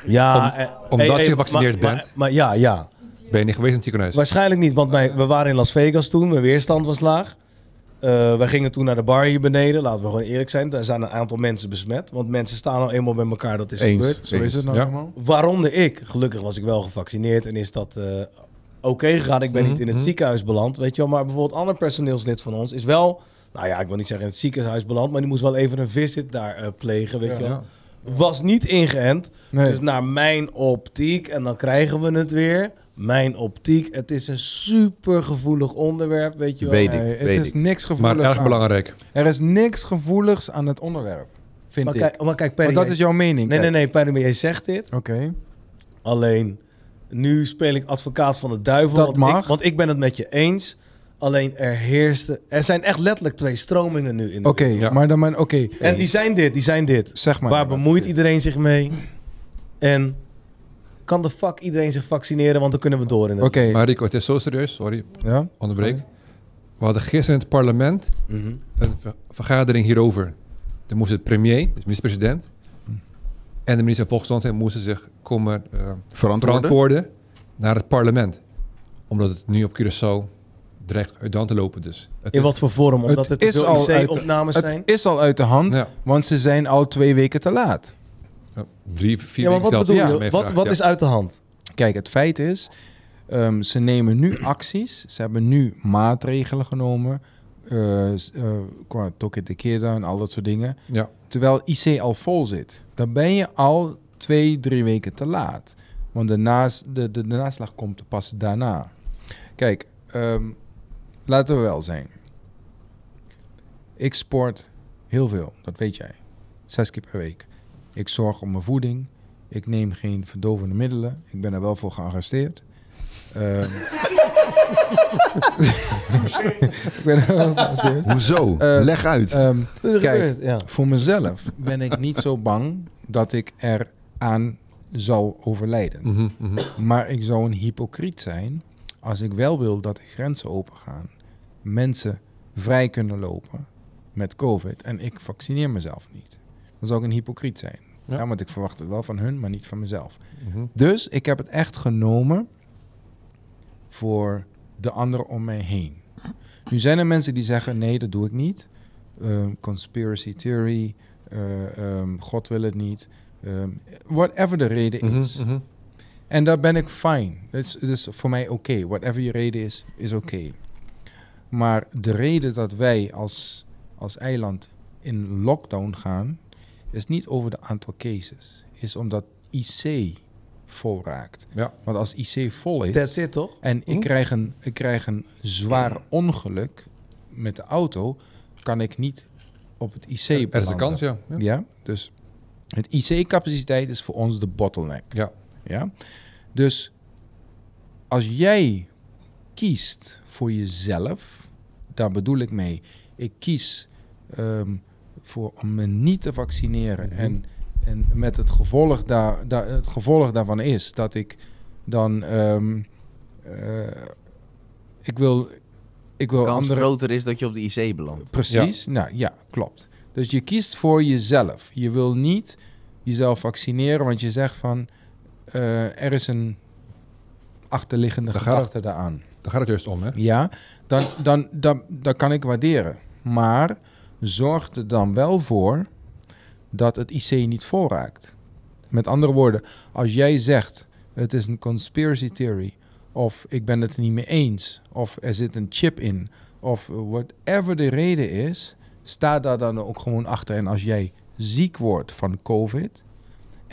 Ja, Om- eh, omdat hey, hey, je gevaccineerd bent. Maar, maar ja, ja. Ben je niet geweest in het ziekenhuis? Waarschijnlijk niet, want mijn, we waren in Las Vegas toen. Mijn weerstand was laag. Eh wij gingen toen naar de bar hier beneden. Laten we gewoon eerlijk zijn. Daar zijn een aantal mensen besmet. Want mensen staan al eenmaal bij elkaar. Dat is Eens. gebeurd. Zo is het nou Ja. allemaal. Waaronder ik. Gelukkig was ik wel gevaccineerd en is dat eh, oké gegaan. Ik ben niet in het Mhm. ziekenhuis beland, weet je wel. Maar bijvoorbeeld ander personeelslid van ons is wel... Nou ja, ik wil niet zeggen in het ziekenhuis beland... maar die moest wel even een visit daar eh, plegen, weet Ja. je wel. Ja. Was niet ingeënt. Nee. Dus naar mijn optiek, en dan krijgen we het weer... Mijn optiek, het is een super gevoelig onderwerp, weet je wel. Weet ik, Nee, het weet is ik. niks Maar gevoeligs erg aan. belangrijk. Er is niks gevoeligs aan het onderwerp, vind Maar ik. kijk, maar kijk, Perry, Want dat is jouw mening. Nee, nee, kijk. nee, Perry, maar jij zegt dit. Oké. Alleen, nu speel ik advocaat van de duivel. Dat want mag. Ik, want ik ben het met je eens. Alleen er heerste... Er zijn echt letterlijk twee stromingen nu in de Oké, Ja. maar dan maar oké. En die zijn dit, die zijn dit. Zeg maar. Waar bemoeit iedereen zich mee? En kan de fuck iedereen zich vaccineren? Want dan kunnen we door in het... Oké. Maar Rico, het is zo serieus. Sorry, Ja. onderbreek. We hadden gisteren in het parlement Mhm. een ver- vergadering hierover. Dan moest het premier, dus minister-president, en de minister van Volksgezondheid moesten zich komen eh, Verantwoorden? verantwoorden naar het parlement. Omdat het nu op Curaçao dreigt uit de hand te lopen. Dus het In is- wat voor vorm? Omdat Het er is al veel uit- IC-opnames zijn? Het is al uit de hand, Ja, want ze zijn al twee weken te laat. ja, drie, vier Ja, maar wat weken bedoel je? Wat, wat ja. is uit de hand? Kijk, het feit is, ehm, ze nemen nu acties. Ze hebben nu maatregelen genomen. eh, s- eh, qua de queda en al dat soort dingen. Ja. Terwijl IC al vol zit. Dan ben je al twee, drie weken te laat. Want de, naas, de, de, de naslag komt pas daarna. Kijk, ehm, laten we wel zijn. Ik sport heel veel, dat weet jij. Zes keer per week. Ik zorg om mijn voeding. Ik neem geen verdovende middelen. Ik ben er wel voor gearresteerd. Ehm, ik ben er wel voor gearresteerd. Hoezo? Eh, Leg uit. Ehm, Kijk, ja. voor mezelf ben ik niet zo bang dat ik er aan zal overlijden. Mhm, mhm. Maar ik zou een hypocriet zijn als ik wel wil dat de grenzen open gaan. Mensen vrij kunnen lopen met COVID en ik vaccineer mezelf niet. Dan zou ik een hypocriet zijn. Ja. Ja. want ik verwacht het wel van hun, maar niet van mezelf. Mhm. Dus ik heb het echt genomen voor de anderen om mij heen. Nu zijn er mensen die zeggen: nee, dat doe ik niet. Ehm, conspiracy theory, eh, ehm, God wil het niet. Ehm, whatever de reden Mhm, is. mhm. En daar ben ik fijn. Dat is, dat is voor mij oké. Whatever je reden is, is oké. Maar de reden dat wij als, als eiland in lockdown gaan, is niet over de aantal cases. Is omdat IC vol raakt. Ja. Want als IC vol is That's it, toch? en ik, krijg een, ik krijg een zwaar ongeluk met de auto, kan ik niet op het IC Er is een kans, ja. ja. Ja, dus het IC-capaciteit is voor ons de bottleneck. Ja. Ja? Dus als jij kiest voor jezelf, daar bedoel ik mee, ik kies ehm, voor om me niet te vaccineren Mhm. en, en met het gevolg, daar, daar, het gevolg daarvan is dat ik dan eh, ik wil ik wil De kans andere groter is dat je op de IC belandt. Precies, nou ja, klopt. Dus je kiest voor jezelf. Je wil niet jezelf vaccineren, want je zegt van er is een achterliggende gaat gedachte daaraan. Daar gaat het juist om, hè? Ja, dan, dan, dan, dat kan ik waarderen. Maar zorg er dan wel voor dat het IC niet volraakt. Met andere woorden, als jij zegt het is een conspiracy theory, of ik ben het er niet mee eens, of er zit een chip in, of whatever de reden is, sta daar dan ook gewoon achter. En als jij ziek wordt van COVID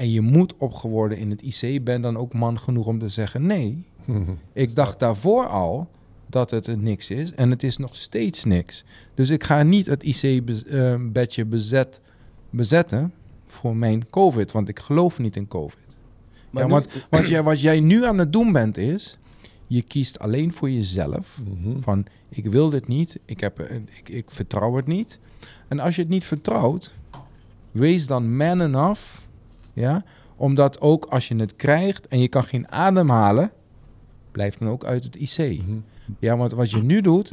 en je moet opgeworden in het IC, ben dan ook man genoeg om te zeggen nee. Ik dacht daarvoor al dat het niks is en het is nog steeds niks. Dus ik ga niet het IC-bedje bezet, bezetten voor mijn COVID, want ik geloof niet in COVID. Maar ja, nu- want wat jij, wat jij nu aan het doen bent is, je kiest alleen voor jezelf. Mhm. Van ik wil dit niet, ik, heb, een- ik, ik vertrouw het niet. En als je het niet vertrouwt, wees dan man enough. Ja? Omdat ook als je het krijgt en je kan geen adem halen, blijf dan ook uit het IC. Mhm. Ja, want wat je nu doet,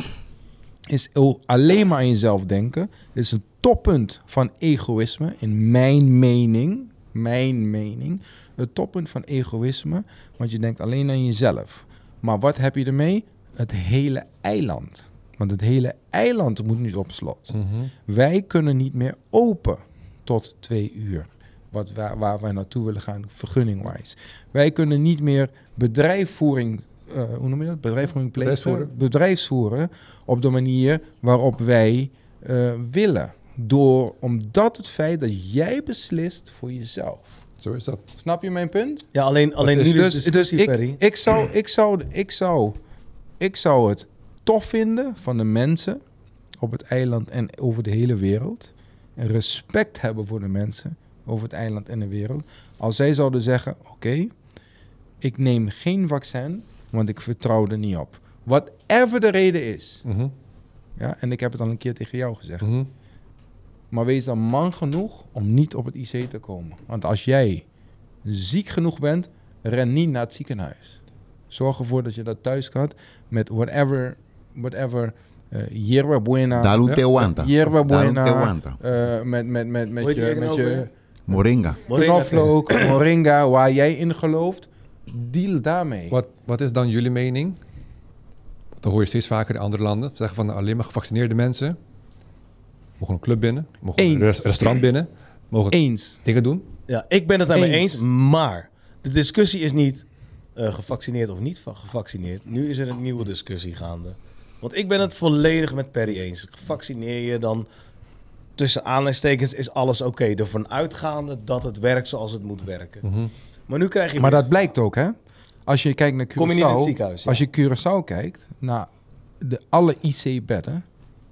is alleen maar aan jezelf denken. Dit is een toppunt van egoïsme, in mijn mening. Mijn mening. Het toppunt van egoïsme, want je denkt alleen aan jezelf. Maar wat heb je ermee? Het hele eiland. Want het hele eiland moet nu op slot. Mhm. Wij kunnen niet meer open tot twee uur. Wat waar, waar wij naartoe willen gaan, vergunningwijs. Wij kunnen niet meer bedrijfvoering, eh, hoe noem je dat? Bedrijfvoering plegen, Bedrijfsvoeren. bedrijfsvoeren op de manier waarop wij eh, willen. Door, omdat het feit dat jij beslist voor jezelf. Zo is dat. Snap je mijn punt? Ja, alleen, alleen is- nu de Dus, dus discussie, Perry. ik, ik, zou, ik, zou, ik, zou, ik zou het tof vinden van de mensen op het eiland en over de hele wereld. En respect hebben voor de mensen over het eiland en de wereld. Als zij zouden zeggen, oké, ik neem geen vaccin, want ik vertrouw er niet op. Whatever de reden is. Mhm. Ja, en ik heb het al een keer tegen jou gezegd. Mhm. Maar wees dan man genoeg om niet op het IC te komen. Want als jij ziek genoeg bent, ren niet naar het ziekenhuis. Zorg ervoor dat je dat thuis kan met whatever, whatever, eh hierba buena, Dalu te aguanta. hierba Dalu te buena, aguanta. eh, met, met, met, met je, met je? Moringa. Moringa knoflook, moringa, waar jij in gelooft, deal daarmee. Wat, wat is dan jullie mening? Want dan hoor je steeds vaker in andere landen zeggen van alleen maar gevaccineerde mensen mogen een club binnen, mogen een Eens. restaurant binnen, mogen Eens. dingen doen. Ja, ik ben het daarmee Eens. eens, maar de discussie is niet eh, gevaccineerd of niet va- gevaccineerd. Nu is er een nieuwe discussie gaande. Want ik ben het volledig met Perry eens. Vaccineer je dan, tussen aanleidingstekens, is alles oké. Ervan uitgaande dat het werkt zoals het moet werken. Mhm. Maar nu krijg je... Maar dat blijkt ook, hè? Als je kijkt naar Curaçao, Kom je niet in het ziekenhuis, ja. als je Curaçao kijkt, naar de alle IC-bedden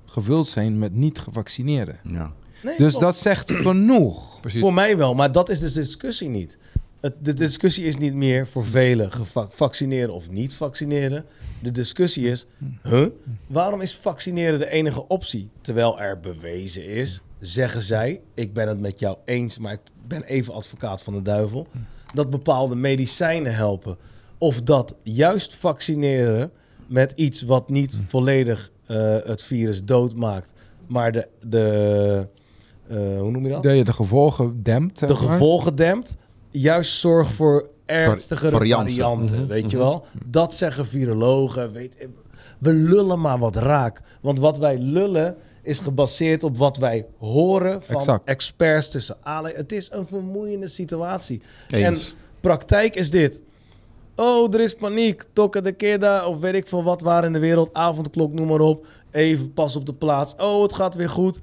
gevuld zijn met niet gevaccineerden. Ja. Nee, Dus dat zegt genoeg. Precies. Voor mij wel, maar dat is de discussie niet. Het, de discussie is niet meer voor velen geva- vaccineren of niet vaccineren. De discussie is, huh? waarom is vaccineren de enige optie? Terwijl er bewezen is, zeggen zij, ik ben het met jou eens, maar ik ben even advocaat van de duivel, dat bepaalde medicijnen helpen. Of dat juist vaccineren met iets wat niet volledig eh, het virus doodmaakt, maar de, de eh, hoe noem je dat? Dat je de gevolgen dempt. de maar. gevolgen dempt, juist zorgt voor ernstigere varianten. varianten, Mhm, weet je wel? Dat zeggen virologen. Weet, we lullen maar wat raak. Want wat wij lullen is gebaseerd op wat wij horen van Exact. experts tussen alle. Het is een vermoeiende situatie. Eens. En praktijk is dit. Oh, er is paniek. Tokken de keda of weet ik veel wat waar in de wereld. Avondklok, noem maar op. Even pas op de plaats. Oh, het gaat weer goed.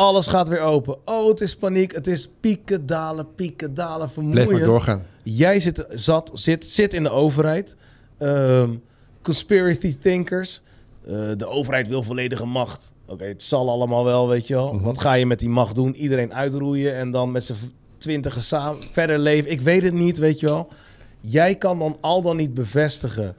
Alles gaat weer open. Oh, het is paniek. Het is pieken, dalen, pieken, dalen. Blijf maar Vermoeiend. doorgaan. Jij zit, zat, zit, zit in de overheid. Ehm, conspiracy thinkers. Eh, de overheid wil volledige macht. Oké, het zal allemaal wel, weet je wel. Wat ga je met die macht doen? Iedereen uitroeien en dan met z'n twintigen samen verder leven. Ik weet het niet, weet je wel. Jij kan dan al dan niet bevestigen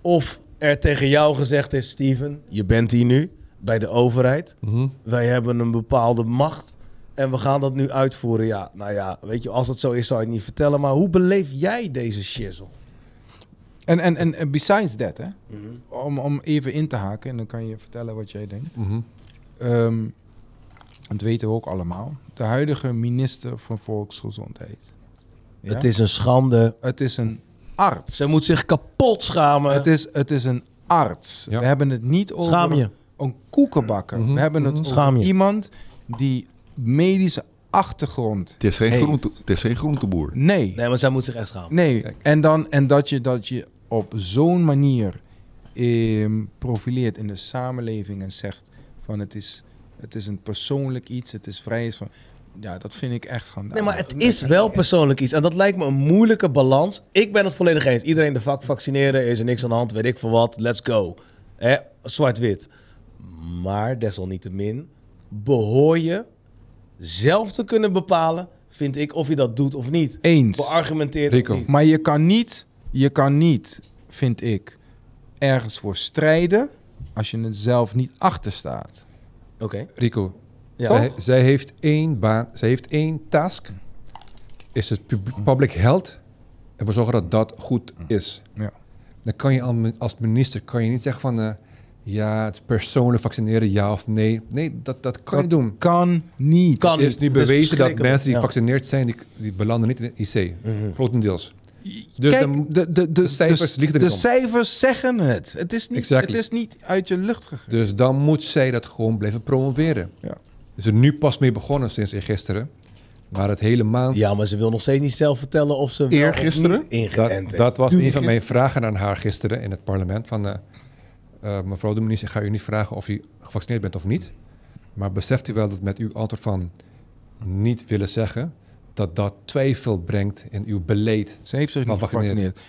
of er tegen jou gezegd is... Steven, je bent hier nu bij de overheid. Mhm. Wij hebben een bepaalde macht en we gaan dat nu uitvoeren. Ja, nou ja, weet je, als het zo is, zou je het niet vertellen. Maar hoe beleef jij deze shizzle? En, en, en besides that, hè, om, om even in te haken, en dan kan je vertellen wat jij denkt. Mhm. Ehm, dat weten we ook allemaal, de huidige minister van Volksgezondheid. Ja? Het is een schande. het is een arts. Ze moet zich kapot schamen. Het is, het is een arts. Ja. We hebben het niet over Schaam je. Een koekenbakker. Mhm, We hebben het mhm. over Schaam je. iemand die medische achtergrond Het is geen, heeft. groente, het is geen groenteboer. Nee, Nee, maar zij moet zich echt schamen. nee. Kijk. En, dan, en dat, je, dat je op zo'n manier ehm, profileert in de samenleving en zegt van het is, het is een persoonlijk iets, het is vrij. Van, ja, dat vind ik echt schandalig. Nee, maar het is wel persoonlijk iets. En dat lijkt me een moeilijke balans. Ik ben het volledig eens. Iedereen de vak vaccineren, is er niks aan de hand, weet ik veel wat. Let's go. Hè? Zwart-wit. Maar desalniettemin behoor je zelf te kunnen bepalen, vind ik, of je dat doet of niet. Eens. Beargumenteerd Rico. of niet. Maar je kan niet, je kan niet, vind ik, ergens voor strijden als je het zelf niet achter staat. Oké. Rico, Ja. zij, zij heeft één baan, zij heeft één task. Is het pub- public health. En we zorgen dat dat goed is. Ja. Dan kan je al- als minister kan je niet zeggen van... eh, ja, het is persoonlijk vaccineren, ja of nee. Nee, dat, dat kan je Dat doen. Kan niet. Kan Het is niet bewezen dat mensen die Ja. gevaccineerd zijn, die, die belanden niet in de IC. Mhm. Grotendeels. Dus Kijk, de, de, de, cijfers de, liegen er de niet om. cijfers zeggen het. Het is, niet, Exactly. het is niet uit je lucht gegaan. Dus dan moet zij dat gewoon blijven promoveren. Ja. Is er nu pas mee begonnen sinds gisteren. Maar het hele maand... Ja, maar ze wil nog steeds niet zelf vertellen of ze wel of Eergisteren? niet ingeënt Dat, heeft. dat was Doe een van mijn vragen aan haar gisteren in het parlement. Van, eh, eh, mevrouw de minister, ik ga u niet vragen of u gevaccineerd bent of niet. Maar beseft u wel dat met uw antwoord van niet willen zeggen... dat dat twijfel brengt in uw beleid. Ze heeft zich niet gevaccineerd.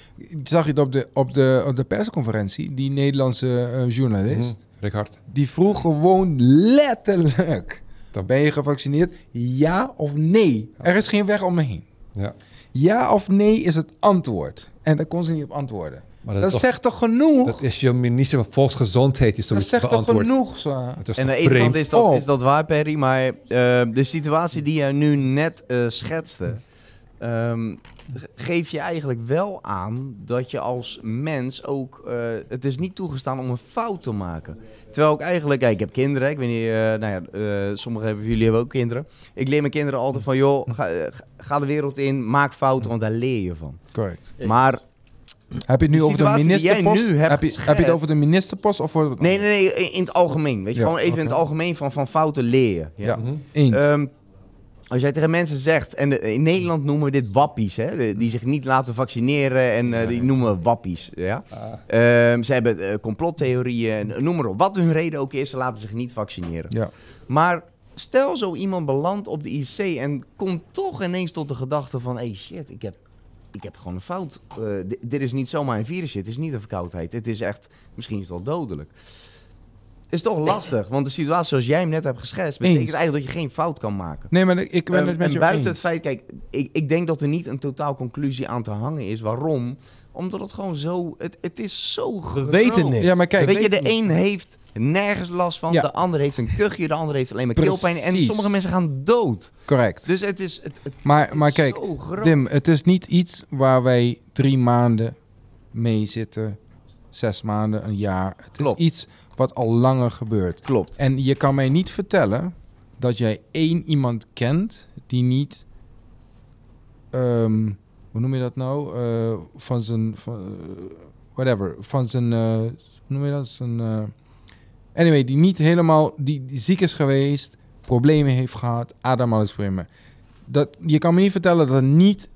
Zag je het op de, op de, op de persconferentie? Die Nederlandse eh, journalist. Richard, die vroeg gewoon letterlijk... Dan- Ben je gevaccineerd? Ja of nee? Er is geen weg omheen. ja. Ja of nee is het antwoord. En daar kon ze niet op antwoorden. Maar Dat, toch- zegt toch genoeg? dat is je minister van Volksgezondheid die dat zegt toch genoeg? Zo. Is En aan toch de ene kant is dat, is dat waar, Perry. Maar eh, de situatie die jij nu net eh, schetste... ehm, ge- geef je eigenlijk wel aan dat je als mens ook... eh, het is niet toegestaan om een fout te maken. Terwijl ik eigenlijk... Kijk, ik heb kinderen. Ik weet niet... eh, nou ja, eh, sommigen van jullie hebben ook kinderen. Ik leer mijn kinderen altijd van... joh, ga, ga de wereld in, maak fouten, want daar leer je van. Correct. Maar Heb je het nu De over de ministerpost? nu hebt heb, je, heb je het over de ministerpost of voor nee, nee, nee, in het algemeen. Weet je, Ja, gewoon even in het algemeen van, van fouten leren. Ja. Ja, Mhm. eens. Ehm, als jij tegen mensen zegt, en in Nederland noemen we dit wappies, hè, de- die zich niet laten vaccineren en eh, die noemen we wappies. Ja? Ah, Ehm, ze hebben eh, complottheorieën, en noem maar op. Wat hun reden ook is, ze laten zich niet vaccineren. ja. Maar stel zo iemand belandt op de IC en komt toch ineens tot de gedachte van, hey shit, ik heb, ik heb gewoon een fout. Eh, di- dit is niet zomaar een virusje, het is niet een verkoudheid. Het is echt, misschien is het wel dodelijk. Is toch lastig, want de situatie zoals jij hem net hebt geschetst, betekent Eens. eigenlijk dat je geen fout kan maken. Nee, maar ik ben het met en je buiten eens. het feit, kijk, ik, ik denk dat er niet een totaal conclusie aan te hangen is. Waarom? Omdat het gewoon zo, het, het is zo We weten groot. niks. Ja, maar kijk, Weet je, de een heeft nergens last van, Ja. de ander heeft een kuchje, de ander heeft alleen maar Precies. keelpijn. En sommige mensen gaan dood. correct. Dus het is, het, het Maar, is maar kijk, zo groot. Dim, het is niet iets waar wij drie maanden mee zitten, zes maanden, een jaar. Het Klopt. is iets wat al langer gebeurt. Klopt. En je kan mij niet vertellen dat jij één iemand kent die niet, ehm, hoe noem je dat nou, Eh, van zijn, van, whatever, van zijn, eh, hoe noem je dat, zijn, eh, anyway, die niet helemaal, die, die ziek is geweest, problemen heeft gehad, ademhalingsproblemen. Dat, je kan me niet vertellen dat er niet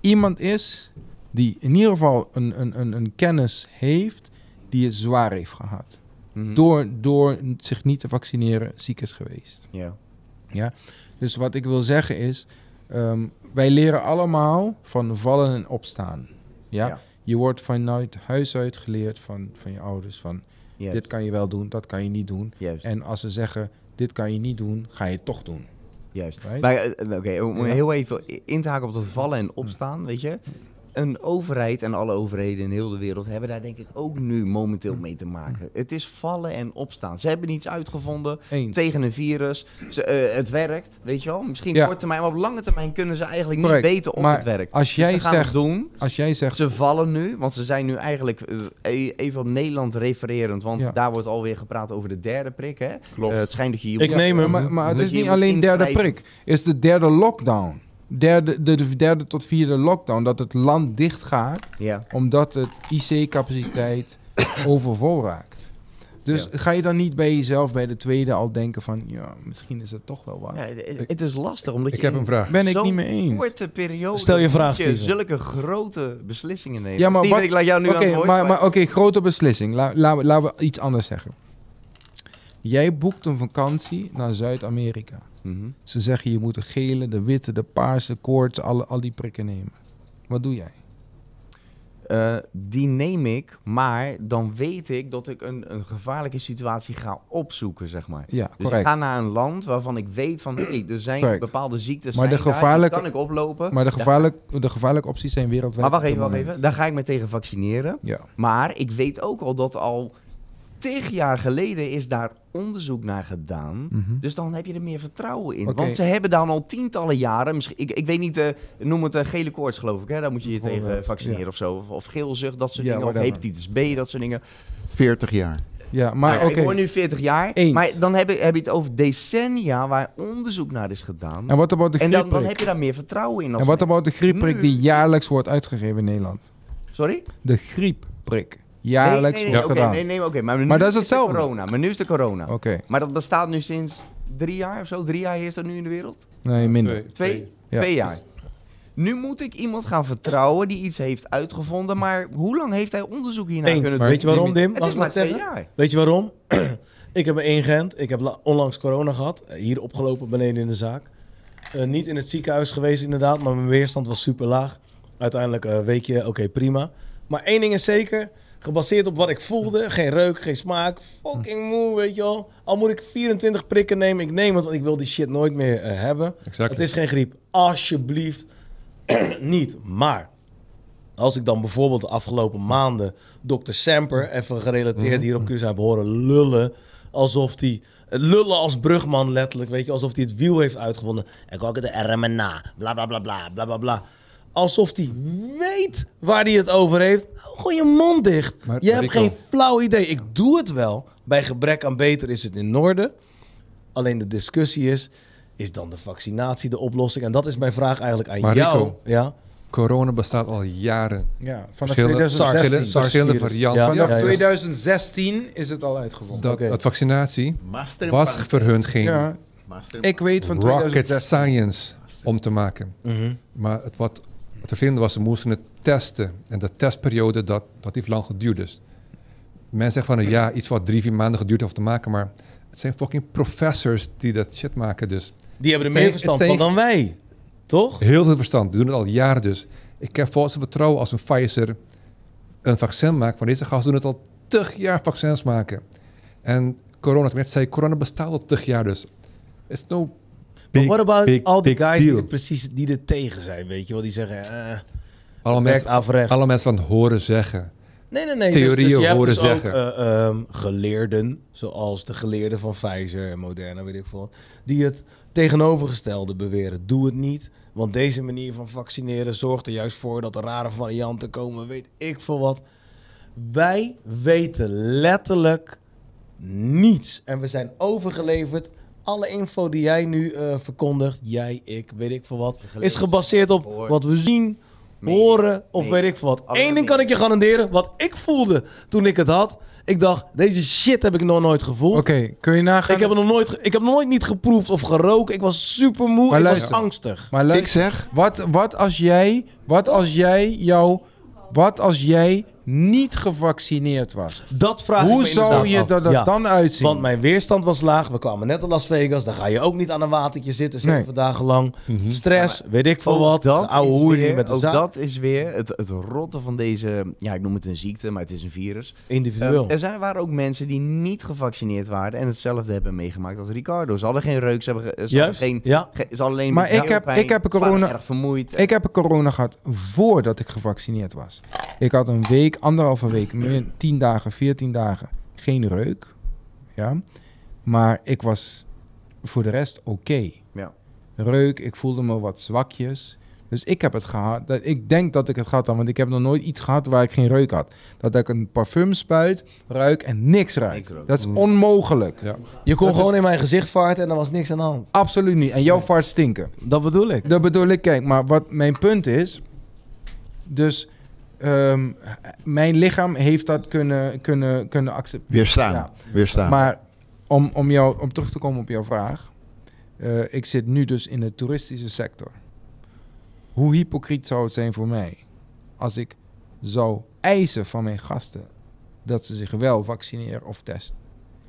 iemand is die in ieder geval een, een, een, een kennis heeft die het zwaar heeft gehad. Mhm. Door, door zich niet te vaccineren ziek is geweest. Ja. Dus wat ik wil zeggen is, ehm, wij leren allemaal van vallen en opstaan. Ja? Ja. Je wordt vanuit huis uit geleerd van, van je ouders van Dit kan je wel doen, dat kan je niet doen. Juist. En als ze zeggen dit kan je niet doen, ga je het toch doen. Juist. Right? Eh, Oké, om Ja. heel even in te haken op dat vallen en opstaan, weet je. Een overheid en alle overheden in heel de wereld hebben daar denk ik ook nu momenteel mee te maken. Het is vallen en opstaan. Ze hebben iets uitgevonden Eens. tegen een virus. Ze, eh, het werkt, weet je wel. Misschien Ja. kort termijn, maar op lange termijn kunnen ze eigenlijk Correct. niet weten of Maar het werkt. als Dus jij ze gaan zegt- het doen. Als jij zegt, Ze vallen nu, want ze zijn nu eigenlijk eh, e- even op Nederland refererend. Want Ja. daar wordt alweer gepraat over de derde prik. Hè? Klopt. Eh, het schijnt dat je je Ik neem hem. Maar, maar het is niet alleen derde prik. Het is de derde lockdown. Derde, de, de derde tot vierde lockdown. Dat het land dicht gaat Ja. omdat het IC-capaciteit overvol raakt. Dus ga je dan niet bij jezelf bij de tweede al denken van... Ja, misschien is het toch wel waar. Ja, het- het is lastig, omdat Ik je heb een vraag. Ben ik niet mee eens. korte periode Stel je vraag, Steven. zulke grote beslissingen nemen. Ja, maar Steven, wat- ik laat jou nu Oké, aan het maar, maar oké, grote beslissing. La, la- laten we iets anders zeggen. Jij boekt een vakantie naar Zuid-Amerika. Mhm. Ze zeggen je moet de gele, de witte, de paarse, koorts, alle, al die prikken nemen. Wat doe jij? Eh, die neem ik, maar dan weet ik dat ik een, een gevaarlijke situatie ga opzoeken, zeg maar. Ja, Dus correct. ik ga naar een land waarvan ik weet van, hé, er zijn Correct. bepaalde ziektes Maar de zijn daar, die gevaarlijke- kan ik oplopen. Maar de, gevaarlijk, de gevaarlijke opties zijn wereldwijd. Maar wacht even, wacht even. Daar ga ik me tegen vaccineren. Ja. Maar ik weet ook al dat al tig jaar geleden is daar onderzoek naar gedaan. Mhm. Dus dan heb je er meer vertrouwen in. Want ze hebben dan al tientallen jaren, misschien, ik, ik weet niet, eh, noem het een gele koorts geloof ik. Hè? Daar moet je je tegen vaccineren ja. of zo. Of, of geelzucht, dat soort Ja, dingen. Of hepatitis B, dat soort dingen. 40 jaar. Ja, maar Nou, oké. Ik word nu 40 jaar. Eens. Maar dan heb je, heb je het over decennia waar onderzoek naar is gedaan. En wat about de En dan, dan heb je daar meer vertrouwen in. En wat about de griepprik Nu- die jaarlijks wordt uitgegeven in Nederland? Sorry? De griepprik. Jaarlijks nee, nee, nee, wordt oké, gedaan. nee, nee, oké, maar, nu Maar dat is de hetzelfde. corona. Maar nu is de corona. Oké, Maar dat bestaat nu sinds drie jaar of zo. Drie jaar heerst dat nu in de wereld? nee, minder. Twee. Twee? Ja. Twee jaar. Nu moet ik iemand gaan vertrouwen die iets heeft uitgevonden. Maar hoe lang heeft hij onderzoek hiernaar Eens. kunnen Maar Weet je waarom, Dim? Het is maar twee zeggen? jaar. Weet je waarom? ik heb me ingeënt. Ik heb la- onlangs corona gehad. Eh, Hier opgelopen beneden in de zaak. Eh, niet in het ziekenhuis geweest inderdaad, maar mijn weerstand was super laag. Uiteindelijk een weekje, oké, prima. Maar één ding is zeker, gebaseerd op wat ik voelde. Geen reuk, geen smaak. Fucking moe, weet je wel. Al moet ik 24 prikken nemen, ik neem het, want ik wil die shit nooit meer eh, hebben. Exact. Het is geen griep. Alsjeblieft niet. Maar als ik dan bijvoorbeeld de afgelopen maanden Dr. Semper, even gerelateerd hier op Curaçao, heb horen lullen. Alsof hij lullen als brugman letterlijk, weet je, alsof hij het wiel heeft uitgevonden. En ook de RMNA, bla bla bla bla bla bla bla. Alsof hij weet waar hij het over heeft. Hou gewoon je mond dicht. Maar je hebt geen flauw idee. Ik doe het wel. Bij gebrek aan beter is het in orde. Alleen de discussie is, is dan de vaccinatie de oplossing? En dat is mijn vraag eigenlijk aan jou. Ja? Corona bestaat al jaren. Ja, vanaf Verschillende, 2016. verschillende, varianten. Ja, Vanaf ja, ja. 2016 is het al uitgevonden. Dat, Oké. dat vaccinatie Master was voor hun geen Ja, ik weet van rocket 2016. science om te maken. Mhm. Maar het wat, wat vervelende was, ze moesten het testen. En de testperiode, dat, dat heeft lang geduurd. Dus mensen zeggen van, ja, iets wat drie, vier maanden geduurd heeft te maken. Maar het zijn fucking professors die dat shit maken. Dus Die hebben er meer verstand van dan wij. Toch? heel veel verstand. Die doen het al jaren dus. Ik heb volgens vertrouwen als een Pfizer een vaccin maakt. Maar deze gasten doen het al tig jaar vaccins maken. En corona, net zei, corona bestaat al tig jaar dus. It's no Maar what about big, al die big guys die er precies die er tegen zijn, weet je wel? Die zeggen, eh, Alle mensen, averechts. alle mensen van het horen zeggen. Nee, nee, nee. theorieën dus, dus je hebt horen dus ook, zeggen. eh, ehm, geleerden, zoals de geleerden van Pfizer en Moderna, weet ik veel, die het tegenovergestelde beweren. Doe het niet, want deze manier van vaccineren zorgt er juist voor dat er rare varianten komen, weet ik veel wat. Wij weten letterlijk niets. En we zijn overgeleverd. Alle info die jij nu eh, verkondigt, jij, ik, weet ik veel wat, is gebaseerd op Hoor. wat we zien, horen of weet ik veel wat. Alle Eén ding kan ik je garanderen, wat ik voelde toen ik het had. Ik dacht, deze shit heb ik nog nooit gevoeld. Oké, kun je nagaan... Ik heb het nog nooit, ik heb nog nooit niet geproefd of geroken. Ik was super moe. Maar ik luister. was angstig. Maar Ik zeg, wat, wat als jij... Wat als jij jou... Wat als jij niet gevaccineerd was, Dat vraag ik hoe me zou je af. er Ja. dan uitzien? Want mijn weerstand was laag. We kwamen net in Las Vegas. Dan ga je ook niet aan een watertje zitten zeven Nee. dagen lang. Mhm. Stress, weet ik veel wat. dat oude is hoer weer- die met de ook zaak. dat is weer het, het rotte van deze, ja, ik noem het een ziekte, maar het is een virus. Individueel. Eh, er zijn, waren ook mensen die niet gevaccineerd waren en hetzelfde hebben meegemaakt als Ricardo. Ze hadden geen reuk, ze, hebben, ze hadden Juist, geen... ja. ge- ze hadden alleen Maar ik heb- ik heb corona- erg vermoeid. Ik heb corona gehad voordat ik gevaccineerd was. Ik had een week, anderhalve week, min- 10 dagen, 14 dagen geen reuk. Ja. Maar ik was voor de rest oké. Ja. Reuk, ik voelde me wat zwakjes. Dus ik heb het gehad. Dat, ik denk dat ik het gehad had, want ik heb nog nooit iets gehad waar ik geen reuk had. Dat ik een parfum spuit, ruik en niks ruik. Dat is onmogelijk. Ja. Je kon Dat gewoon is- in mijn gezicht vaarten en er was niks aan de hand. Absoluut niet. En jouw vaart stinken. Dat bedoel ik. Dat bedoel ik, kijk, maar wat mijn punt is, dus ehm, mijn lichaam heeft dat kunnen, kunnen, kunnen accepteren. Weerstaan. Ja. Weerstaan. Maar om, om, jou, om terug te komen op jouw vraag, eh, ik zit nu dus in de toeristische sector. Hoe hypocriet zou het zijn voor mij als ik zou eisen van mijn gasten dat ze zich wel vaccineren of testen.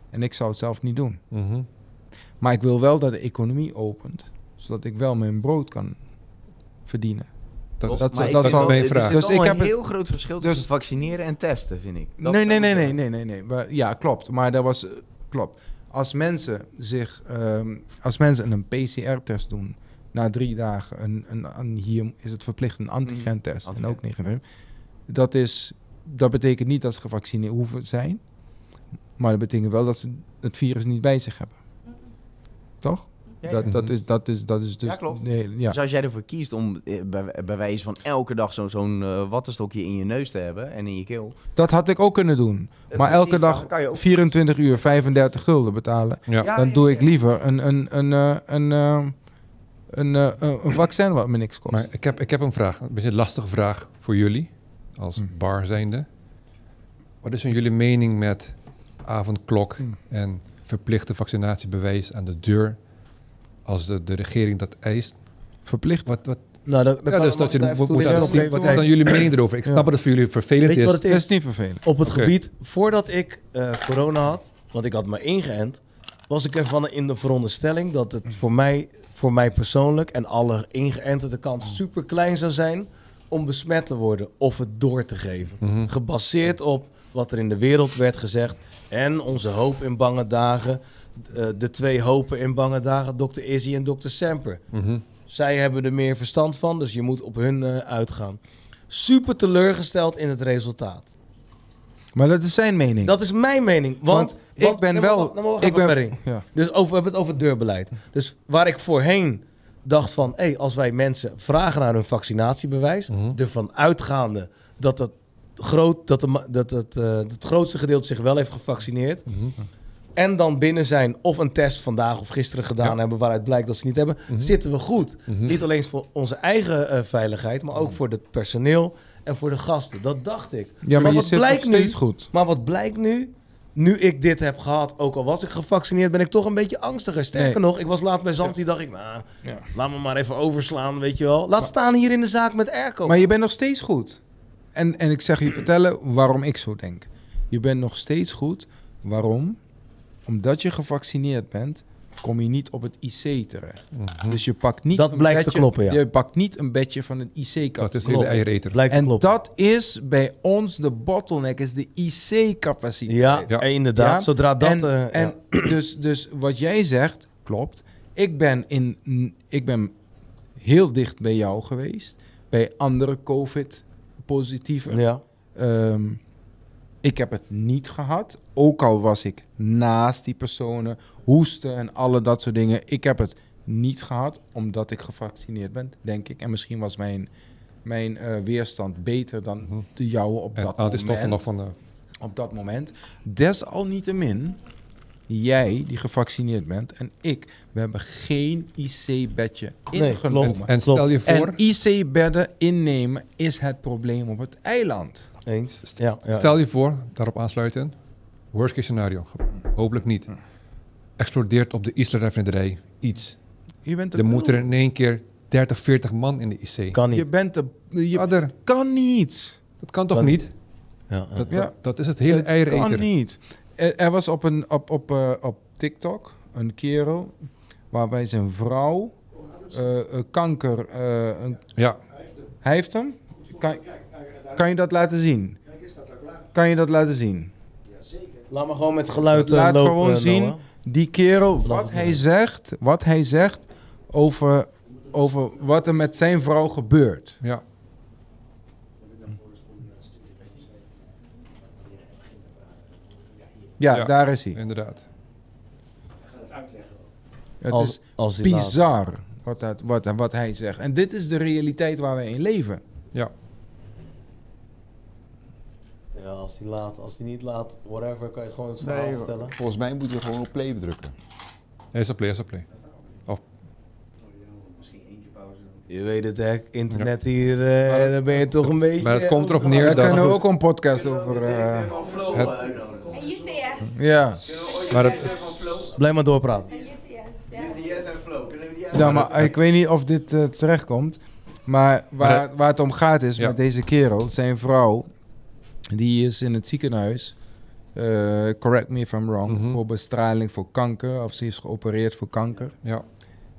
En ik zou het zelf niet doen. Mhm. Maar ik wil wel dat de economie opent, zodat ik wel mijn brood kan verdienen. Dat, maar ik dat vind is wel- mijn vraag. zit Dus ik een heb het- heel groot verschil dus- tussen vaccineren en testen, vind ik. Dat nee, nee, nee, nee, nee, nee, nee. Maar, ja, klopt. Maar dat was, klopt. Als mensen zich, ehm, als mensen een PCR-test doen, na drie dagen, een, een, een- hier is het verplicht een antigentest en Antigen. ook negatief. Dat is, dat betekent niet dat ze gevaccineerd hoeven te zijn, maar dat betekent wel dat ze het virus niet bij zich hebben. Toch? Ja, dat, dat, is, dat, is, dat is dus. Ja, klopt. Nee, ja. Dus als jij ervoor kiest om eh, bij, bij wijze van elke dag zo- zo'n eh, wattenstokje in je neus te hebben en in je keel. Dat had ik ook kunnen doen. Eh, Maar elke dag dan kan je ook- 24 uur 35 gulden betalen. ja. Dan doe ik liever een, een, een, eh, een, eh, een, eh, een, een vaccin wat me niks kost. Maar ik heb, ik heb een vraag, een beetje een lastige vraag voor jullie, als Hm. bar zijnde. Wat is van jullie mening met avondklok Hm. en verplichte vaccinatiebewijs aan de deur als de, de regering dat eist? Verplicht. Wat, wat, Nou, dan, dan ja, dus dat je moet, moet aan- wat dan jullie mening erover? Ik Ja. snap dat het voor jullie vervelend Weet je is. wat het Dat is? is niet vervelend. Op het gebied, voordat ik eh, corona had, want ik had me ingeënt, was ik ervan in de veronderstelling dat het voor mij, voor mij persoonlijk en alle ingeënten de kans super klein zou zijn om besmet te worden of het door te geven. Mhm. Gebaseerd op wat er in de wereld werd gezegd en onze hoop in bange dagen, eh, de twee hopen in bange dagen, Dr. Izzy en Dr. Semper. Mhm. Zij hebben er meer verstand van, dus je moet op hun eh, uitgaan. Super teleurgesteld in het resultaat. Maar dat is zijn mening. Dat is mijn mening. Want, Want ik want- ben wel- nou, ik even, ben- ja. Dus over, we hebben het over het deurbeleid. Dus waar ik voorheen dacht van... Hey, als wij mensen vragen naar hun vaccinatiebewijs... Mhm. ervan uitgaande dat, het, groot, dat, de, dat het, eh, het grootste gedeelte zich wel heeft gevaccineerd... Mhm. En dan binnen zijn of een test vandaag of gisteren gedaan Ja. hebben... waaruit blijkt dat ze niet hebben, Mhm. zitten we goed. Mhm. Niet alleen voor onze eigen eh, veiligheid... maar ook voor het personeel en voor de gasten. Dat dacht ik. ja, maar, wat zit blijkt nog steeds nu? goed. Maar wat blijkt nu? Nu ik dit heb gehad, ook al was ik gevaccineerd, ben ik toch een beetje angstiger. Sterker Nee. nog, ik was laat bij Zanti, dacht ik, nou, Ja. laat me maar even overslaan, weet je wel. Laat staan hier in de zaak met airco. Maar je bent nog steeds goed. En, en ik zeg je vertellen waarom ik zo denk. Je bent nog steeds goed. Waarom? Omdat je gevaccineerd bent, kom je niet op het IC terecht. Mhm. Dus je pakt niet Dat een blijkt te bedje, kloppen, ja. Je pakt niet een bedje van het IC Dat is En dat is bij ons de bottleneck, is de IC-capaciteit. ja, Ja. inderdaad. Ja. Zodra dat... en eh, en dus, dus wat jij zegt, klopt. Ik ben, in, ik ben heel dicht bij jou geweest. Bij andere COVID-positieven. ja. ja. Ik heb het niet gehad. Ook al was ik naast die personen. Hoesten en alle dat soort dingen. Ik heb het niet gehad. Omdat ik gevaccineerd ben, denk ik. En misschien was mijn, mijn eh, weerstand beter dan Mhm. de jouwe op En dat moment nog van de... op dat moment. Desalniettemin, jij die gevaccineerd bent en ik, we hebben geen IC-bedje Nee, ingenomen. klopt. En, stel je voor, En IC-bedden innemen is het probleem op het eiland. Eens. Ja, ja. stel je voor, daarop aansluiten, worst case scenario, hopelijk niet. Explodeert op de Isla raffinerij iets. Je bent Er moeten er in één keer 30, 40 man in de IC. Kan Je niet. bent de, je kan niet. dat kan toch Kan- niet? Ja, ja. Dat, dat, dat is het hele eieren kan eten. niet. Er, er was op, een, op, op, eh, op TikTok een kerel waarbij zijn vrouw eh, eh, kanker... eh, een, Ja, hij heeft hem? Kan, kan je dat laten zien? Kan je dat laten zien? Laat maar gewoon met geluid Laat lopen, gewoon Noah. zien, die kerel, wat hij zegt, wat hij zegt over, over wat er met zijn vrouw gebeurt. ja. Ja, Ja. daar is hij. inderdaad. Het Als- is als laat. bizar wat, dat, wat, wat hij zegt. En dit is de realiteit waar wij in leven. Ja. Ja, als hij laat, als hij niet laat, whatever, kan je het gewoon het verhaal Nee, vertellen. volgens mij moet je gewoon op play drukken. Hij is op play, hij is op play. Je weet het, hè? Internet hier, eh, dan ben je toch een beetje... Maar het komt erop Daar neer dat... kunnen we ook een podcast over... eh, Het, ja. maar het, Blijf maar doorpraten. ja, maar ik weet niet of dit eh, terechtkomt. Maar waar, waar het om gaat is Ja. met deze kerel, zijn vrouw, die is in het ziekenhuis. eh, correct me if I'm wrong. Mhm. Voor bestraling voor kanker. Of ze is geopereerd voor kanker. ja,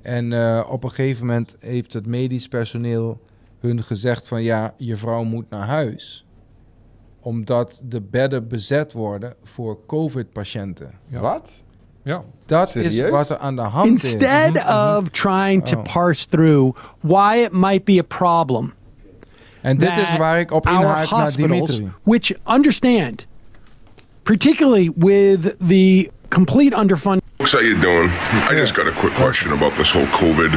En eh, op een gegeven moment heeft het medisch personeel hun gezegd van ja, je vrouw moet naar huis. Omdat de bedden bezet worden voor COVID-patiënten. Ja. Wat? ja. Dat is Serieus? wat er aan de hand is. Instead of trying to Oh. parse through why it might be a problem, En dit is waar ik op our inhaak naar hospitals, Dimitri. which understand, particularly with the complete underfunding. Folks, how you doing? I just got a quick question about this whole COVID,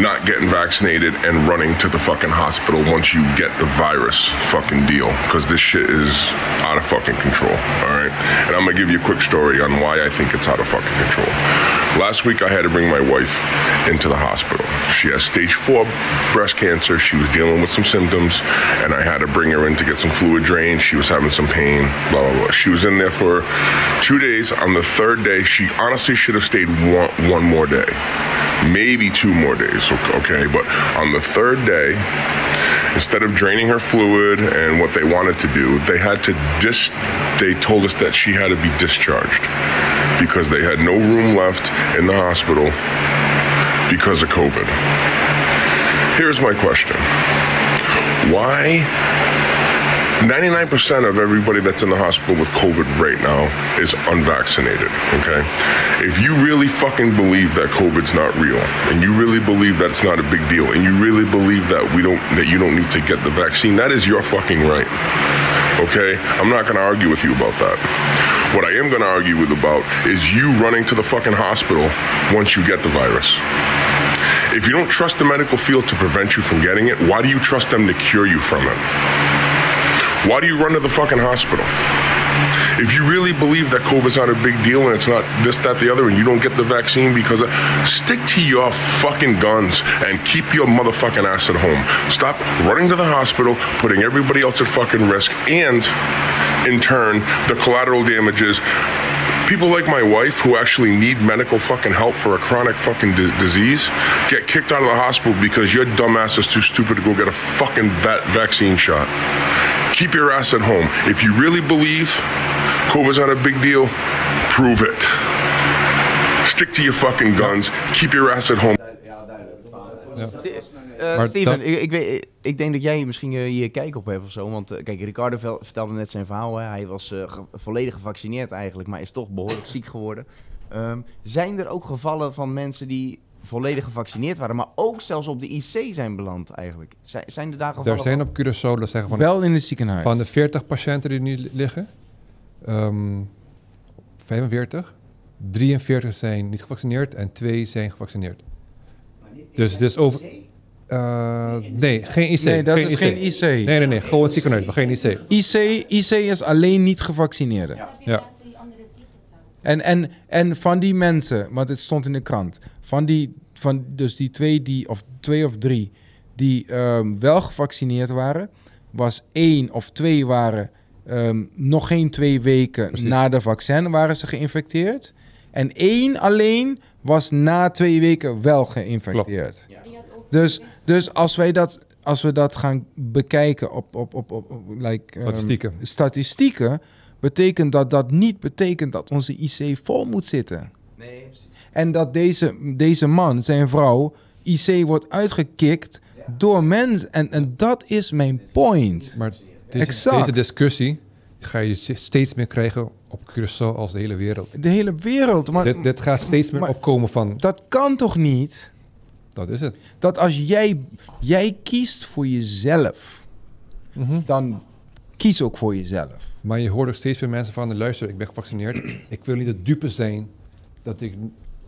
not getting vaccinated and running to the fucking hospital once you get the virus fucking deal. Because this shit is out of fucking control. All right, and I'm gonna give you a quick story on why I think it's out of fucking control. Last week I had to bring my wife into the hospital. She has stage four breast cancer. She was dealing with some symptoms, and I had to bring her in to get some fluid drained. She was having some pain. Blah blah blah. She was in there for two days. On the third day, she honestly should have stayed one, one more day, maybe two more days. O- Okay, but on the third day, instead of draining her fluid and what they wanted to do, they had to dis. They told us that she had to be discharged because they had no room left in the hospital because of COVID. Here's my question: Why? 99% of everybody that's in the hospital with COVID right now is unvaccinated, okay? If you really fucking believe that COVID's not real and you really believe that it's not a big deal and you really believe that we don't that you don't need to get the vaccine, that is your fucking right. Okay? I'm not going to argue with you about that. What I am going to argue with about is you running to the fucking hospital once you get the virus. If you don't trust the medical field to prevent you from getting it, why do you trust them to cure you from it? Why do you run to the fucking hospital? If you really believe that COVID's not a big deal and it's not this, that, the other, and you don't get the vaccine because of, stick to your fucking guns and keep your motherfucking ass at home. Stop running to the hospital, putting everybody else at fucking risk, and in turn, the collateral damages. People like my wife who actually need medical fucking help for a chronic fucking di- disease get kicked out of the hospital because your dumbass is too stupid to go get a fucking va- vaccine shot. Keep your ass at home. If you really believe COVID's not a big deal, prove it. Stick to your fucking guns. Keep your ass at home. Eh, Maar Steven, dat- ik, ik, weet, ik denk dat jij misschien eh, hier kijk op hebt of zo. Want eh, kijk, Ricardo vertelde net zijn verhaal. Hè. Hij was eh, ge- volledig gevaccineerd eigenlijk, maar is toch behoorlijk ziek geworden. Ehm, zijn er ook gevallen van mensen die volledig gevaccineerd waren, maar ook zelfs op de IC zijn beland eigenlijk? Zijn, zijn er daar gevallen Er zijn op Curaçao, dat zeggen van, Wel in het ziekenhuis. van de 40 patiënten die nu liggen, ehm 45, 43 zijn niet gevaccineerd en 2 zijn gevaccineerd. Dus, dus over... Eh, nee, geen IC. Nee, dat is geen IC. Nee, nee, nee, gewoon het ziekenhuis, maar geen IC. IC, IC is alleen niet gevaccineerden. Ja. En, en, en van die mensen, want het stond in de krant, van die, van dus die twee, die, of twee of drie die ehm, wel gevaccineerd waren, was één of twee waren ehm, nog geen twee weken Precies. na de vaccin waren ze geïnfecteerd. En één alleen was na twee weken wel geïnfecteerd. Dus, dus als wij dat als we dat gaan bekijken op, op, op, op, op like, ehm, Statistieken. statistieken, betekent dat dat niet betekent dat onze IC vol moet zitten. Nee, En dat deze, deze man, zijn vrouw, IC wordt uitgekikt door mensen. En, en dat is mijn point. Maar deze, Exact. deze discussie ga je steeds meer krijgen op Curaçao als de hele wereld. De hele wereld. Maar, dit, dit gaat steeds meer maar- opkomen van, Dat kan toch niet? dat is het. Dat als jij, jij kiest voor jezelf, Mhm. dan kies ook voor jezelf. Maar je hoort ook steeds meer mensen van, luister, ik ben gevaccineerd. ik wil niet de dupe zijn dat ik,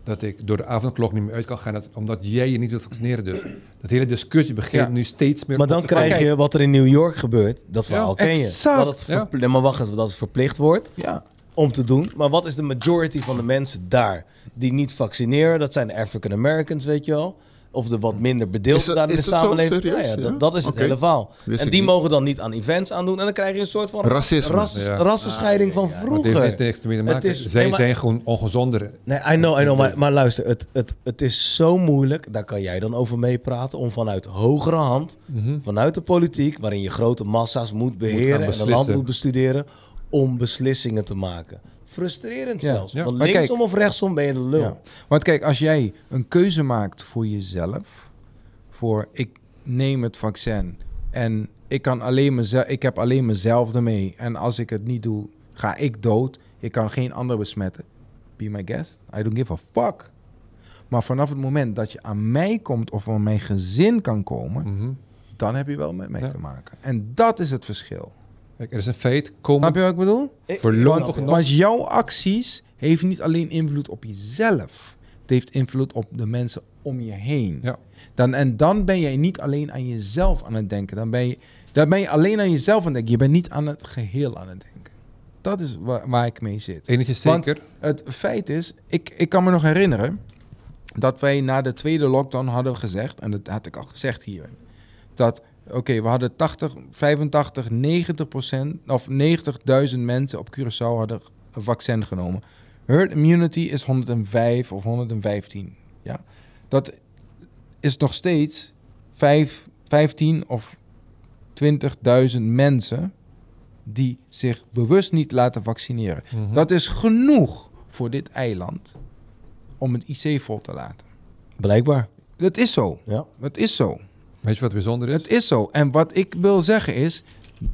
dat ik door de avondklok niet meer uit kan gaan. Dat, omdat jij je niet wilt vaccineren dus. Dat hele discussie begint Ja. nu steeds meer Maar dan te krijg je wat er in New York gebeurt. Dat verhaal ken je. Dat het Ja. maar wacht dat het verplicht wordt Ja. om te doen. Maar wat is de majority van de mensen daar die niet vaccineren? Dat zijn de African Americans, weet je wel. Of de wat minder bedeelden dat- daar in de dat samenleving. Serieus? Ja, ja, Ja? dat, dat is het hele verhaal. Wist En die niet. mogen dan niet aan events aandoen. En dan krijg je een soort van Racisme. ras- Ja. rassenscheiding van Want het heeft vroeger. niks te maken. is- Zij nee, maar- zijn gewoon ongezonder. Nee, I know, I know. Maar, maar luister, het, het, het is zo moeilijk. Daar kan jij dan over meepraten. Om vanuit hogere hand, Mhm. vanuit de politiek, waarin je grote massa's moet beheren en een land moet bestuderen, om beslissingen te maken. Frustrerend Ja, zelfs. ja. Want Maar linksom kijk- of rechtsom ben je de lul. Ja. Want kijk, als jij een keuze maakt voor jezelf, voor ik neem het vaccin en ik, kan alleen mezelf, ik heb alleen mezelf ermee en als ik het niet doe, ga ik dood. Ik kan geen ander besmetten. Be my guest. I don't give a fuck. Maar vanaf het moment dat je aan mij komt of aan mijn gezin kan komen, Mhm. dan heb je wel met mij Ja. te maken. En dat is het verschil. Kijk, er is een feit. Komen Snap je wat ik bedoel? Ik- ik- nog. Want jouw acties heeft niet alleen invloed op jezelf. Het heeft invloed op de mensen om je heen. Ja. Dan, en dan ben jij niet alleen aan jezelf aan het denken. Dan ben je, dan ben je alleen aan jezelf aan het denken. Je bent niet aan het geheel aan het denken. Dat is waar, waar ik mee zit. Ding is Want- zeker. Het feit is, ik, ik kan me nog herinneren dat wij na de tweede lockdown hadden gezegd, en dat had ik al gezegd hier, dat oké, we hadden 80, 85, 90 procent, of 90.000 mensen op Curaçao hadden een vaccin genomen. Herd immunity is 105 of 115. Ja? Dat is nog steeds 5, 15 of 20.000 mensen die zich bewust niet laten vaccineren. Mhm. Dat is genoeg voor dit eiland om het IC vol te laten. Blijkbaar. Dat is zo. Ja. Het is zo. Weet je wat bijzonder is? Het is zo. En wat ik wil zeggen is,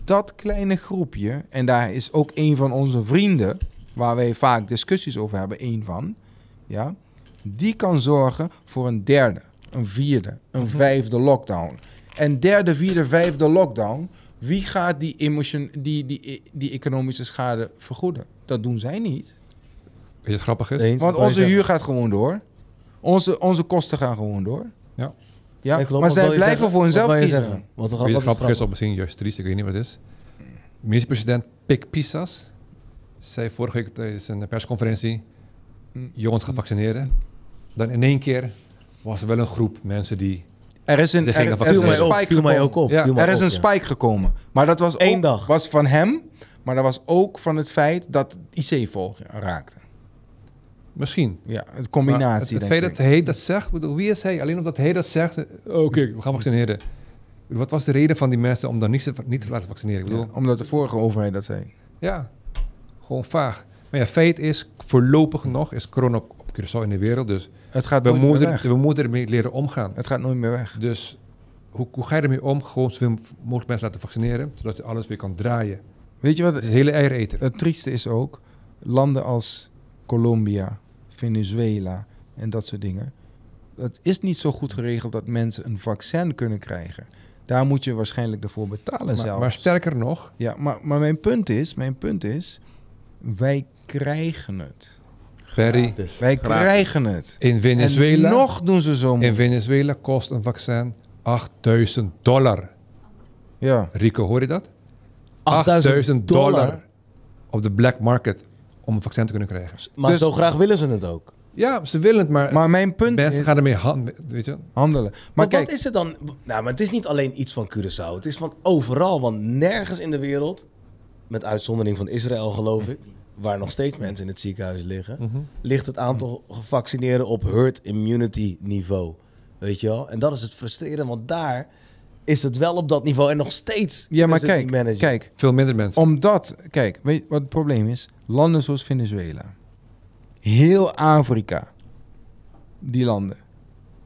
dat kleine groepje, en daar is ook een van onze vrienden, waar wij vaak discussies over hebben, één van, ja, die kan zorgen voor een derde, een vierde, een vijfde lockdown. En derde, vierde, vijfde lockdown, wie gaat die, emotion, die, die, die economische schade vergoeden? Dat doen zij niet. Weet je wat grappig is? Eens, Want onze huur gaat gewoon door. Onze, onze kosten gaan gewoon door. Ja. Ja, Nee, klopt. maar zij blijven zeggen? voor hunzelf kiezen. zeggen? Wat, wat grappig is, of misschien juist triest, ik weet niet wat het is. Minister-president Pik Pisas zei vorige week tijdens een persconferentie... jongens gaan vaccineren. Dan in één keer was er wel een groep mensen die... Er is een, er, er is een spike gekomen. ook op. Ja, Er is op, een ja. spike gekomen. Maar dat was Eén ook, dag. was van hem. Maar dat was ook van het feit dat IC vol raakte. Misschien. Ja, het Maar combinatie. het, het feit dat hij dat zegt, bedoel, wie is hij? Alleen omdat hij dat zegt, eh, oké, we gaan vaccineren. Wat was de reden van die mensen om dan niet te, niet te laten vaccineren? Ik bedoel, Ja, omdat de vorige overheid dat zei. Ja, gewoon vaag. Maar ja, feit is, voorlopig nog is corona op, op Curaçao in de wereld. Dus Het gaat we nooit meer moeten, weg. we moeten ermee leren omgaan. Het gaat nooit meer weg. Dus hoe, hoe ga je ermee om? Gewoon zoveel mogelijk mensen laten vaccineren, zodat je alles weer kan draaien. Weet je wat Het is het, hele eiereter. het trieste is ook? Landen als Colombia, Venezuela en dat soort dingen. Het is niet zo goed geregeld dat mensen een vaccin kunnen krijgen. Daar moet je waarschijnlijk ervoor betalen Maar, zelf. maar sterker nog, Ja, maar, maar mijn punt is, mijn punt is, wij krijgen het. Ferry, Wij Gratis. krijgen het. in Venezuela, En nog doen ze zo in. Venezuela kost een vaccin 8000 dollar. Ja. Rico, hoor je dat? 8000 dollar. op de black market om een vaccin te kunnen krijgen. Maar Dus- zo graag willen ze het ook. Ja, ze willen het, maar, Maar mijn punt mensen is gaan ermee hand, weet je. handelen. Maar, Maar kijk, wat is het dan? Nou, maar het is niet alleen iets van Curaçao. Het is van overal. Want nergens in de wereld, met uitzondering van Israël geloof ik, waar nog steeds mensen in het ziekenhuis liggen, Mhm. ligt het aantal gevaccineerden op herd immunity niveau. Weet je wel? En dat is het frustrerende, want daar is het wel op dat niveau en nog steeds. Ja, maar is het niet kijk, kijk. Veel minder mensen. Omdat, kijk, weet je wat het probleem is? Landen zoals Venezuela, heel Afrika, die landen,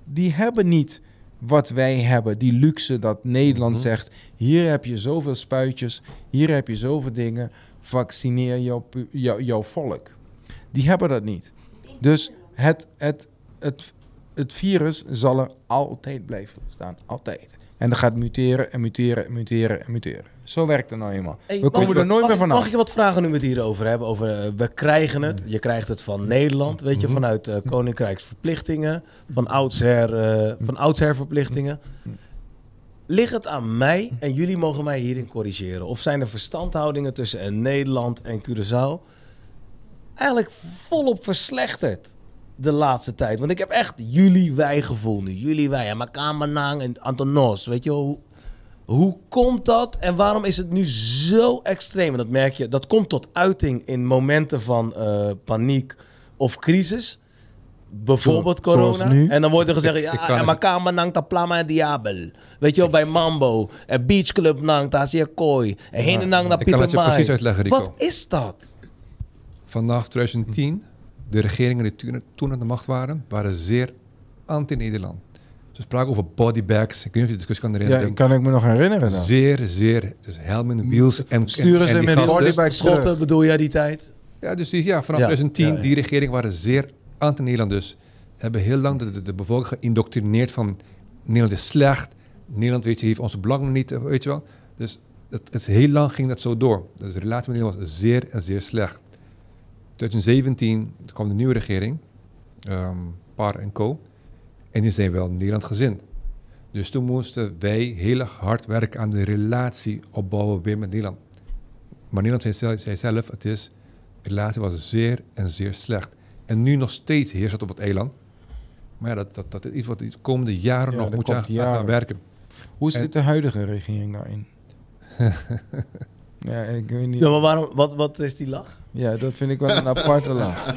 die hebben niet wat wij hebben, die luxe dat Nederland Mhm. zegt, hier heb je zoveel spuitjes, hier heb je zoveel dingen, vaccineer jouw, jou- jouw volk. Die hebben dat niet. Dus het, het, het, het virus zal er altijd blijven staan, altijd. En dat gaat muteren en muteren en muteren en muteren. Zo werkt het nou eenmaal. Hey, We komen er nooit mag meer vanaf. Mag ik je wat vragen nu we het hierover hebben? Over, eh, we krijgen het. Je krijgt het van Nederland, weet je, Mhm. vanuit eh Koninkrijksverplichtingen, van oudsher, eh, van oudsherverplichtingen. Ligt het aan mij en jullie mogen mij hierin corrigeren? Of zijn er verstandhoudingen tussen Nederland en Curaçao eigenlijk volop verslechterd de laatste tijd? Want ik heb echt jullie wij gevoel nu. Jullie wij en Makamanang en Antonos. Weet je hoe, hoe komt dat en waarom is het nu zo extreem? En dat merk je, dat komt tot uiting in momenten van eh, paniek of crisis. Bijvoorbeeld Zo- corona. En dan wordt er gezegd, Ik- ja, en makama ta plama diabel. Weet je wel, bij Mambo. En Beach Club nang ta sia kooi. En heen nang naar Ik kan het Pieter je precies Maai. uitleggen, Rico. Wat is dat? Vanaf 2010, de regeringen die toen, toen aan de macht waren, waren zeer anti-Nederland. Ze spraken over bodybags. Ik weet niet of je de discussie kan Ja, herinneren. kan ik me nog herinneren dan. Zeer, zeer. Dus Helmen, Wheels en Sturen en ze met bodybags Schotten terug. bedoel jij die tijd? Ja, dus die, ja, vanaf Ja, 2010, ja, ja. die regeringen waren zeer anti-Nederland. Dus hebben heel lang de, de, de bevolking geïndoctrineerd van Nederland is slecht. Nederland weet je, heeft onze belangen niet, weet je wel. Dus het, het is heel lang ging dat zo door. Dus de relatie met Nederland was zeer en zeer slecht. 2017 kwam de nieuwe regering, ehm Par en Co. En die zijn wel Nederland gezind. Dus toen moesten wij heel erg hard werken aan de relatie opbouwen weer met Nederland. Maar Nederland zei zelf, zei zelf het is, de relatie was zeer en zeer slecht. En nu nog steeds heerst het op het eiland. Maar ja, dat, dat, dat is iets wat de komende jaren Ja, nog moet aan, aan gaan werken. Hoe En- zit de huidige regering daarin? ja, ik weet niet. Ja, maar waarom, wat, wat is die lach? Ja, dat vind ik wel een aparte lach.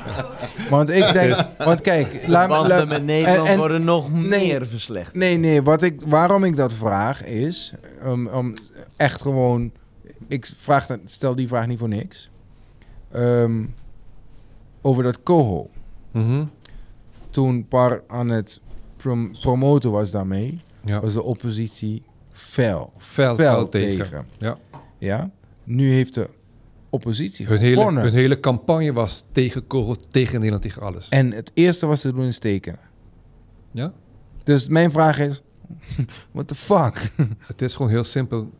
Want ik denk, want kijk, laat me... Banden met Nederland en- en- worden nog nee. meer verslechterd. Nee, nee, wat ik, waarom ik dat vraag is, um, um, echt gewoon, ik vraag dat, stel die vraag niet voor niks. Ehm, over dat coho. Mhm. Toen Par aan het prom- promoten was daarmee, Ja. was de oppositie fel, Fel, fel tegen. tegen. Ja. Ja? Nu heeft de oppositie Hun hele, hun hele campagne was tegen kogel, tegen Nederland, tegen alles. En het eerste wat ze doen is tekenen. Ja? Dus mijn vraag is, what the fuck? Het is gewoon heel simpel.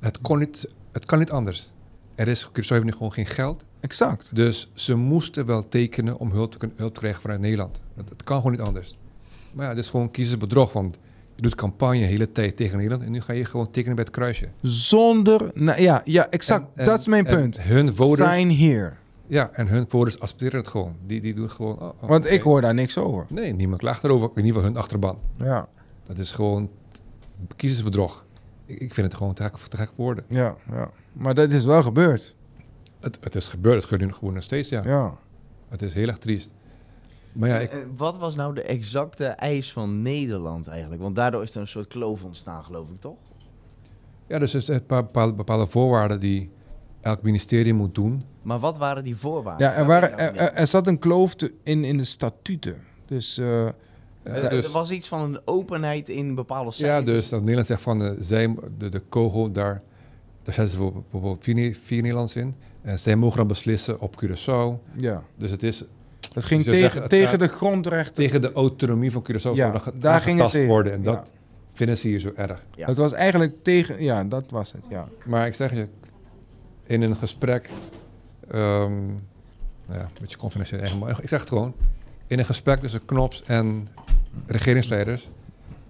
Het, kon niet, het kan niet anders. Er is, Curaçao heeft nu gewoon geen geld. Exact. Dus ze moesten wel tekenen om hulp te, kunnen- hulp te krijgen vanuit Nederland. Het, het kan gewoon niet anders. Maar ja, dit is gewoon kiezersbedrog. Want doet campagne de hele tijd tegen Nederland. En nu ga je gewoon tekenen bij het kruisje. Zonder, nou, ja, ja, exact. En- dat is mijn punt. Hun voters, Sign here. ja, en hun voters accepteren het gewoon. Die, die doen gewoon... oh, oh, Want ik hoor daar niks over. Nee, niemand klaagt erover. In ieder geval hun achterban. Ja, Dat is gewoon kiezersbedrog. Ik, ik vind het gewoon te gek, te gek voor woorden. ja, ja. Maar dat is wel gebeurd. Het, het is gebeurd. Het gebeurt nu gewoon nog steeds, ja. Ja. Het is heel erg triest. Maar ja, ik, Eh, Wat was nou de exacte eis van Nederland eigenlijk? Want daardoor is er een soort kloof ontstaan, geloof ik, toch? ja dus er zijn een paar bepaalde, bepaalde voorwaarden die elk ministerie moet doen. Maar wat waren die voorwaarden? Ja, er, waren, er, nou er, er zat een kloof te- in, in de statuten. Dus eh, Ja. Er- dus, Er was iets van een openheid in bepaalde ja, cijfers. dus dat Nederland zegt van eh, zij, de, de kogel, daar, daar zetten ze voor- bijvoorbeeld vier, vier Nederlands in. En zij mogen dan beslissen op Curaçao. ja, Dus het is dat ging Dus tegen, tegen gaat de grondrechten. tegen de autonomie van Curaçao Ja, zou dan ge- daar ging het tegen. worden. En Ja. dat vinden ze hier zo erg. Ja. Het was eigenlijk tegen, ja, dat was het, ja. Maar ik zeg je, in een gesprek, ehm, nou ja, een beetje confidentieel, eigenlijk, maar ik zeg het gewoon. In een gesprek tussen Knops en regeringsleiders,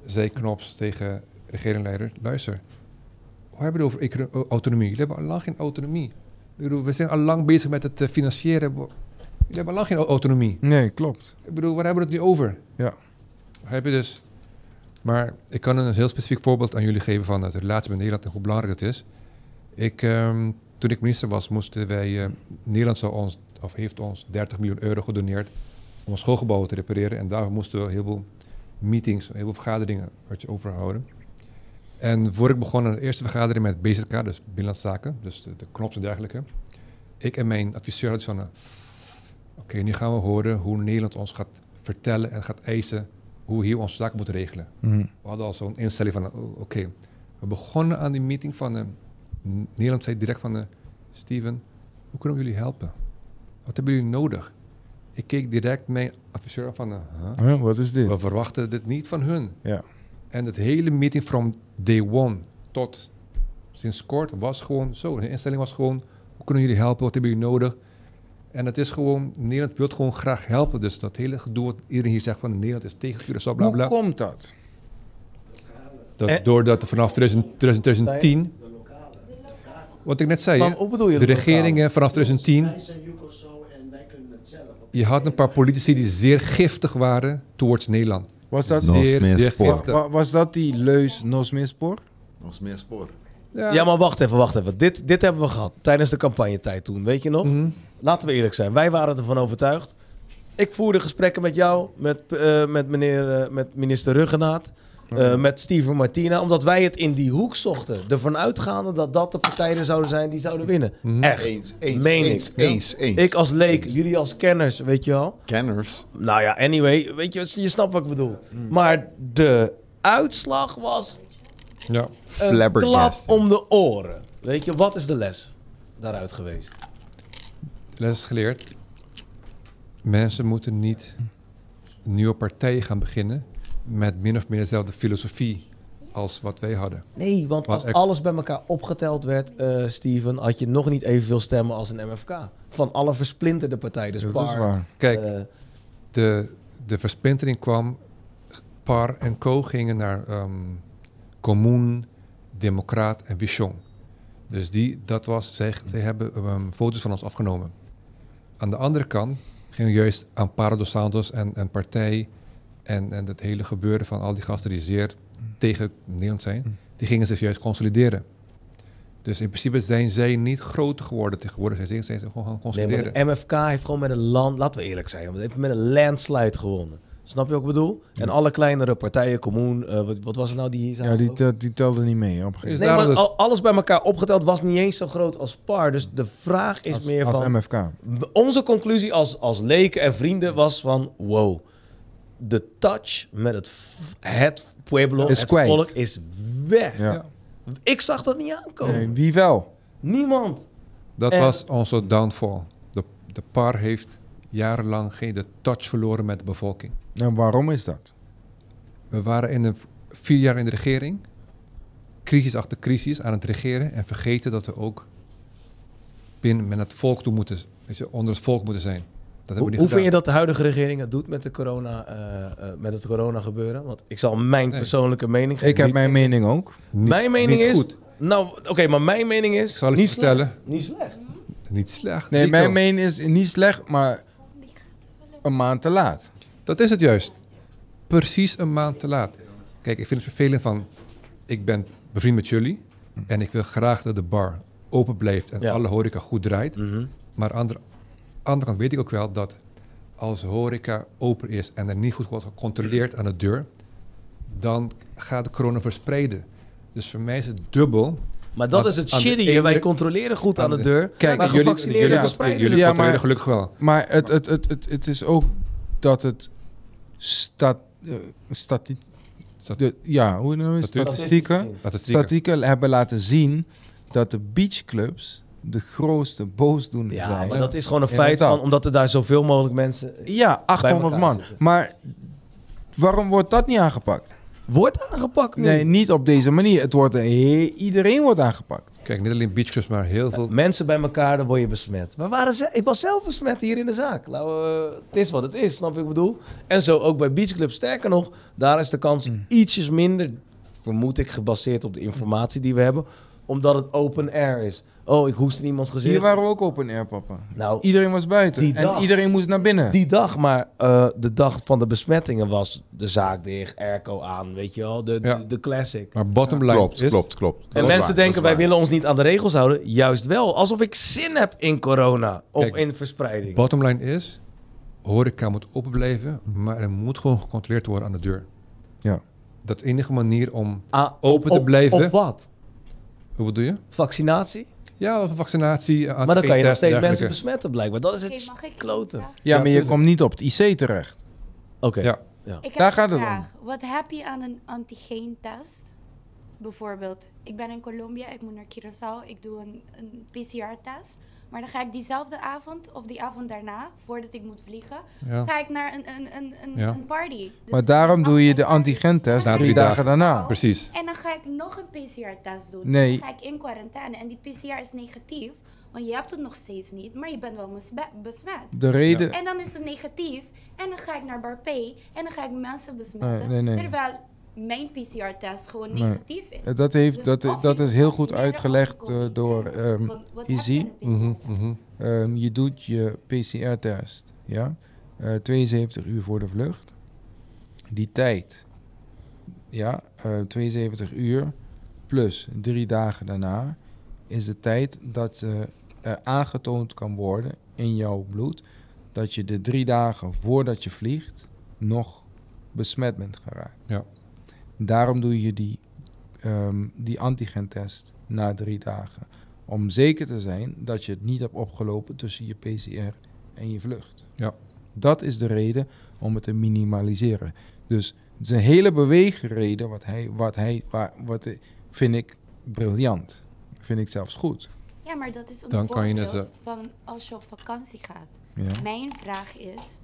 zei Knops tegen regeringsleiders, luister, we hebben het over autonomie. Jullie hebben al lang geen autonomie. Ik bedoel, we zijn al lang bezig met het eh, financieren. Jullie hebben al lang geen autonomie. Nee, klopt. Ik bedoel, waar hebben we het nu over? Ja. Heb je dus... Maar ik kan een heel specifiek voorbeeld aan jullie geven van de relatie met Nederland en hoe belangrijk het is. Ik, ehm, toen ik minister was, moesten wij... eh, Nederland zou ons, of heeft ons 30 miljoen euro gedoneerd om schoolgebouwen te repareren. En daarvoor moesten we heel veel meetings, heel veel vergaderingen je overhouden. En voor ik begon aan de eerste vergadering met BZK, dus Binnenlandse Zaken, dus de, de knops en dergelijke. Ik en mijn adviseur hadden van, oké, nu gaan we horen hoe Nederland ons gaat vertellen en gaat eisen hoe we hier onze zaken moeten regelen. Mhm. We hadden al zo'n instelling van, oh, oké, we begonnen aan die meeting van, eh, Nederland zei direct van, eh, Steven, hoe kunnen we jullie helpen? Wat hebben jullie nodig? Ik keek direct mijn adviseur van, eh, huh? Huh, wat is dit? we verwachten dit niet van hun. Ja. En het hele meeting from day one tot sinds kort was gewoon zo. De instelling was gewoon, hoe kunnen jullie helpen? Wat hebben jullie nodig? En het is gewoon, Nederland wil gewoon graag helpen. Dus dat hele gedoe wat iedereen hier zegt van Nederland is tegen Curaçao, bla bla. Hoe komt dat? Dat, En- doordat er vanaf 2000 2010, wat ik net zei, Maar hoe bedoel je de regeringen vanaf 2010, Wij zijn Jucoso en wij kunnen het zelf. je had een paar politici die zeer giftig waren towards Nederland. Was dat, Nog Zeer, meer zeer spoor. giftig. wa- was dat die leus Nos Mispoor? Nog meer spoor. Ja, maar wacht even, wacht even. Dit, dit hebben we gehad tijdens de campagnetijd toen, weet je nog? Mhm. Laten we eerlijk zijn, wij waren ervan overtuigd. Ik voerde gesprekken met jou, met, eh, met, meneer, eh, met minister Ruggenaat, eh, met Steven Martina, omdat wij het in die hoek zochten. Ervan uitgaande dat dat de partijen zouden zijn die zouden winnen. Mhm. Echt. Eens, eens, Meen eens, ik. eens, eens. Ik als leek, jullie als kenners, weet je wel. Kenners. Nou ja, anyway, weet je, je snapt wat ik bedoel. Maar de uitslag was Ja. een klap om de oren. Weet je, wat is de les daaruit geweest? De les is geleerd. Mensen moeten niet nieuwe partijen gaan beginnen met min of meer dezelfde filosofie als wat wij hadden. Nee, want als er- alles bij elkaar opgeteld werd, eh, Steven, had je nog niet evenveel stemmen als een MFK. Van alle versplinterde partijen. Dus Dat is waar. Kijk, eh, de, de versplintering kwam. Par en Co gingen naar ehm Commun, Democraat en Vision. Dus die, dat was, zij, zij hebben ehm, foto's van ons afgenomen. Aan de andere kant gingen juist Amparo dos Santos en een partij en, en het hele gebeuren van al die gasten die zeer tegen Nederland zijn, die gingen zich juist consolideren. Dus in principe zijn zij niet groter geworden tegenwoordig. Zij zijn ze gewoon gaan nee, consolideren. maar de MFK heeft gewoon met een land, laten we eerlijk zijn, heeft met een landslide gewonnen. Snap je wat ik bedoel? En alle kleinere partijen, Commoen, eh, wat, wat was het nou die hier Ja, die, die telde niet mee op een gegeven Is Nee, maar dus- al- alles bij elkaar opgeteld was niet eens zo groot als PAR. Dus de vraag is meer Als, van... als MFK. Onze conclusie als, als leken en vrienden was van... Wow, de touch met het, het Pueblo, Is het kwijt. volk, is weg. Ja. Ja. Ik zag dat niet aankomen. Nee, wie wel? Niemand. Dat En- was onze downfall. De, de par heeft jarenlang geen de touch verloren met de bevolking. En waarom is dat? We waren in een, vier jaar in de regering, crisis achter crisis aan het regeren en vergeten dat we ook binnen met het volk toe moeten, weet je, onder het volk moeten zijn. Dat hebben Hoe, hoe vind je dat de huidige regering het doet met, de corona, eh, eh, met het corona gebeuren? Want ik zal mijn Nee. persoonlijke mening geven. Ik heb mijn mening ook. Niet- mijn mening niet is... goed, Nou, oké, maar mijn mening is... Ik zal het niet vertellen. Slecht. Niet slecht. niet slecht. Nee, Nico. mijn mening is niet slecht, maar een maand te laat. Dat is het juist. Precies een maand te laat. Kijk, ik vind het vervelend van... Ik ben bevriend met jullie. En ik wil graag dat de bar open blijft en Ja. alle horeca goed draait. Mhm. Maar aan de andere kant weet ik ook wel dat als horeca open is en er niet goed wordt gecontroleerd aan de deur, dan gaat de corona verspreiden. Dus voor mij is het dubbel. Maar dat Want is het shitty. ene- Wij controleren goed aan, aan de de- deur. Kijk, maar jullie, gevaccineerden jullie, verspreiden jullie Ja, controleren maar- gelukkig wel. Maar het, het, het, het, het is ook dat het stat, eh, stati- Stat- de, ja, hoe noem je? Statistieken. statistieken, Statistieken. statistieken hebben laten zien dat de beachclubs de grootste boosdoener Ja, zijn. maar dat is gewoon een feit van, omdat er daar zoveel mogelijk mensen... Ja, 800 elkaar man. zitten. Maar waarom wordt dat niet aangepakt? Wordt aangepakt nu. Nee, niet op deze manier. Het wordt een he- iedereen wordt aangepakt. Kijk, niet alleen beachclubs, maar heel veel. Mensen bij elkaar, dan word je besmet. Maar waren ze, ik was zelf besmet hier in de zaak. Nou, eh, het is wat het is, snap je wat ik bedoel? En zo ook bij Beach Club. Sterker nog, daar is de kans Mm. ietsjes minder, vermoed ik, gebaseerd op de informatie die we hebben. Omdat het open air is. Oh, ik hoest in iemands gezicht. Hier waren we ook open air, papa. Nou, Iedereen was buiten. Die en dag. iedereen moest naar binnen. Die dag, maar eh, de dag van de besmettingen was de zaak dicht, airco aan, weet je wel, de, Ja. de, de classic. Maar bottom line Klopt, is... klopt, klopt. En mensen waar, denken, wij waar. willen ons niet aan de regels houden. Juist wel, alsof ik zin heb in corona of Kijk, in verspreiding. Bottom line is, horeca moet open blijven, maar er moet gewoon gecontroleerd worden aan de deur. Ja. dat enige manier om Ah, open op- te blijven. Op wat? Hoe bedoel je? Vaccinatie? Ja, of vaccinatie. Maar dan kan je nog steeds mensen besmetten blijkbaar. Dat is het kloten. Ja, maar je komt niet op het IC terecht. Oké. Ja. Ja. Ik heb Daar gaat het om. Wat heb je aan een antigeentest? Bijvoorbeeld, ik ben in Colombia, ik moet naar Curaçao, ik doe een, een PCR-test. Maar dan ga ik diezelfde avond of die avond daarna, voordat ik moet vliegen, Ja. ga ik naar een, een, een, een, Ja. een party. Dus Maar daarom doe je de antigentest Na drie drie dagen dagen. daarna. Precies. En dan ga ik nog een PCR-test doen. Nee. Dan ga ik in quarantaine. En die PCR is negatief, want je hebt het nog steeds niet, maar je bent wel besme- besmet. De reden... En dan is het negatief. En dan ga ik naar Bar P. En dan ga ik mensen besmetten. Nee, nee, nee. Terwijl mijn PCR-test gewoon Nee. negatief is. Dat, heeft, Dus dat, dat is heel goed uitgelegd eh, door ehm Want heb Izzy. Mhm, mhm. Ehm, je doet je PCR-test, ja, eh, 72 uur voor de vlucht. Die tijd, ja, eh, 72 uur plus drie dagen daarna, is de tijd dat eh, er aangetoond kan worden in jouw bloed dat je de drie dagen voordat je vliegt nog besmet bent geraakt. Ja. Daarom doe je die, ehm, die antigentest na drie dagen. Om zeker te zijn dat je het niet hebt opgelopen tussen je PCR en je vlucht. Ja. Dat is de reden om het te minimaliseren. Dus het is een hele beweegreden wat hij, wat hij, wat vind ik briljant. Vind ik zelfs goed. Ja, maar dat is een Dan kan je net voorbeeld van als je op vakantie gaat. Ja. Mijn vraag is,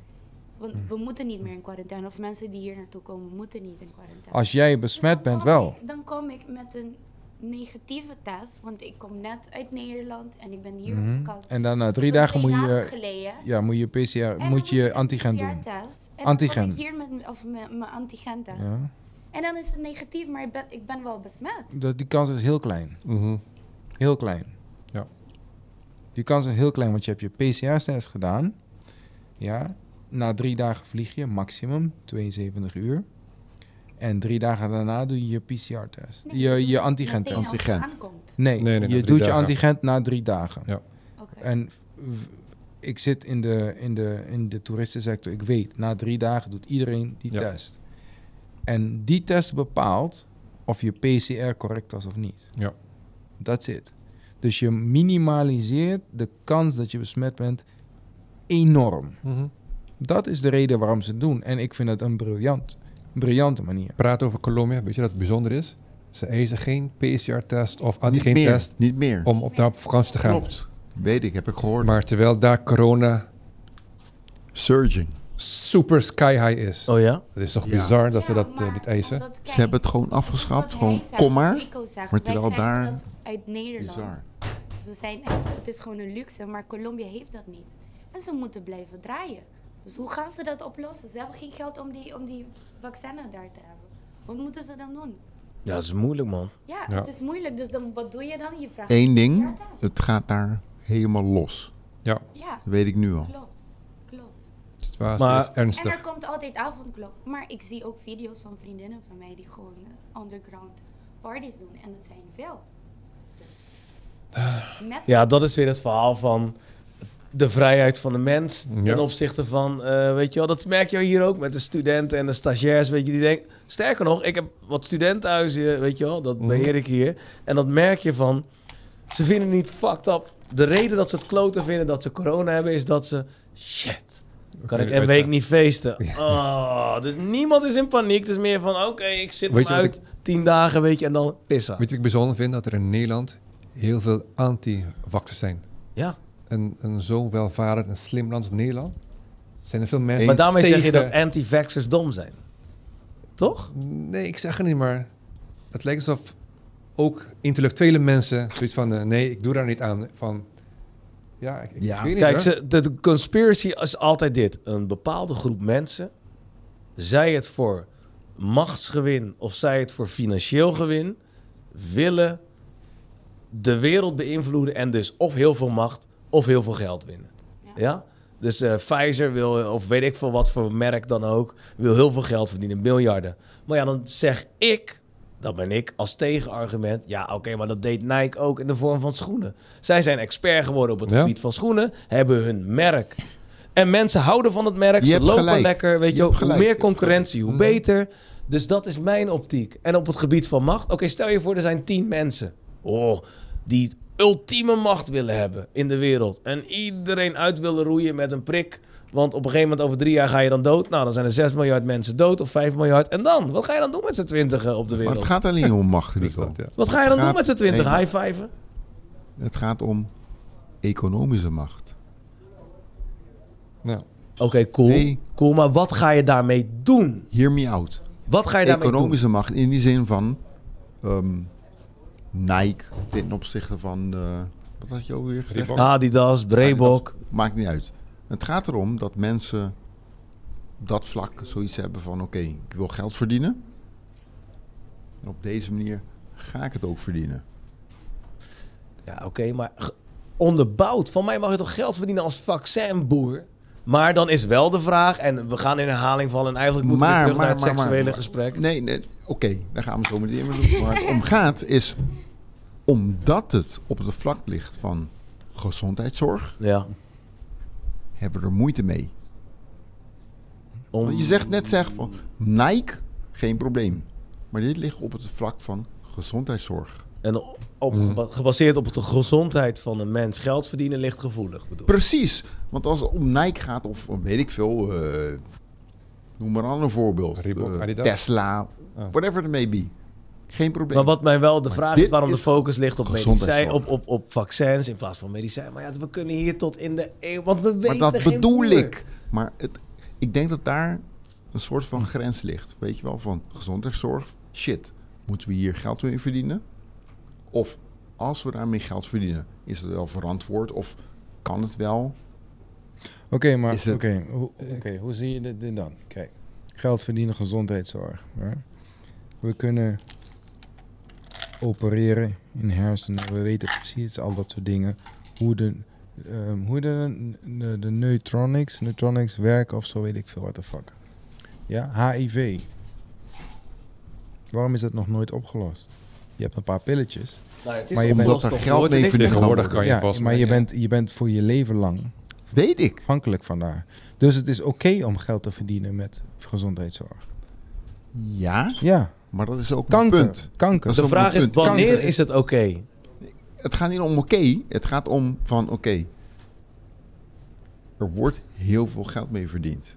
want we moeten niet meer in quarantaine. Of mensen die hier naartoe komen, moeten niet in quarantaine. Als jij Dus besmet bent, wel. ik- dan kom ik met een negatieve test, want ik kom net uit Nederland en ik ben hier Mhm. op vakantie. En dan na drie dagen moet je, geleden. ja, moet je PCR, En moet je antigen doen. PCR-test. En Antigen. dan kom ik hier met, of met mijn antigentest. Ja. En dan is het negatief, maar ik ben, ik ben wel besmet. Dat, die kans is heel klein. Mhm. Heel klein. Ja. Die kans is heel klein, want je hebt je PCR-test gedaan. Ja. Na drie dagen vlieg je, maximum 72 uur. En drie dagen daarna doe je je PCR-test. Nee, je je antigentest. aankomt. Nee, Nee, je doet je antigent na drie dagen. Ja. Oké. En ik zit in de, in, de, in de toeristensector. Ik weet, na drie dagen doet iedereen die Ja. test. En die test bepaalt of je PCR correct was of niet. Ja. That's it. Dus je minimaliseert de kans dat je besmet bent enorm. Mhm. Dat is de reden waarom ze het doen. En ik vind het een briljant, briljante manier. Praat over Colombia. Weet je dat het bijzonder is? Ze eisen geen PCR-test of Niet meer. antigentest Niet meer. om op, op vakantie te gaan. Klopt. Weet ik, heb ik gehoord. Maar terwijl daar corona Surging. super sky high is. Oh ja? Het is toch Ja. bizar dat ze dat eh, niet eisen? Ze hebben het gewoon dat afgeschaft. Gewoon, kom maar. Maar Wij terwijl daar... dat uit Nederland. Bizar. Dus we zijn echt, het is gewoon een luxe, maar Colombia heeft dat niet. En ze moeten blijven draaien. Dus hoe gaan ze dat oplossen? Ze hebben geen geld om die, om die vaccinen daar te hebben. Wat moeten ze dan doen? Ja, dat is moeilijk, man. Ja, Ja. het is moeilijk. Dus dan, wat doe je dan? Je vraagt Eén ding, het gaat daar helemaal los. Ja, Ja, Dat weet ik nu al. klopt. Klopt. de situatie Maar- is En ernstig. er komt altijd avondklok. Maar ik zie ook video's van vriendinnen van mij die gewoon underground parties doen. En dat zijn veel. Dus, Ja, dat is weer het verhaal van de vrijheid van de mens ten Ja. opzichte van, eh, weet je wel, dat merk je hier ook met de studenten en de stagiairs, weet je, die denken, sterker nog, ik heb wat studentenhuizen, weet je wel, dat Mhm. beheer ik hier, en dat merk je van, ze vinden niet fucked up. De reden dat ze het kloten vinden dat ze corona hebben, is dat ze, shit, kan ik een week niet feesten. Oh, dus niemand is in paniek, het is meer van, oké, ik zit hem uit, tien dagen, weet je, en dan pissen. Weet je wat ik bijzonder vind? Dat er in Nederland heel veel anti-vaxxers zijn. Ja. Een, een zo welvarend en slim land als Nederland. Zijn er veel mensen Maar daarmee zeg je dat anti-vaxxers dom zijn. Toch? Nee, ik zeg het niet, maar het lijkt alsof ook intellectuele mensen zoiets van... eh, nee, ik doe daar niet aan. Van, ja, ik, ik Ja. weet niet Kijk, ze, de, de conspiracy is altijd dit. Een bepaalde groep mensen, zij het voor machtsgewin of zij het voor financieel gewin, willen de wereld beïnvloeden en dus of heel veel macht of heel veel geld winnen. Ja? Dus eh, Pfizer wil, of weet ik veel wat voor merk dan ook, wil heel veel geld verdienen, miljarden. Maar ja, dan zeg ik, dat ben ik, als tegenargument, ja oké, maar dat deed Nike ook in de vorm van schoenen. Zij zijn expert geworden op het Ja. gebied van schoenen, hebben hun merk. En mensen houden van het merk, Je ze lopen gelijk. lekker, weet Je hoe meer concurrentie, hoe beter. Dus dat is mijn optiek. En op het gebied van macht. Oké, stel je voor, er zijn tien mensen. Oh, die ultieme macht willen hebben in de wereld. En iedereen uit willen roeien met een prik. Want op een gegeven moment over drie jaar ga je dan dood. Nou, dan zijn er 6 miljard mensen dood of 5 miljard. En dan? Wat ga je dan doen met z'n twintigen op de Maar wereld? het gaat alleen om macht, Rico. Wat ga je dan doen met z'n twintig? nee, High fiven? Het gaat om economische macht. Nou, Oké, cool. Nee. Cool, maar wat ga je daarmee doen? Hear me out. Wat ga je daarmee doen? Economische macht in die zin van ehm, Nike ten opzichte van, eh, wat had je ook weer gezegd? Reebok. Adidas, Breebok. Maakt niet uit. Het gaat erom dat mensen op dat vlak zoiets hebben van oké, ik wil geld verdienen. En op deze manier ga ik het ook verdienen. Ja, oké, maar onderbouwd. Van mij mag je toch geld verdienen als vaccinboer? Maar dan is wel de vraag, en we gaan in herhaling vallen... en eigenlijk moeten we weer terug naar het seksuele gesprek. Nee, nee oké, daar gaan we zo meteen mee. Waar het om gaat is, omdat het op het vlak ligt van gezondheidszorg, Ja. hebben we er moeite mee. Om... Want je zegt net zeg van Nike, geen probleem. Maar dit ligt op het vlak van gezondheidszorg. En op, geba- gebaseerd op de gezondheid van een mens geld verdienen ligt gevoelig, bedoel. Precies. Want als het om Nike gaat, of weet ik veel, eh, noem maar een ander voorbeeld. Reebok, Eh? Tesla, Oh. whatever it may be. Geen probleem. Maar wat mij wel de Maar vraag is waarom de focus ligt op medicijn, gezondheidszorg. op, op, op vaccins in plaats van medicijn. Maar ja, we kunnen hier tot in de eeuw, want we maar weten dat geen bedoel boer. ik. Maar het, ik denk dat daar een soort van grens ligt. Weet je wel, van gezondheidszorg. Shit, moeten we hier geld mee verdienen? Of als we daarmee geld verdienen, is het wel verantwoord? Of kan het wel? Oké, maar het- oké, hoe, oké, hoe zie je dit, dan? Kijk, geld verdienen, gezondheidszorg. hè? We kunnen opereren in hersenen. We weten precies al dat soort dingen. Hoe de, ehm, hoe de, de, de neutronics, neutronics werken of zo, weet ik veel, what the fuck. Ja, HIV. Waarom is dat nog nooit opgelost? Je hebt een paar pilletjes. Nou ja, het is Maar je bent- er geld mee gedaan. kan je maar je bent, je bent voor je leven lang Weet ik. afhankelijk van daar. Dus het is oké om geld te verdienen met gezondheidszorg. Ja, Ja, maar dat is ook kanker. een punt. Kanker. De vraag is, wanneer Kanker. is het oké? Het gaat niet om oké. Het gaat om van oké. er wordt heel veel geld mee verdiend.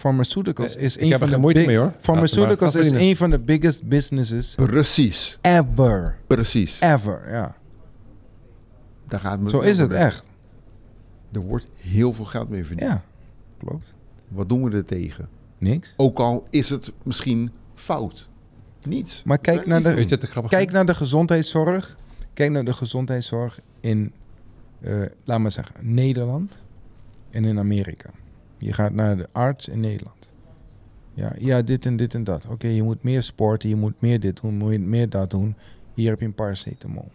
Pharmaceuticals Eh, is ik een heb van er de moeite big- mee, hoor. Pharmaceuticals is een van de biggest businesses Precies, ever. precies. Ever, ja. Daar gaat Zo is het echt. Er wordt heel veel geld mee verdiend. Ja, klopt. Wat doen we er tegen? Niks. Ook al is het misschien fout. Niets. Maar kijk naar de- Kijk naar de gezondheidszorg. Kijk naar de gezondheidszorg in, eh, laat maar zeggen, Nederland en in Amerika. Je gaat naar de arts in Nederland. Ja, ja dit en dit en dat. Oké, je moet meer sporten, je moet meer dit doen, moet je meer dat doen. Hier heb je een paracetamol.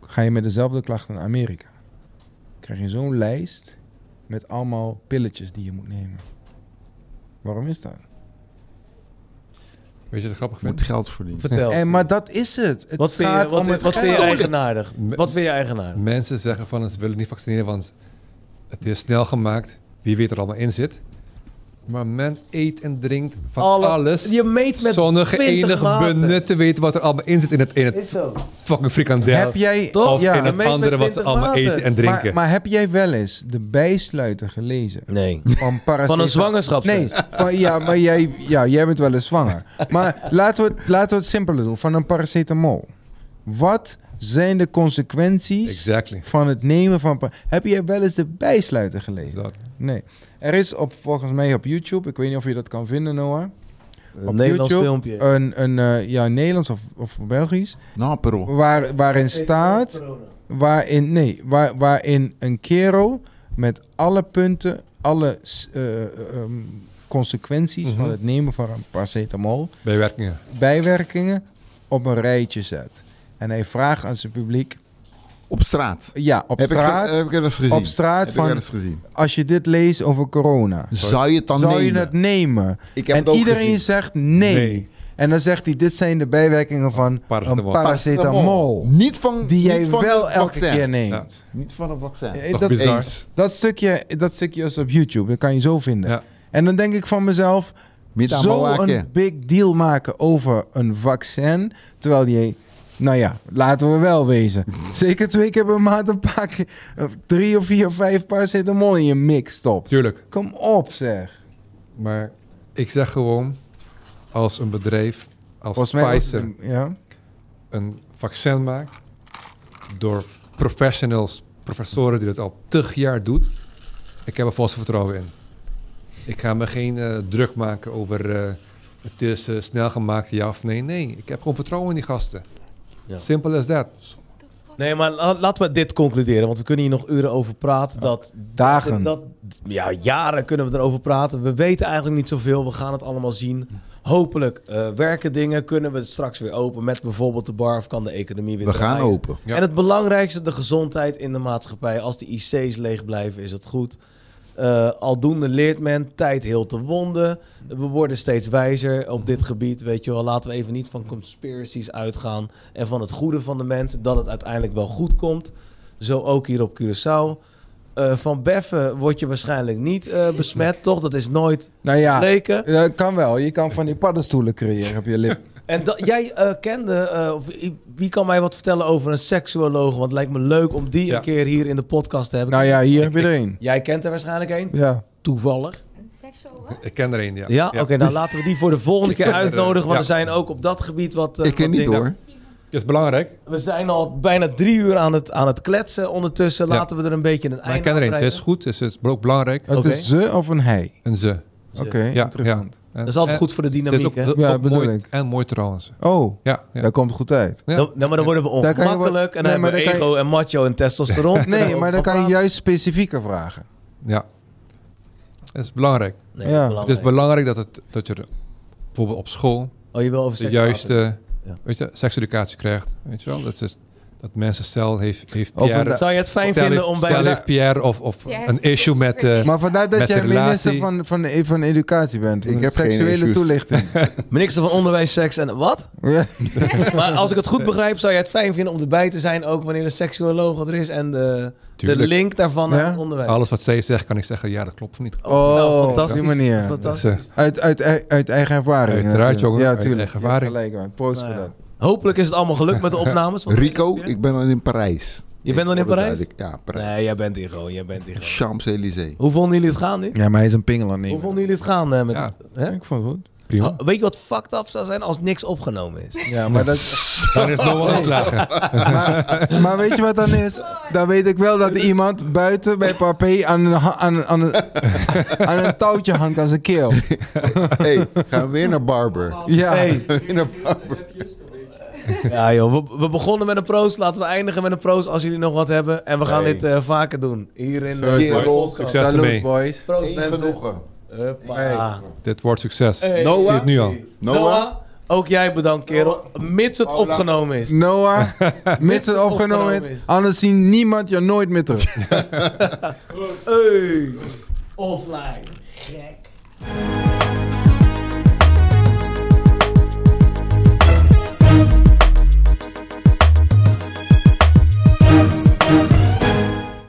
Ga je met dezelfde klachten naar Amerika, krijg je zo'n lijst met allemaal pilletjes die je moet nemen. Waarom is dat? Weet je wat ik grappig Je moet geld verdienen. Vertel. En, maar dat is het. Het wat vind je, gaat wat, om het wat vind je eigenaardig? Wat vind je eigenaardig? Mensen zeggen van ze willen niet vaccineren, want het is snel gemaakt. Wie weet er allemaal in zit. Maar men eet en drinkt van Alle- alles. Je meet met zonder 20 enig maten. benut te weten wat er allemaal in zit in het, in het Is zo. fucking frikandel. Heb jij, Toch? Ja, in het andere wat ze 20 allemaal maten. eten en drinken. maar, maar heb jij wel eens de bijsluiter gelezen? Nee. Van, Van een zwangerschapstest? Nee, van, ja, maar jij, ja, jij bent wel eens zwanger. Maar laten we, het, laten we het simpeler doen. Van een paracetamol. Wat zijn de consequenties Exactly. van het nemen van... Heb jij wel eens de bijsluiter gelezen? dat. Nee. Er is op, volgens mij op YouTube, ik weet niet of je dat kan vinden, Noah. Een Op Nederlands YouTube, filmpje. Een, een eh, ja, Nederlands of, of Belgisch. Nou, pero. Waar, waarin staat... Waarin, nee, waar, waarin een kerel met alle punten, alle s- eh, ehm, consequenties van Mhm. het nemen van een paracetamol, Bijwerkingen. bijwerkingen, op een rijtje zet. En hij vraagt aan zijn publiek, Op straat. ja, op heb, straat, heb ik er eens gezien. op straat heb ik van, er eens gezien. als je dit leest over corona, Zou je het dan zou nemen? je het nemen? Ik heb En het ook iedereen gezien. zegt nee. Nee. En dan zegt hij, dit zijn de bijwerkingen van Paracetamol. een paracetamol. Niet van Die jij van wel elke vaccin. keer neemt. Ja. Niet van een vaccin. Eh, dat, bizar. Dat stukje, dat stukje is op YouTube, dat kan je zo vinden. Ja. En dan denk ik van mezelf, zo een big deal maken over een vaccin, terwijl je, nou ja, laten we wel wezen. Zeker twee keer per maand een paar keer, of drie of vier of vijf paracetamol in je mix stopt. Tuurlijk. Kom op zeg. Maar ik zeg gewoon, als een bedrijf als Pfizer een- ja. een vaccin maakt door professionals, professoren die dat al tig jaar doet, ik heb er volste vertrouwen in. Ik ga me geen eh, druk maken over eh, het is eh, snel gemaakt, ja of nee. Nee, ik heb gewoon vertrouwen in die gasten. Ja. Simple as that. Nee, maar la- laten we dit concluderen, want we kunnen hier nog uren over praten. Dat, Dagen. Dat, ja, jaren kunnen we erover praten. We weten eigenlijk niet zoveel, we gaan het allemaal zien. Hopelijk eh, werken dingen, kunnen we het straks weer open met bijvoorbeeld de bar of kan de economie weer We gaan open. Ja. En het belangrijkste, de gezondheid in de maatschappij. Als de IC's leeg blijven, is het goed. Eh, aldoende leert men, tijd heelt de wonden. We worden steeds wijzer op dit gebied, weet je wel. Laten we even niet van conspiracies uitgaan en van het goede van de mensen, dat het uiteindelijk wel goed komt. Zo ook hier op Curaçao. Eh, van Beffen word je waarschijnlijk niet eh, besmet, toch? Dat is nooit Nou ja, gebleken. dat kan wel. Je kan van die paddenstoelen creëren op je lip. En dat, jij eh, kende, eh, of wie kan mij wat vertellen over een seksuoloog? Want het lijkt me leuk om die Ja. een keer hier in de podcast te hebben. Nou ja, hier heb je er een. Jij kent er waarschijnlijk een? Ja. Toevallig. Een? Ik ken er een, ja. Ja, oké, nou laten we die voor de volgende keer er, uitnodigen. Want ja. er zijn ook op dat gebied wat. eh, Ik ken wat niet dingen. hoor. Dat is belangrijk. We zijn al bijna drie uur aan het, aan het kletsen. Ondertussen Ja. laten we er een beetje een Maar ik einde ken er aan een. Het is goed, het is ook belangrijk. Het Oké. is ze of een hij? En ze. Oké, Ja, interessant. Ja. Dat is altijd goed voor de dynamiek, Ook, hè? ook Ja, bedoel mooi, ik. En mooi trouwens. Oh, Ja, ja. daar komt het goed uit. Ja. Dan, nou, maar dan worden we ongemakkelijk. en dan nee, maar hebben we ego en macho en testosteron. Nee, maar dan kan je juist specifieker vragen. ja. Dat is belangrijk. Nee, Ja. belangrijk. Het is belangrijk dat, het, dat je bijvoorbeeld op school Oh, je wil over de juiste. Ja. weet je, sekseducatie krijgt. Weet je wel? Dat, is, dat mensen stel heeft, heeft Over Pierre, de- Zou je het fijn vinden heeft, om bij stel de... heeft Pierre of, of een issue met... eh, Maar vandaar dat jij minister van, van, van educatie bent. Ik heb geen seksuele issues. toelichting. Minister van Onderwijs, Seks en... Wat? Ja. Maar als ik het goed begrijp, zou je het fijn vinden om erbij te zijn... ook wanneer een seksuoloog er is... en de, de link daarvan naar Ja? het onderwijs. alles wat zij zegt, kan ik zeggen, ja, dat klopt of niet. Oh, nou, op fantastisch. die manier. Fantastisch. Dus, eh, Uit, uit, uit, uit eigen ervaring. Uiteraard, natuurlijk. jongen, Ja, uit tuurlijk. eigen Je hebt ervaring. gelijk, man. Proost Nou voor ja. dat. Hopelijk is het allemaal gelukt met de opnames. Rico, ik ben al in Parijs. Je bent dan in Parijs? duidelijk- Ja, Parijs. Nee, jij bent hier gewoon. Jij bent hier gewoon. Champs-Élysées. Hoe vonden jullie het gaan nu? Ja, maar hij is een pingel aan Hoe vonden jullie het gaan? eh, met Ja. hè? Ik vond het goed. prima. Oh, Weet je wat fucked up zou zijn als niks opgenomen is? Ja, maar, dat, Dan is Noah ontslagen. maar, maar weet je wat dan is? Dan weet ik wel dat er iemand buiten bij Papé aan een, ha- aan, aan, een, aan een touwtje hangt aan zijn keel. hey, gaan we weer naar Barber. Ja. Hey. Weer naar Barber. Ja joh, we, we begonnen met een proost. Laten we eindigen met een proost als jullie nog wat hebben. En we gaan Hey. dit eh, vaker doen. Hier in de. Succes ermee. Boys. Proost Eén mensen. genoegen. Hey. Dit wordt succes. Hey. Ik Noah? zie het nu al. Noah? Noah, ook jij bedankt kerel. Mits het opgenomen is. Noah, mits het opgenomen is. Anders zien niemand je nooit meer terug. Hey. Offline. Gek.